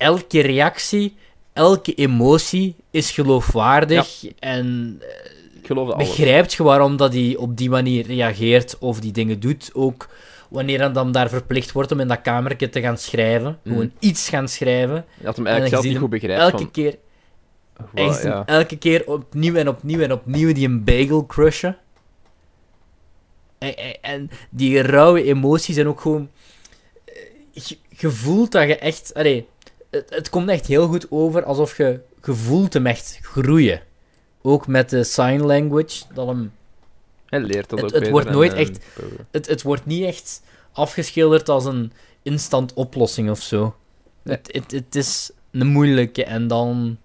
B: elke reactie, elke emotie is geloofwaardig en
A: geloof dat alles.
B: begrijpt je waarom dat hij op die manier reageert of die dingen doet. Ook wanneer hij dan daar verplicht wordt om in dat kamertje te gaan schrijven.
A: Mhm.
B: Gewoon iets gaan schrijven.
A: Dat hem
B: En
A: eigenlijk zelf niet goed begrijpt.
B: Elke
A: van,
B: keer,
A: wow, ja.
B: elke keer opnieuw en opnieuw en opnieuw die een bagel crushen. En, en, en die rauwe emoties zijn ook gewoon... eh, Je, je voelt dat je echt... Allee, het, het komt echt heel goed over, alsof je, je voelt hem echt groeien. Ook met de sign language, dat hem
A: Hij leert dat
B: Het-
A: ook
B: het wordt nooit echt- het, het wordt niet echt afgeschilderd als een instant oplossing of zo.
A: Nee.
B: Het, het, het is een moeilijke en dan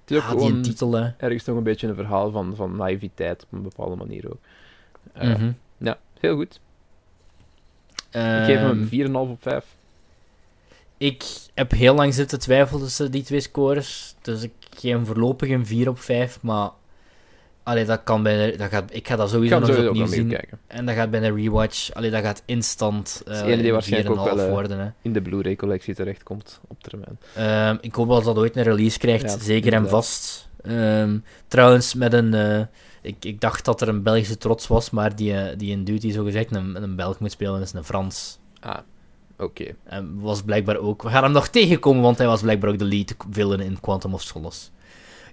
A: Het is ook
B: ah, die titel.
A: ergens nog een beetje een verhaal van, van naïviteit op een bepaalde manier ook. Eh,
B: Mhm.
A: Heel goed. Ik geef hem
B: Ehm,
A: een 4,5 op 5.
B: Ik heb heel lang zitten twijfelen tussen die twee scores. Dus ik geef hem voorlopig een 4 op 5. Maar allee, dat kan bij de- dat gaat, ik ga dat sowieso nog
A: sowieso
B: opnieuw zien.
A: kijken.
B: En dat gaat bij een rewatch. Allee, dat gaat instant
A: is
B: eh
A: de ene die waarschijnlijk ook
B: 4,5
A: wel, eh,
B: worden. Hè.
A: In de Blu-ray-collectie terechtkomt op termijn.
B: Ehm, ik hoop wel dat dat ooit een release krijgt,
A: Ja,
B: zeker en vast. Ehm, trouwens, met een... eh, ik, ik dacht dat er een Belgische trots was, maar die, eh, die in Duty zogezegd een, een Belg moet spelen, is een Frans.
A: Ah, oké.
B: En was blijkbaar ook... We gaan hem nog tegenkomen, want hij was blijkbaar ook de lead villain in Quantum of Solace.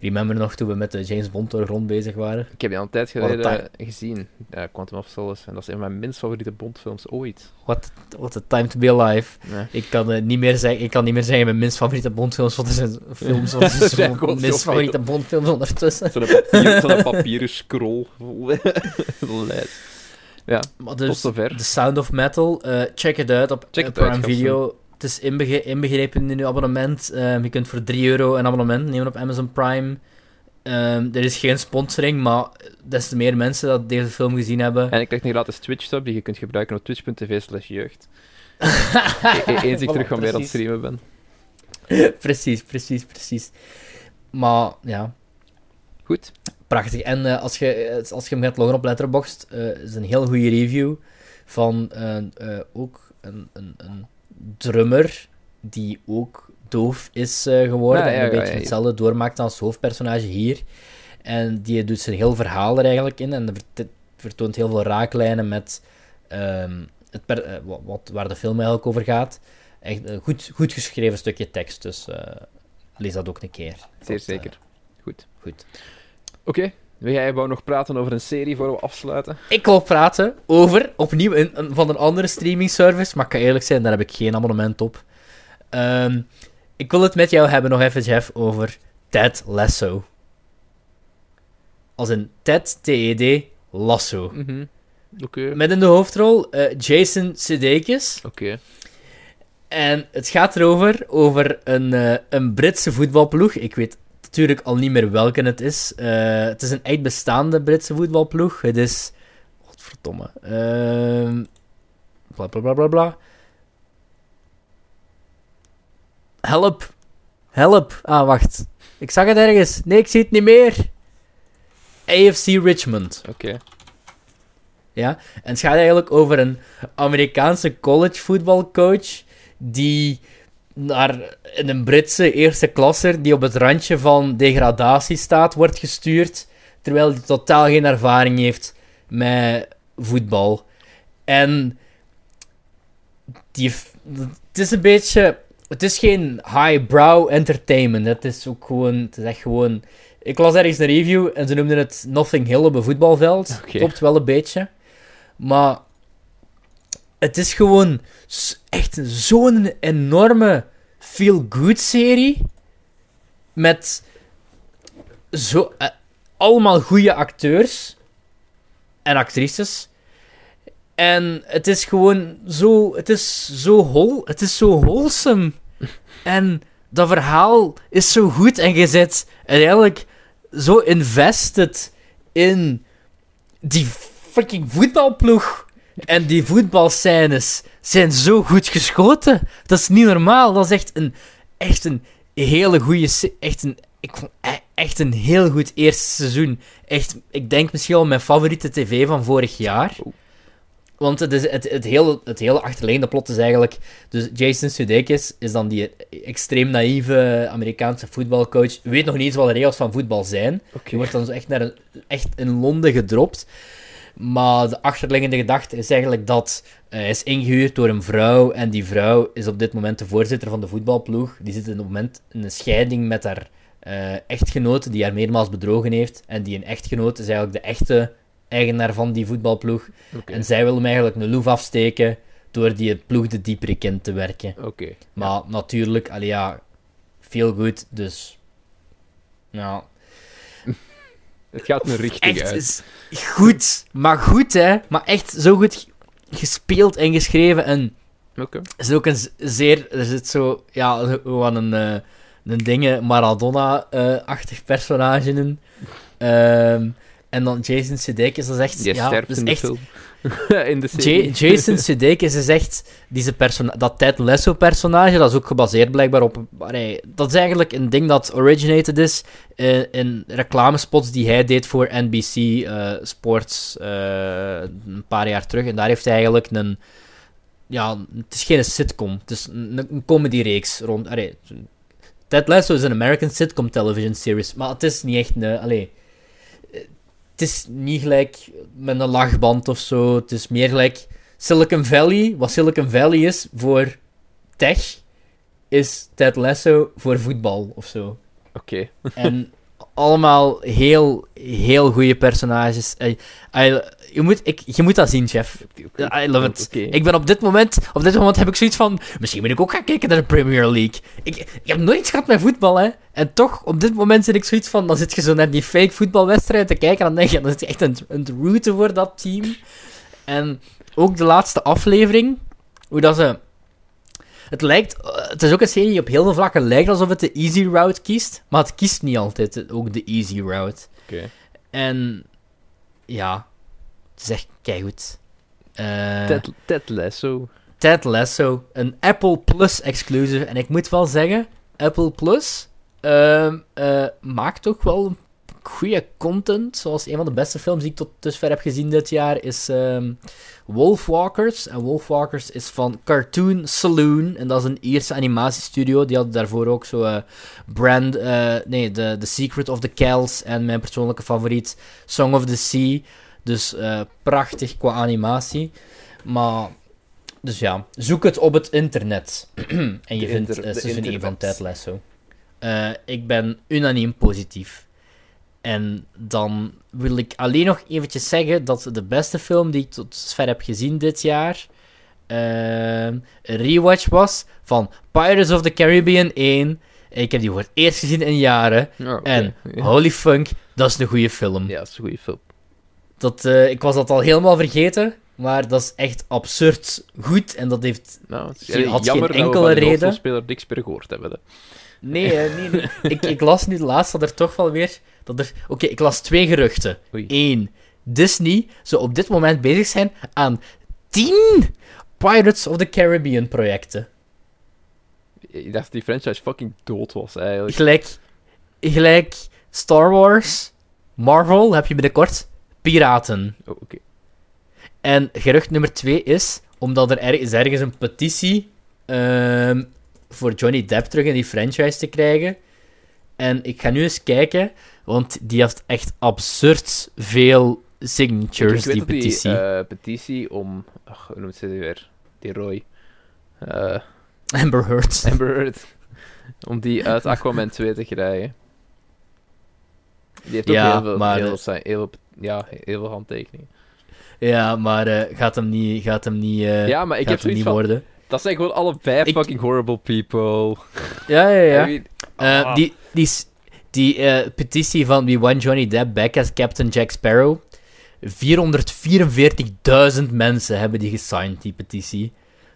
B: Remember nog toen we met de James Bond door rond bezig waren?
A: Ik heb die al een tijd geleden gezien, ja, Quantum of Solace. En dat is een van mijn minst favoriete Bondfilms ooit.
B: What, what a time to be alive.
A: Nee.
B: Ik kan, eh, niet meer zeggen, ik kan niet meer zeggen mijn minst favoriete Bondfilms, want er zijn films, want er
A: zijn
B: minst favoriete Bondfilms ondertussen.
A: Zo'n papier, papieren scroll. lijst.
B: Maar
A: Tot
B: dus,
A: zover.
B: The Sound of Metal, eh, check het uit op
A: Check uit,
B: Prime. Video. Het is inbege- inbegrepen in uw abonnement. Ehm, je kunt voor 3 euro een abonnement nemen op Amazon Prime. Ehm, er is geen sponsoring, maar des te meer mensen dat deze film gezien hebben.
A: En ik krijg een gratis Twitch-sub die je kunt gebruiken op twitch.tv slash jeugd. E- Eens ik
B: Voilà,
A: terug van weer aan het
B: precies.
A: streamen ben.
B: precies, precies, precies. Maar ja,
A: Goed.
B: Prachtig. En eh, als, je, eh, als je hem gaat loggen op Letterboxd, eh is een heel goede review van ook een, een, een drummer die ook doof is geworden.
A: Ja, ja,
B: en een
A: ja,
B: beetje hetzelfde doormaakt als hoofdpersonage hier. En die doet zijn heel verhaal er eigenlijk in. En vert- vertoont heel veel raaklijnen met ehm, het per- wat, waar de film eigenlijk over gaat. Echt een goed, goed geschreven stukje tekst. Dus lees dat ook een keer.
A: Zeer zeker. Goed.
B: goed.
A: Oké. Wil jij wou nog praten over een serie voor we afsluiten?
B: Ik wil praten over, opnieuw, een, van een andere streaming service. Maar ik kan eerlijk zijn, daar heb ik geen abonnement op. Ehm, ik wil het met jou hebben nog even, Jeff, over Ted Lasso. Als een Ted, T-E-D, Lasso.
A: Mhm. Oké. Oké.
B: Met in de hoofdrol eh, Jason Sudeikis. En het gaat erover, over een, eh, een Britse voetbalploeg. Ik weet natuurlijk al niet meer welke het is. Eh, het is een echt bestaande Britse voetbalploeg. Het is... Godverdomme. Bla bla bla bla bla. Help. Help. Ah, wacht. Ik zag het ergens. Nee, ik zie het niet meer. AFC Richmond.
A: Oké.
B: Ja, en het gaat eigenlijk over een Amerikaanse college voetbalcoach die naar in een Britse eerste klasser die op het randje van degradatie staat, wordt gestuurd, terwijl hij totaal geen ervaring heeft met voetbal. En die, het is een beetje, het is geen highbrow entertainment. Het is ook gewoon, het is echt gewoon. Ik las ergens een review en ze noemden het Nothing Hill op een voetbalveld. Klopt wel een beetje. Maar het is gewoon echt zo'n enorme feel-good serie. Met zo, eh, allemaal goede acteurs en actrices. En het is gewoon zo, het is zo hol, het is zo wholesome. En dat verhaal is zo goed en je zit eigenlijk zo invested in die fucking voetbalploeg. En die voetbalscènes zijn zo goed geschoten. Dat is niet normaal. Dat is echt een, echt een hele goede... Echt een, ik vond e- echt een heel goed eerste seizoen. Echt, ik denk misschien wel mijn favoriete tv van vorig jaar. Want het, is, het, het, hele, het hele achterliggende plot is eigenlijk... Dus Jason Sudeikis is dan die extreem naïeve Amerikaanse voetbalcoach. Weet nog niet eens wat de regels van voetbal zijn. Die wordt dan zo echt, naar een, echt in Londen gedropt. Maar de achterliggende gedachte is eigenlijk dat eh, hij is ingehuurd door een vrouw. En die vrouw is op dit moment de voorzitter van de voetbalploeg. Die zit op het moment in een scheiding met haar eh, echtgenote, die haar meermaals bedrogen heeft. En die een echtgenoot is eigenlijk de echte eigenaar van die voetbalploeg. En zij wil hem eigenlijk een loef afsteken door die ploeg de diepere in te werken.
A: Oké.
B: Maar natuurlijk, allee, ja, veel goed, dus... Ja,
A: Het gaat een richting
B: echt
A: uit.
B: is goed, maar goed, hè. Maar echt zo goed gespeeld en geschreven. En er is ook een zeer... Er zit zo, ja, zo wat een, eh, een dingen Maradona-achtig personage in. Ehm, en dan Jason Sudeikis, dat is echt...
A: Die
B: ja,
A: sterft
B: dat is
A: in de
B: echt
A: film. in de.
B: Jason Sudeikis is echt deze dat Ted Lasso personage, dat is ook gebaseerd blijkbaar op. dat is eigenlijk een ding dat originated is in, in reclamespots die hij deed voor NBC eh, Sports eh, een paar jaar terug. En daar heeft hij eigenlijk een. Ja, het is geen sitcom, het is een, een comedyreeks rond. allee, Ted Lasso is een American sitcom television series, maar het is niet echt een. Allee, het is niet gelijk met een lachband of zo. Het is meer gelijk Silicon Valley. Wat Silicon Valley is voor tech, is Ted Lasso voor voetbal of zo.
A: Oké.
B: En allemaal heel, heel goede personages. I- I- je, moet, ik, je moet dat zien, chef. I love it. Ik ben op dit moment, op dit moment heb ik zoiets van, misschien moet ik ook gaan kijken naar de Premier League. Ik, ik heb nooit iets gehad met voetbal, hè. En toch, op dit moment zit ik zoiets van, dan zit je zo naar die fake voetbalwedstrijd te kijken, en dan denk je, dan zit je echt aan het rooten voor dat team. En ook de laatste aflevering, hoe dat ze... Het lijkt, eh, het is ook een serie die op heel veel vlakken lijkt alsof het de easy route kiest, maar het kiest niet altijd ook de easy route.
A: Oké.
B: En ja, het is echt keigoed. Eh
A: Ted, Ted Lasso.
B: Ted Lasso, een Apple Plus exclusive. En ik moet wel zeggen, Apple Plus ehm, eh, maakt toch wel goede content. Zoals een van de beste films die ik tot dusver heb gezien dit jaar is ehm Wolfwalkers. En Wolfwalkers is van Cartoon Saloon. En dat is een Ierse animatiestudio. Die had daarvoor ook zo eh, Brand, nee, the, the Secret of the Kells. En mijn persoonlijke favoriet, Song of the Sea. Dus eh, prachtig qua animatie. Maar dus ja, zoek het op het internet. en je
A: De
B: vindt
A: inter-
B: eh,
A: de
B: seizoen 1 van. Ted Lasso. Eh, ik ben unaniem positief. En dan wil ik alleen nog eventjes zeggen dat de beste film die ik tot dusver heb gezien dit jaar ehm, een rewatch was van Pirates of the Caribbean 1. Ik heb die voor het eerst gezien in jaren.
A: Oh.
B: En holy funk, dat is een goede film.
A: Ja, dat is een goede film.
B: Dat, eh, ik was dat al helemaal vergeten. Maar dat is echt absurd goed. En dat heeft...
A: Nou, eigenlijk
B: had geen
A: dat we
B: enkele
A: van die
B: reden.
A: hoofdrolspeler niks meer gehoord hebben. hè.
B: Nee, nee, nee. ik, ik las nu laatst dat er toch wel weer... Dat er... Oké, ik las twee geruchten.
A: Oei.
B: Eén. Disney zou op dit moment bezig zijn aan tien Pirates of the Caribbean projecten.
A: Ik dacht dat die franchise fucking dood was, eigenlijk.
B: Gelijk, gelijk Star Wars, Marvel heb je binnenkort piraten.
A: Oh, oké.
B: En gerucht nummer twee is, omdat er er is ergens een petitie ehm, voor Johnny Depp terug in die franchise te krijgen. En ik ga nu eens kijken, want die heeft echt absurd veel signatures,
A: ik weet
B: die
A: dat die
B: petitie.
A: eh, petitie om... Ach, hoe noemt ze die weer? Die Roy. Eh
B: Amber Heard.
A: Amber Heard. Om die uit Aquaman 2 te krijgen. Die heeft ook
B: Ja,
A: heel, veel,
B: maar,
A: heel,
B: eh,
A: heel, ja, heel veel handtekeningen.
B: Ja, maar eh, gaat hem niet, gaat hem niet, eh,
A: ja, maar ik
B: gaat
A: heb
B: hem niet
A: van...
B: worden.
A: Dat zijn gewoon alle vijf
B: Ik-
A: fucking horrible people.
B: Ja, ja, ja.
A: I mean, ah.
B: die die, die petitie van We Want Johnny Depp Back as Captain Jack Sparrow. 444.000 mensen hebben die gesigned, die petitie.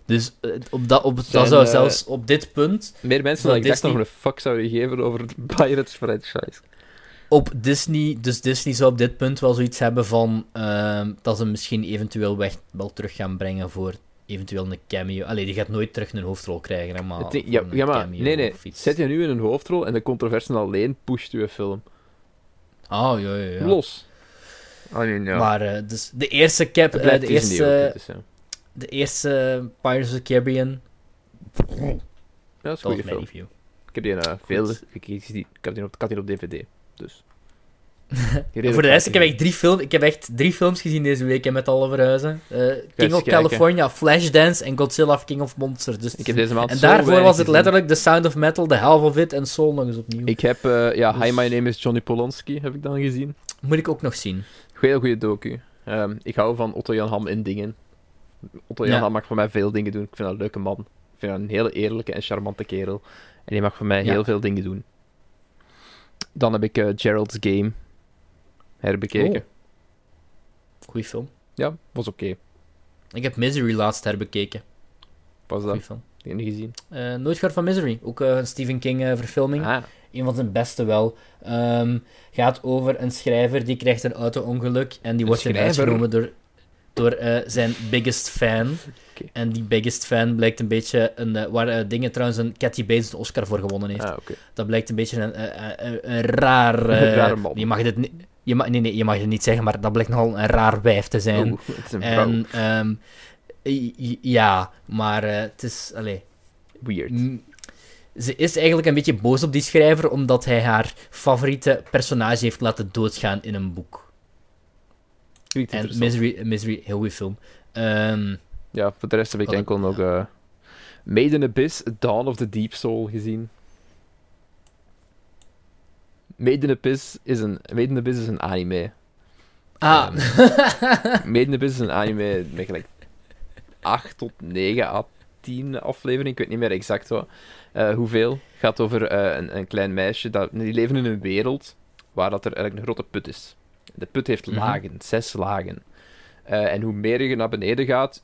B: Dus op dat, op, dat zou zelfs op dit punt
A: Meer mensen dan ik dacht
B: Disney-
A: nog een fuck zouden geven over de Pirates franchise.
B: Op Disney, dus Disney zou op dit punt wel zoiets hebben van ehm, dat ze misschien eventueel weg, wel terug gaan brengen voor eventueel een cameo. Allee, die gaat nooit terug een hoofdrol krijgen, hè, maar,
A: ding- ja, ja, maar nee, nee. Zet je nu in een hoofdrol en de controverse alleen pusht je film.
B: Oh, ja, ja, ja.
A: Los. I mean, ja.
B: Maar eh, dus de eerste cap, eh, de eerste,
A: ook niet, dus ja.
B: de eerste Pirates of the Caribbean,
A: Ja, dat is een goede film.
B: review.
A: Ik heb die uh, veel...
B: Goed.
A: Ik, ik, ik, heb die op, ik had die op DVD, dus...
B: Voor de rest, ik heb echt drie, film, ik heb echt drie films gezien deze week hè, met alle verhuizen. Eh, King of. California, Flashdance en Godzilla King of Monsters. Dus
A: Ik heb deze maand
B: en daarvoor was het letterlijk The Sound of Metal, The Half of It en Soul nog eens opnieuw.
A: Ik heb, eh, ja,
B: Dus-
A: Hi, My Name is Johnny Polanski, heb ik dan gezien.
B: Moet ik ook nog zien.
A: Heel goede docu. Ehm, ik hou van Otto Jan Ham in dingen. Otto Jan
B: Ja.
A: Ham mag voor mij veel dingen doen. Ik vind dat een leuke man. Ik vind dat een hele eerlijke en charmante kerel. En die mag voor mij
B: Ja.
A: heel veel dingen doen. Dan heb ik eh, Gerald's Game herbekeken.
B: Oh. Goeie film.
A: Ja, was oké.
B: Ik heb Misery laatst herbekeken.
A: Was
B: Goeie
A: dat?
B: film.
A: Die niet gezien.
B: Eh, nooit gehoord van Misery. Ook eh, een Stephen King verfilming.
A: Ah,
B: Een van zijn beste wel. Ehm, gaat over een schrijver die krijgt een auto-ongeluk en die
A: Een
B: wordt eruit genomen door, door zijn biggest fan. En die biggest fan blijkt een beetje een... eh, waar eh, dingen trouwens een Cathy Bates een Oscar voor gewonnen heeft.
A: ah.
B: Dat blijkt een beetje een, eh, eh, een, een raar...
A: Rare man.
B: Je mag dit niet... Je mag, nee, nee, je mag het niet zeggen, maar dat blijkt nogal een raar wijf te zijn.
A: Oeh, het is een
B: en i- ja, maar het is... Allee,
A: Weird.
B: Ze is eigenlijk een beetje boos op die schrijver, omdat hij haar favoriete personage heeft laten doodgaan in een boek. En. Misery, Misery heel goede film. Ehm,
A: Ja, voor de rest heb ik enkel nog eh Made in Abyss, Dawn of the Deep Soul gezien. Made in Abyss is een, Made in Abyss is een anime.
B: ah,
A: Made in Abyss is een anime met gelijk 8 tot 9 à 10 afleveringen. Ik weet niet meer exact wat. eh, hoeveel. Het gaat over eh, een, een klein meisje. Dat, die leven in een wereld waar dat er eigenlijk een grote put is. De put heeft
B: Mhm.
A: lagen, zes lagen. En hoe meer je naar beneden gaat,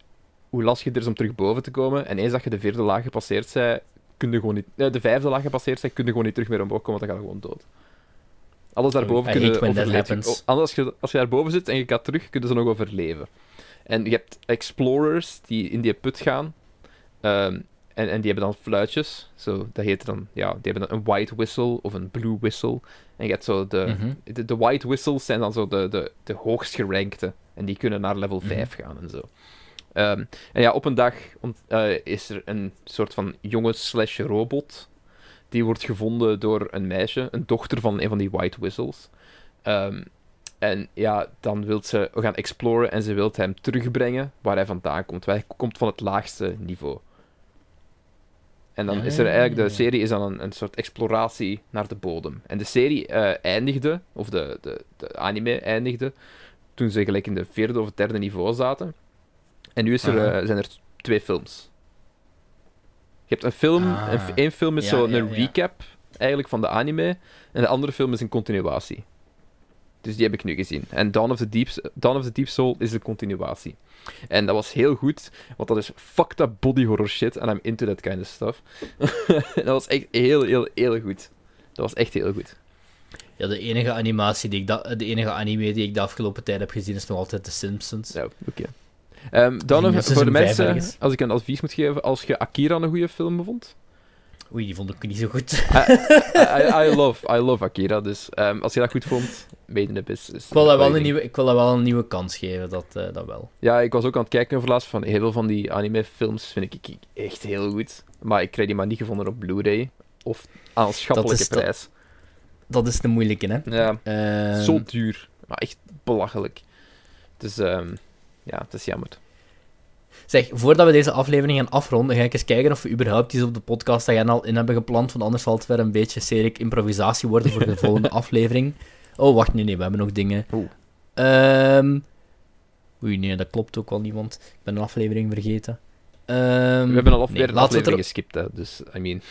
A: hoe lastig het is om terug boven te komen. En eens dat je de vierde laag gepasseerd zij, kun je gewoon niet... eh, de vijfde laag gepasseerd zij, kun je gewoon niet terug meer omhoog komen, want dan ga je gewoon dood. Alles daarboven
B: I
A: kun je overleven. Oh, anders, als je, als je daarboven zit en je gaat terug, kun je ze nog overleven. En je hebt explorers die in die put gaan. ehm, en, en die hebben dan fluitjes. Zo, dat heet dan, ja, die hebben dan een white whistle of een blue whistle. En je hebt zo de,
B: mhm.
A: de, de white whistles zijn dan zo de, de, de hoogst gerankte. En die kunnen naar level
B: Mhm.
A: 5 gaan en zo. Ehm, en ja, op een dag eh, is er een soort van jongen slash robot. Die wordt gevonden door een meisje, een dochter van een van die white whistles. Ehm, en ja, dan wil ze gaan exploren en ze wil hem terugbrengen waar hij vandaan komt. Hij komt van het laagste niveau. En dan is er eigenlijk, de
B: Ah.
A: serie is dan een, een soort exploratie naar de bodem. En de serie eh, eindigde, of de, de, de anime eindigde, toen ze gelijk in de vierde of derde niveau zaten. En nu is er, eh, zijn er twee films. Je hebt een film,
B: Ah.
A: een, één film is
B: Ja,
A: zo
B: ja,
A: een
B: ja.
A: recap eigenlijk van de anime, en de andere film is een continuatie. Dus die heb ik nu gezien. En Dawn of the Deep, Dawn of the Deep Soul is de continuatie. En dat was heel goed, want dat is fucked up body horror shit. En I'm into that kind of stuff. dat was echt heel, heel, heel goed. Dat was echt heel goed.
B: Ja, de enige animatie die ik de enige anime die ik de afgelopen tijd heb gezien is nog altijd The Simpsons.
A: Ja, oké. Ehm, dan nog, voor de mensen, als ik een advies moet geven, als je Akira een goede film vond.
B: Oei, die vond ik niet zo goed.
A: I, I, I love, I love Akira, dus ehm, als je dat goed vond, made in the is, is
B: Ik wil dat wel een nieuwe, ik wil dat wel een nieuwe kans geven, dat, eh, dat wel.
A: Ja, ik was ook aan het kijken laatst van heel veel van die anime-films vind ik echt heel goed. Maar ik krijg die maar niet gevonden op Blu-ray of aan een schappelijke
B: Dat is dat-
A: prijs.
B: Dat is de moeilijke, hè.
A: Ja,
B: Ehm,
A: zo duur. Maar echt belachelijk. Dus ehm, ja, het is jammer.
B: Zeg, voordat we deze aflevering gaan afronden, ga ik eens kijken of we überhaupt iets op de podcast agenda al in hebben gepland, want anders zal het weer een beetje serik improvisatie worden voor de volgende aflevering. Oh, wacht, nee, nee, we hebben nog dingen.
A: Oeh.
B: Ehm, Oei, nee, dat klopt ook wel niet, want ik ben een aflevering vergeten. Ehm,
A: We hebben al
B: nee,
A: een aflevering
B: er-
A: geskipt, hè, dus I mean...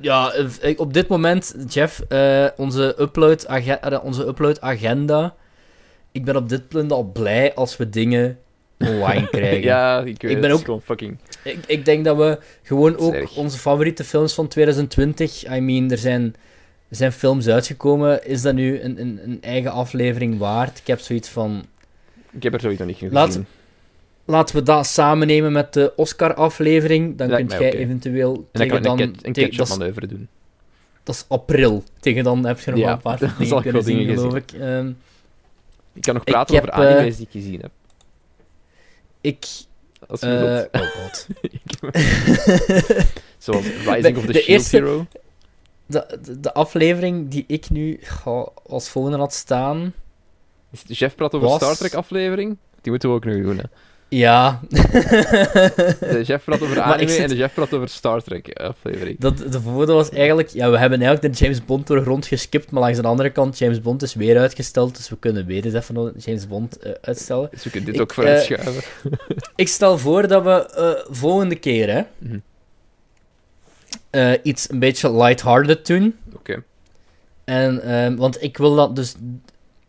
B: Ja, eh, op dit moment, Jeff, eh, onze, upload eh, onze upload agenda. Ik ben op dit punt al blij als we dingen online krijgen.
A: ja, ik weet
B: Ik ben
A: het
B: ook-
A: gewoon fucking...
B: Ik, ik denk dat we gewoon ook onze favoriete films van 2020. I mean, er zijn, er zijn films uitgekomen. Is dat nu een, een, een eigen aflevering waard? Ik heb zoiets van.
A: Ik heb er sowieso niet genoeg
B: Laat-
A: gezien.
B: Laten we dat samen nemen met de Oscar-aflevering. Dan kunt jij eventueel.
A: En dan
B: tegen dan,
A: een, cat- een catch-up-manoeuvre doen.
B: dat is april. Tegen dan heb je nog
A: Ja,
B: wel een paar dingen kunnen zien, geloof ik. Ehm,
A: Ik kan nog praten
B: heb,
A: over anime's
B: eh,
A: die ik gezien heb.
B: Ik.
A: Als je
B: eh,
A: wilt.
B: oh god.
A: Zoals Rising of the,
B: de
A: Shield
B: eerste-
A: Hero.
B: De, de, de aflevering die ik nu als volgende had staan.
A: Is de Jeff praat over
B: Was-
A: Star Trek aflevering? Die moeten we ook nog doen, hè.
B: Ja.
A: De Jeff praat over anime
B: zit-
A: en de Jeff praat over Star Trek aflevering.
B: Dat, de voordeel was eigenlijk... Ja, we hebben eigenlijk de James Bond door de grond geskipt, maar langs de andere kant, James Bond is weer uitgesteld, dus we kunnen weer eens even nog James Bond eh, uitstellen.
A: Dus we kunnen dit
B: Ik,
A: ook vooruit
B: eh,
A: schuiven.
B: Ik stel voor dat we eh, volgende keer hè,
A: Mhm.
B: eh, iets een beetje lighthearted doen.
A: Oké.
B: En, ehm, want ik wil dat dus...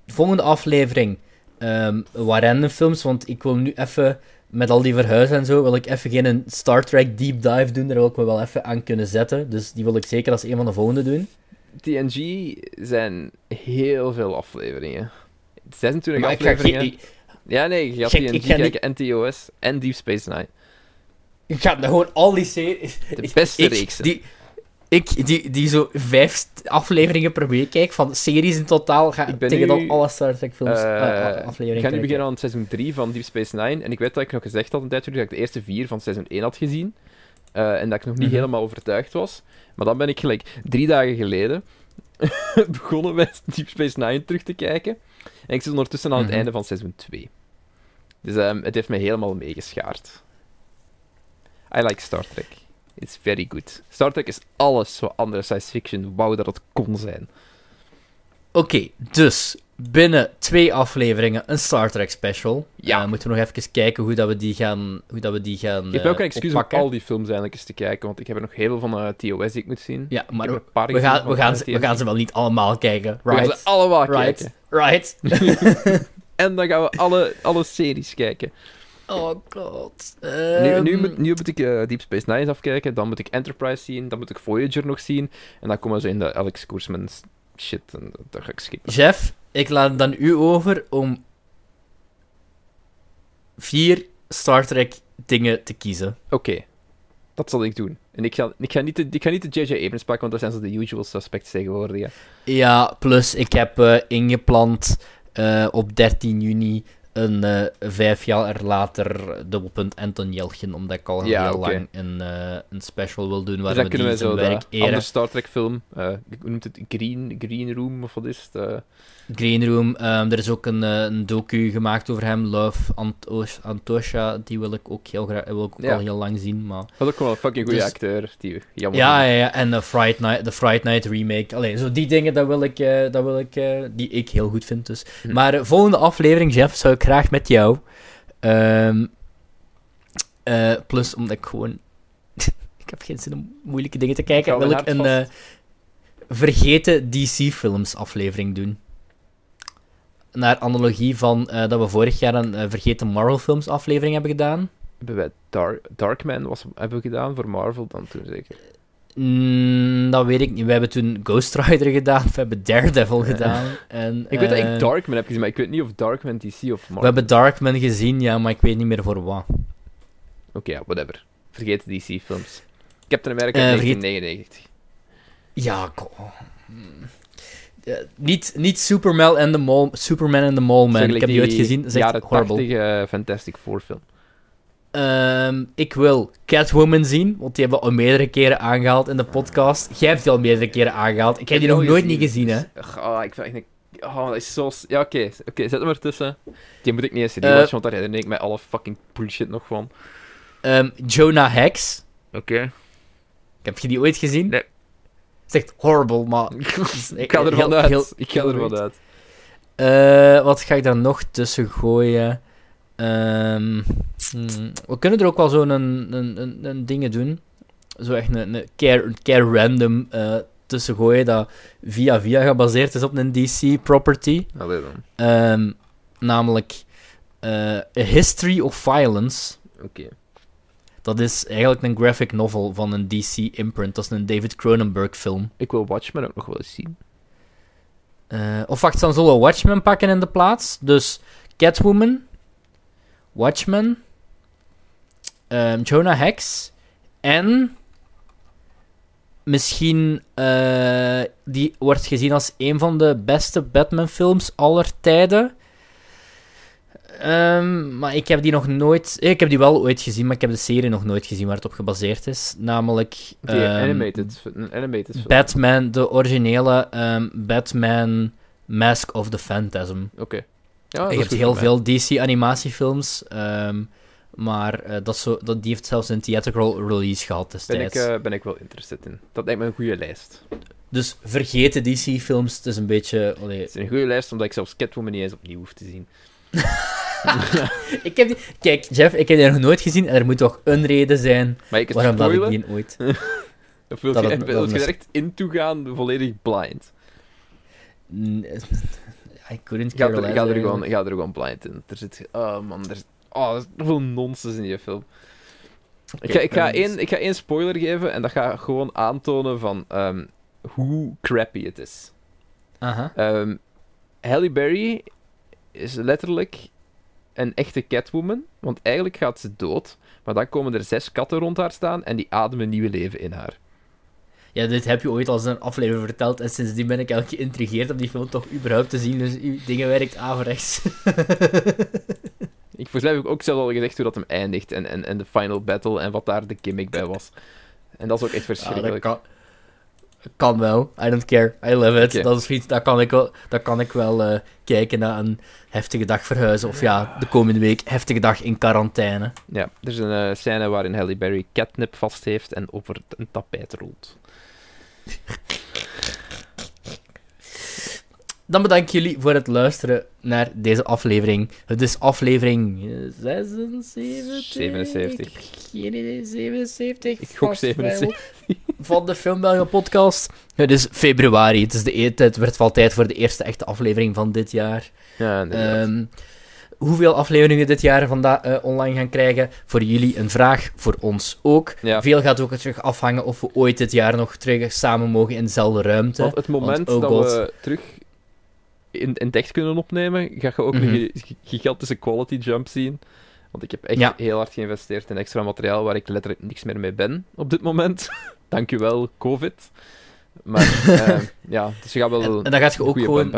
B: Volgende aflevering ehm wat random films, want ik wil nu even... Met al die verhuizen en zo, wil ik even geen Star Trek deep dive doen. Daar wil ik me wel even aan kunnen zetten. Dus die wil ik zeker als een van de volgende doen.
A: TNG zijn heel veel afleveringen. 26
B: Maar ik ga
A: afleveringen. Ja, nee, je gaat
B: Gek,
A: TNG
B: ik ga
A: kijken en TOS en Deep Space Nine.
B: Ik ga gewoon al die series...
A: De beste.
B: Die, ik, die, die zo vijf afleveringen per week kijk, van series in totaal, ga
A: Ik
B: tegen dan alle Star Trek films,
A: Eh,
B: eh,
A: ik
B: afleveringen
A: ga nu beginnen aan seizoen 3 van Deep Space Nine. En ik weet dat ik nog gezegd had een tijdje terug dat ik de eerste vier van seizoen 1 had gezien. Eh, en dat ik nog niet
B: Mhm.
A: helemaal overtuigd was. Maar dan ben ik gelijk drie dagen geleden begonnen met Deep Space Nine terug te kijken. En ik zit ondertussen aan het
B: Mhm.
A: einde van seizoen 2. Dus ehm, het heeft me helemaal meegeschaard. I like Star Trek. It's very good. Star Trek is alles wat andere science fiction wou dat het kon zijn.
B: Oké, dus binnen twee afleveringen een Star Trek special.
A: Ja.
B: Eh, moeten we nog even kijken hoe dat we die gaan, hoe dat we die gaan
A: Geef mij ook
B: eh,
A: een excuus
B: oppakken.
A: om al die films eigenlijk eens te kijken, want ik heb er nog heel veel van eh, TOS die ik moet zien.
B: Ja, maar
A: Ik
B: we,
A: heb
B: gaan, we, gaan
A: eh,
B: ze, we gaan ze wel niet allemaal kijken,
A: We gaan
B: right?
A: ze allemaal
B: Right.
A: kijken.
B: Right.
A: En dan gaan we alle, alle series kijken.
B: Oh god.
A: Nu,
B: Ehm,
A: nu, moet, nu moet ik eh, Deep Space Nine afkijken, dan moet ik Enterprise zien, dan moet ik Voyager nog zien. En dan komen ze in de Alex Koersman shit en dat ga ik skippen.
B: Jeff, ik laat dan u over om vier Star Trek dingen te kiezen.
A: Oké, dat zal ik doen. En ik ga, ik ga niet de ik ga niet de J.J. Abrams pakken, want dat zijn zo de usual suspects tegenwoordig. hè.
B: Ja, plus ik heb eh, ingepland eh, op 13 juni een eh, vijf jaar later dubbelpunt Anton Yelchin, omdat ik al
A: Ja,
B: heel lang een, eh, een special wil doen waar
A: Dus
B: we die zijn werk eren.
A: andere Star Trek film, eh, hoe noemt het, Green, Green Room of wat is het? eh,
B: Green Room, ehm, er is ook een, eh, een docu gemaakt over hem, Love Antos- Antosha, die wil ik ook heel graag, wil ik ook
A: Ja.
B: al heel lang zien, maar...
A: dat is ook wel een fucking goede
B: Dus-
A: acteur. Die, jammer
B: Ja, ja, ja, en de Fright Night, de Fright Night remake. Alleen, zo die dingen, dat wil ik, eh, dat wil ik, eh, die ik heel goed vind. Dus.
A: Hm.
B: Maar de volgende aflevering, Jeff, zou ik graag met jou. Ehm, eh, plus, omdat ik gewoon. ik heb geen zin om moeilijke dingen te kijken. Wil ik een eh, vergeten DC-films aflevering doen. naar analogie van eh, dat we vorig jaar een Vergeten Marvel Films aflevering hebben gedaan.
A: Hebben wij Dark, Darkman was, hebben we gedaan voor Marvel dan toen zeker?
B: Mm, dat weet ik niet. We hebben toen Ghost Rider gedaan, we hebben Daredevil gedaan. En,
A: Ik weet dat
B: eh,
A: ik Darkman heb gezien, maar ik weet niet of Darkman DC of Marvel.
B: We hebben Darkman gezien, ja, maar ik weet niet meer voor wat.
A: Oké, ja, whatever. Vergeet de DC-films. Captain America
B: Eh, vergeet-
A: 1999.
B: Ja, ko- Hmm. Eh, niet, niet Superman en de Mole, Superman en de Mole Man. Ik heb die ooit gezien. Dat is echt horrible.
A: 80 eh, Fantastic Four film.
B: Ehm, ik wil Catwoman zien, want die hebben we al meerdere keren aangehaald in de podcast. Jij hebt die al meerdere keren aangehaald. Ik heb die nog nooit niet gezien, hè.
A: Oh, ik vind echt... Oh, dat is zo... Ja, oké. Oké, zet hem ertussen. Die moet ik niet eens
B: Eh.
A: rewatchen, want daar herinner ik mij alle fucking bullshit nog van.
B: Ehm, Jonah Hex.
A: Oké.
B: Heb je die ooit gezien?
A: Nee.
B: Het is echt horrible, maar...
A: ik ga ervan
B: heel-
A: uit.
B: heel-
A: ik ga
B: heel
A: ervan
B: goed.
A: uit.
B: Eh, wat ga ik daar nog tussen gooien? Ehm, hmm, we kunnen er ook wel zo'n een, een, een, dingen doen. Zo echt een, een care, een care random eh, tussen gooien dat via via gebaseerd is op een DC-property.
A: Allee dan.
B: Ehm, namelijk eh, A History of Violence.
A: Oké.
B: Dat is eigenlijk een graphic novel van een DC-imprint. Dat is een David Cronenberg film.
A: Ik wil Watchmen ook nog wel eens zien.
B: Eh, of wacht, dan zullen we Watchmen pakken in de plaats. Dus Catwoman, Watchmen, ehm, Jonah Hex en misschien eh, die wordt gezien als een van de beste Batman-films aller tijden. Ehm, maar ik heb die nog nooit. Ik heb die wel ooit gezien, maar ik heb de serie nog nooit gezien waar het op gebaseerd is. Namelijk.
A: Die
B: ehm,
A: animated, animated film.
B: Batman, de originele Batman Mask of the Phantasm.
A: Oké. Ja,
B: je hebt heel veel DC-animatiefilms, ehm, maar eh, dat, zo, dat, die heeft zelfs een theatrical release gehad
A: Ben
B: destijds.
A: ik, eh, ben ik wel interested in. Dat lijkt me een goede lijst.
B: Dus vergeten DC-films, het is een beetje... allee,
A: Het is een goede lijst, omdat ik zelfs Catwoman niet eens opnieuw hoef te zien.
B: ik heb die, kijk, Jeff, ik heb die nog nooit gezien en er moet toch een reden zijn waarom dat ik die ooit...
A: Of wil
B: dat
A: je,
B: het-
A: wil je er
B: is-
A: echt into gaan, volledig blind?
B: I couldn't
A: Ga
B: care
A: er,
B: less
A: ga er,
B: eigenlijk.
A: gewoon, ga er gewoon blind in. Er zit... Oh man, er is... Oh, er is zoveel nonsens in die film. Ik ga, ik, één, ik ga één spoiler geven en dat gaat gewoon aantonen van ehm, hoe crappy het is.
B: Aha.
A: Ehm Halle Berry is letterlijk een echte Catwoman, want eigenlijk gaat ze dood, maar dan komen er zes katten rond haar staan en die ademen nieuw leven in haar.
B: Ja, dit heb je ooit al eens in een aflevering verteld. En sindsdien ben ik eigenlijk geïntrigeerd om die film toch überhaupt te zien. Dus uw dingen werkt averechts.
A: Ik, volgens mij heb ik ook zelf al gezegd hoe dat hem eindigt en, en, en de final battle en wat daar de gimmick bij was. En dat is ook echt
B: Ja, dat
A: verschrikkelijk.
B: kan, kan wel. I don't care. I love it.
A: Oké.
B: Dat is iets, dat kan ik wel, dat kan ik wel eh, kijken naar een heftige dag verhuizen. Of ja, de komende week heftige dag in quarantaine.
A: Ja, er is een eh, scène waarin Halle Berry catnip vast heeft en over een tapijt rolt.
B: Dan bedank ik jullie voor het luisteren naar deze aflevering. Het is aflevering eh, 76?
A: 77.
B: Geen idee, 77.
A: Ik gok
B: vast wel.
A: 77.
B: Van de Filmbelgen podcast. Het is februari. Het, is de, e- het werd wel tijd voor de eerste echte aflevering van dit jaar.
A: Ja, inderdaad.
B: Ehm, hoeveel afleveringen dit jaar vandaag eh, online gaan krijgen? Voor jullie een vraag, voor ons ook.
A: Ja.
B: Veel gaat ook terug afhangen of we ooit dit jaar nog terug samen mogen in dezelfde ruimte.
A: Want het moment
B: oh
A: dat
B: god.
A: we terug in, in echt kunnen opnemen, ga je ook
B: Mhm.
A: een gi- gi- gigantische quality jump zien. Want ik heb echt
B: Ja.
A: heel hard geïnvesteerd in extra materiaal waar ik letterlijk niks meer mee ben op dit moment. Dankjewel, COVID. Maar eh, ja, dus je gaat wel...
B: En, en dan gaat je
A: een
B: ook gewoon.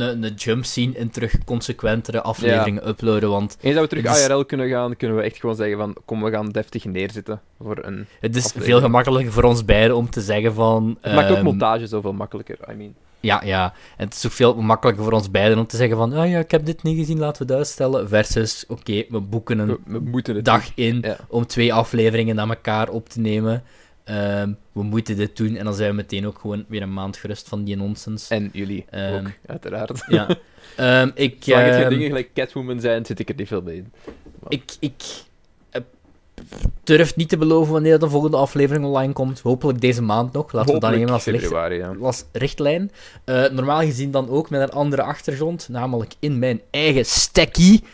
B: Een, jump zien en terug consequentere afleveringen uploaden. Want
A: Eens dat we terug
B: is-
A: IRL kunnen gaan, kunnen we echt gewoon zeggen van kom, we gaan deftig neerzitten voor een...
B: het is
A: Aflevering.
B: veel gemakkelijker voor ons beiden om te zeggen van...
A: Het maakt ook
B: ehm,
A: montage zoveel makkelijker, I mean.
B: Ja, ja. En het is ook veel makkelijker voor ons beiden om te zeggen van... Oh ja, ik heb dit niet gezien, laten we het uitstellen. Versus, oké, we boeken een
A: We, we
B: dag in
A: Ja.
B: om twee afleveringen na elkaar op te nemen. Ehm, we moeten dit doen en dan zijn we meteen ook gewoon weer een maand gerust van die nonsens.
A: En jullie
B: Ehm,
A: ook, uiteraard.
B: Ja. Ehm, ik,
A: Zolang het geen dingen gelijk Catwoman zijn, zit ik er niet veel mee in.
B: ik, ik, eh, durf niet te beloven wanneer de volgende aflevering online komt. Hopelijk deze maand nog. Laten we dat
A: Hopelijk
B: nemen als, richt-
A: februari, ja.
B: als richtlijn. Eh, normaal gezien dan ook met een andere achtergrond, namelijk in mijn eigen stekkie.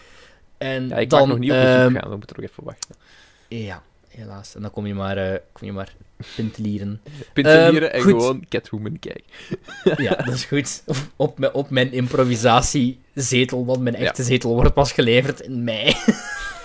B: En
A: Ja, ik
B: dan,
A: mag nog niet op bezoek gaan, dan moet er nog even wachten.
B: Ja, helaas. En dan kom je maar, eh kom je maar pintelieren.
A: Pinselieren
B: Ehm,
A: en
B: goed.
A: gewoon Catwoman kijken.
B: ja, dat is goed. Op, mijn- op mijn improvisatiezetel, want mijn
A: Ja.
B: echte zetel wordt pas geleverd in mei.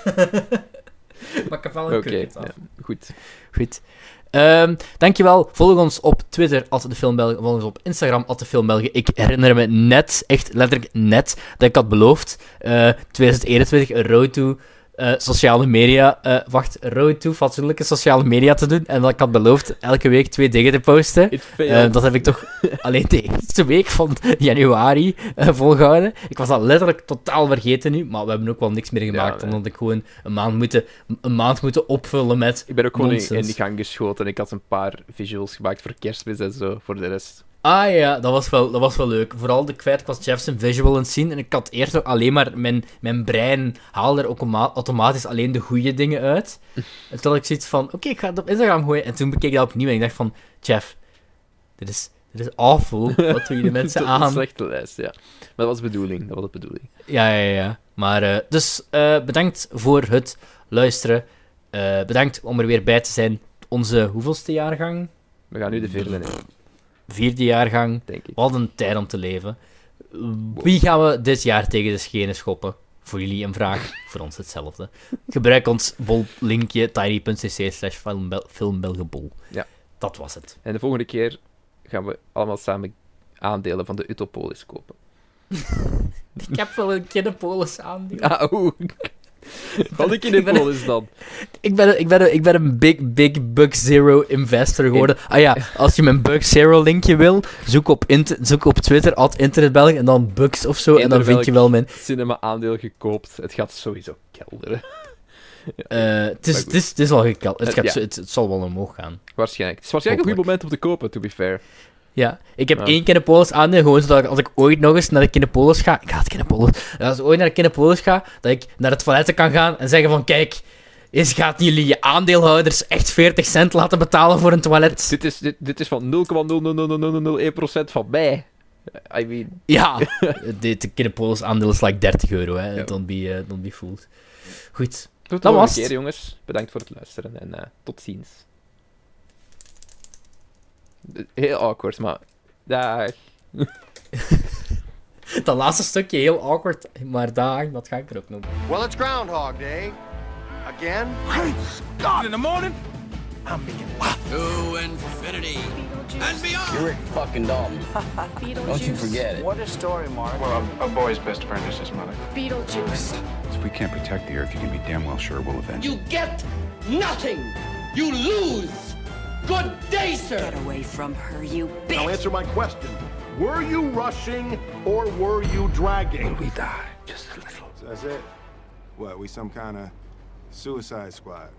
B: maar ik heb wel een
A: Oké,
B: cricket af.
A: ja, goed.
B: Goed. Ehm, dankjewel. Volg ons op Twitter, at de Filmbelgen. Volg ons op Instagram, at de Filmbelgen. Ik herinner me net, echt letterlijk net, dat ik had beloofd, eh 2021, een road to eh, sociale media, eh, wacht, road to fatsoenlijke sociale media te doen. En dat ik had beloofd elke week twee dingen te posten. Eh, dat heb ik toch alleen de eerste week van januari eh, volgehouden. Ik was dat letterlijk totaal vergeten nu, maar we hebben ook wel niks meer gemaakt,
A: nee.
B: omdat ik gewoon een maand moeten, een maand moeten opvullen met
A: Ik ben ook gewoon
B: nonsens.
A: in die gang geschoten en ik had een paar visuals gemaakt voor kerstmis en zo, voor de rest.
B: Ah ja, dat was wel, dat was wel leuk. Vooral de kwijt, ik was Jeff zijn visual aan het zien en ik had eerst alleen maar... Mijn, mijn brein haalde er ook oma- automatisch alleen de goede dingen uit. En toen had ik zoiets van, oké, ik ga het op Instagram gooien. En toen bekeek ik dat opnieuw en ik dacht van, Jeff, dit is, dit is awful. Wat doe je de mensen
A: Dat is Een
B: aan?
A: slechte lijst, ja. Maar dat was de bedoeling, dat was de bedoeling.
B: Ja, ja, ja. Maar, eh, dus eh, bedankt voor het luisteren. Eh, bedankt om er weer bij te zijn. Onze hoeveelste jaargang?
A: We gaan nu de vierde in,
B: Vierde jaargang.
A: denk ik.
B: Wat een tijd om te leven. Wie gaan we dit jaar tegen de schenen schoppen? Voor jullie een vraag, voor ons hetzelfde. Gebruik ons bol-linkje tiny.cc slash filmbel- filmbelgebol.
A: Ja.
B: Dat was het.
A: En de volgende keer gaan we allemaal samen aandelen van de Utopolis kopen.
B: Ik heb wel een Kinepolis aandeel.
A: Ah, oeh. Wat een Kinepolis dan?
B: Ik ben, ik, ben, een- ik ben een big, big Bug Zero investor geworden. Ah ja, als je mijn Bug Zero linkje wil, zoek op, zoek op Twitter, at internetbelg, en dan Bugs of zo, en dan vind je wel mijn...
A: Cinema aandeel gekoopt. Het gaat sowieso kelderen.
B: eh, Het is, het is, is al gekeld. Het,
A: Eh,
B: gaat het zal wel omhoog gaan.
A: Waarschijnlijk. Het is waarschijnlijk een goed moment om te kopen, to be fair.
B: Ja, ik heb
A: Ja.
B: één Kinepolis aandeel, gewoon zodat als ik ooit nog eens naar de Kinepolis ga... Ik haat Kinepolis. Als ik ooit naar de Kinepolis ga, dat ik naar het toilet kan gaan en zeggen van... Kijk, eens gaat jullie je aandeelhouders echt 40 cent laten betalen voor een toilet?
A: Dit is, dit, dit is van 0,00001% van mij. I mean,
B: Ja, de, de Kinepolis aandeel is like 30 euro, hè.
A: Ja.
B: Don't, be, eh, don't be fooled. Goed.
A: tot
B: Dat was
A: keer,
B: het.
A: jongens. Bedankt voor het luisteren en eh, tot ziens. Heel awkward, maar... Dag.
B: Dat laatste stukje heel awkward, maar daar, dat ga ik er ook nog doen.
C: Well, it's Groundhog Day. Again?
D: In the morning, I'm making To infinity and beyond.
E: You're fucking dumb. Don't you forget it.
C: What a story, Mark.
F: Well, a, a boy's best friend is his mother.
G: Beetlejuice.
F: If we can't protect the Earth, you can be damn well sure we'll avenge
H: You get nothing. You lose. Good day, sir.
G: Get away from her, you bitch.
C: Now answer my question. Were you rushing or were you dragging?
F: We die just a little.
I: So that's it? What, we some kind of suicide squad?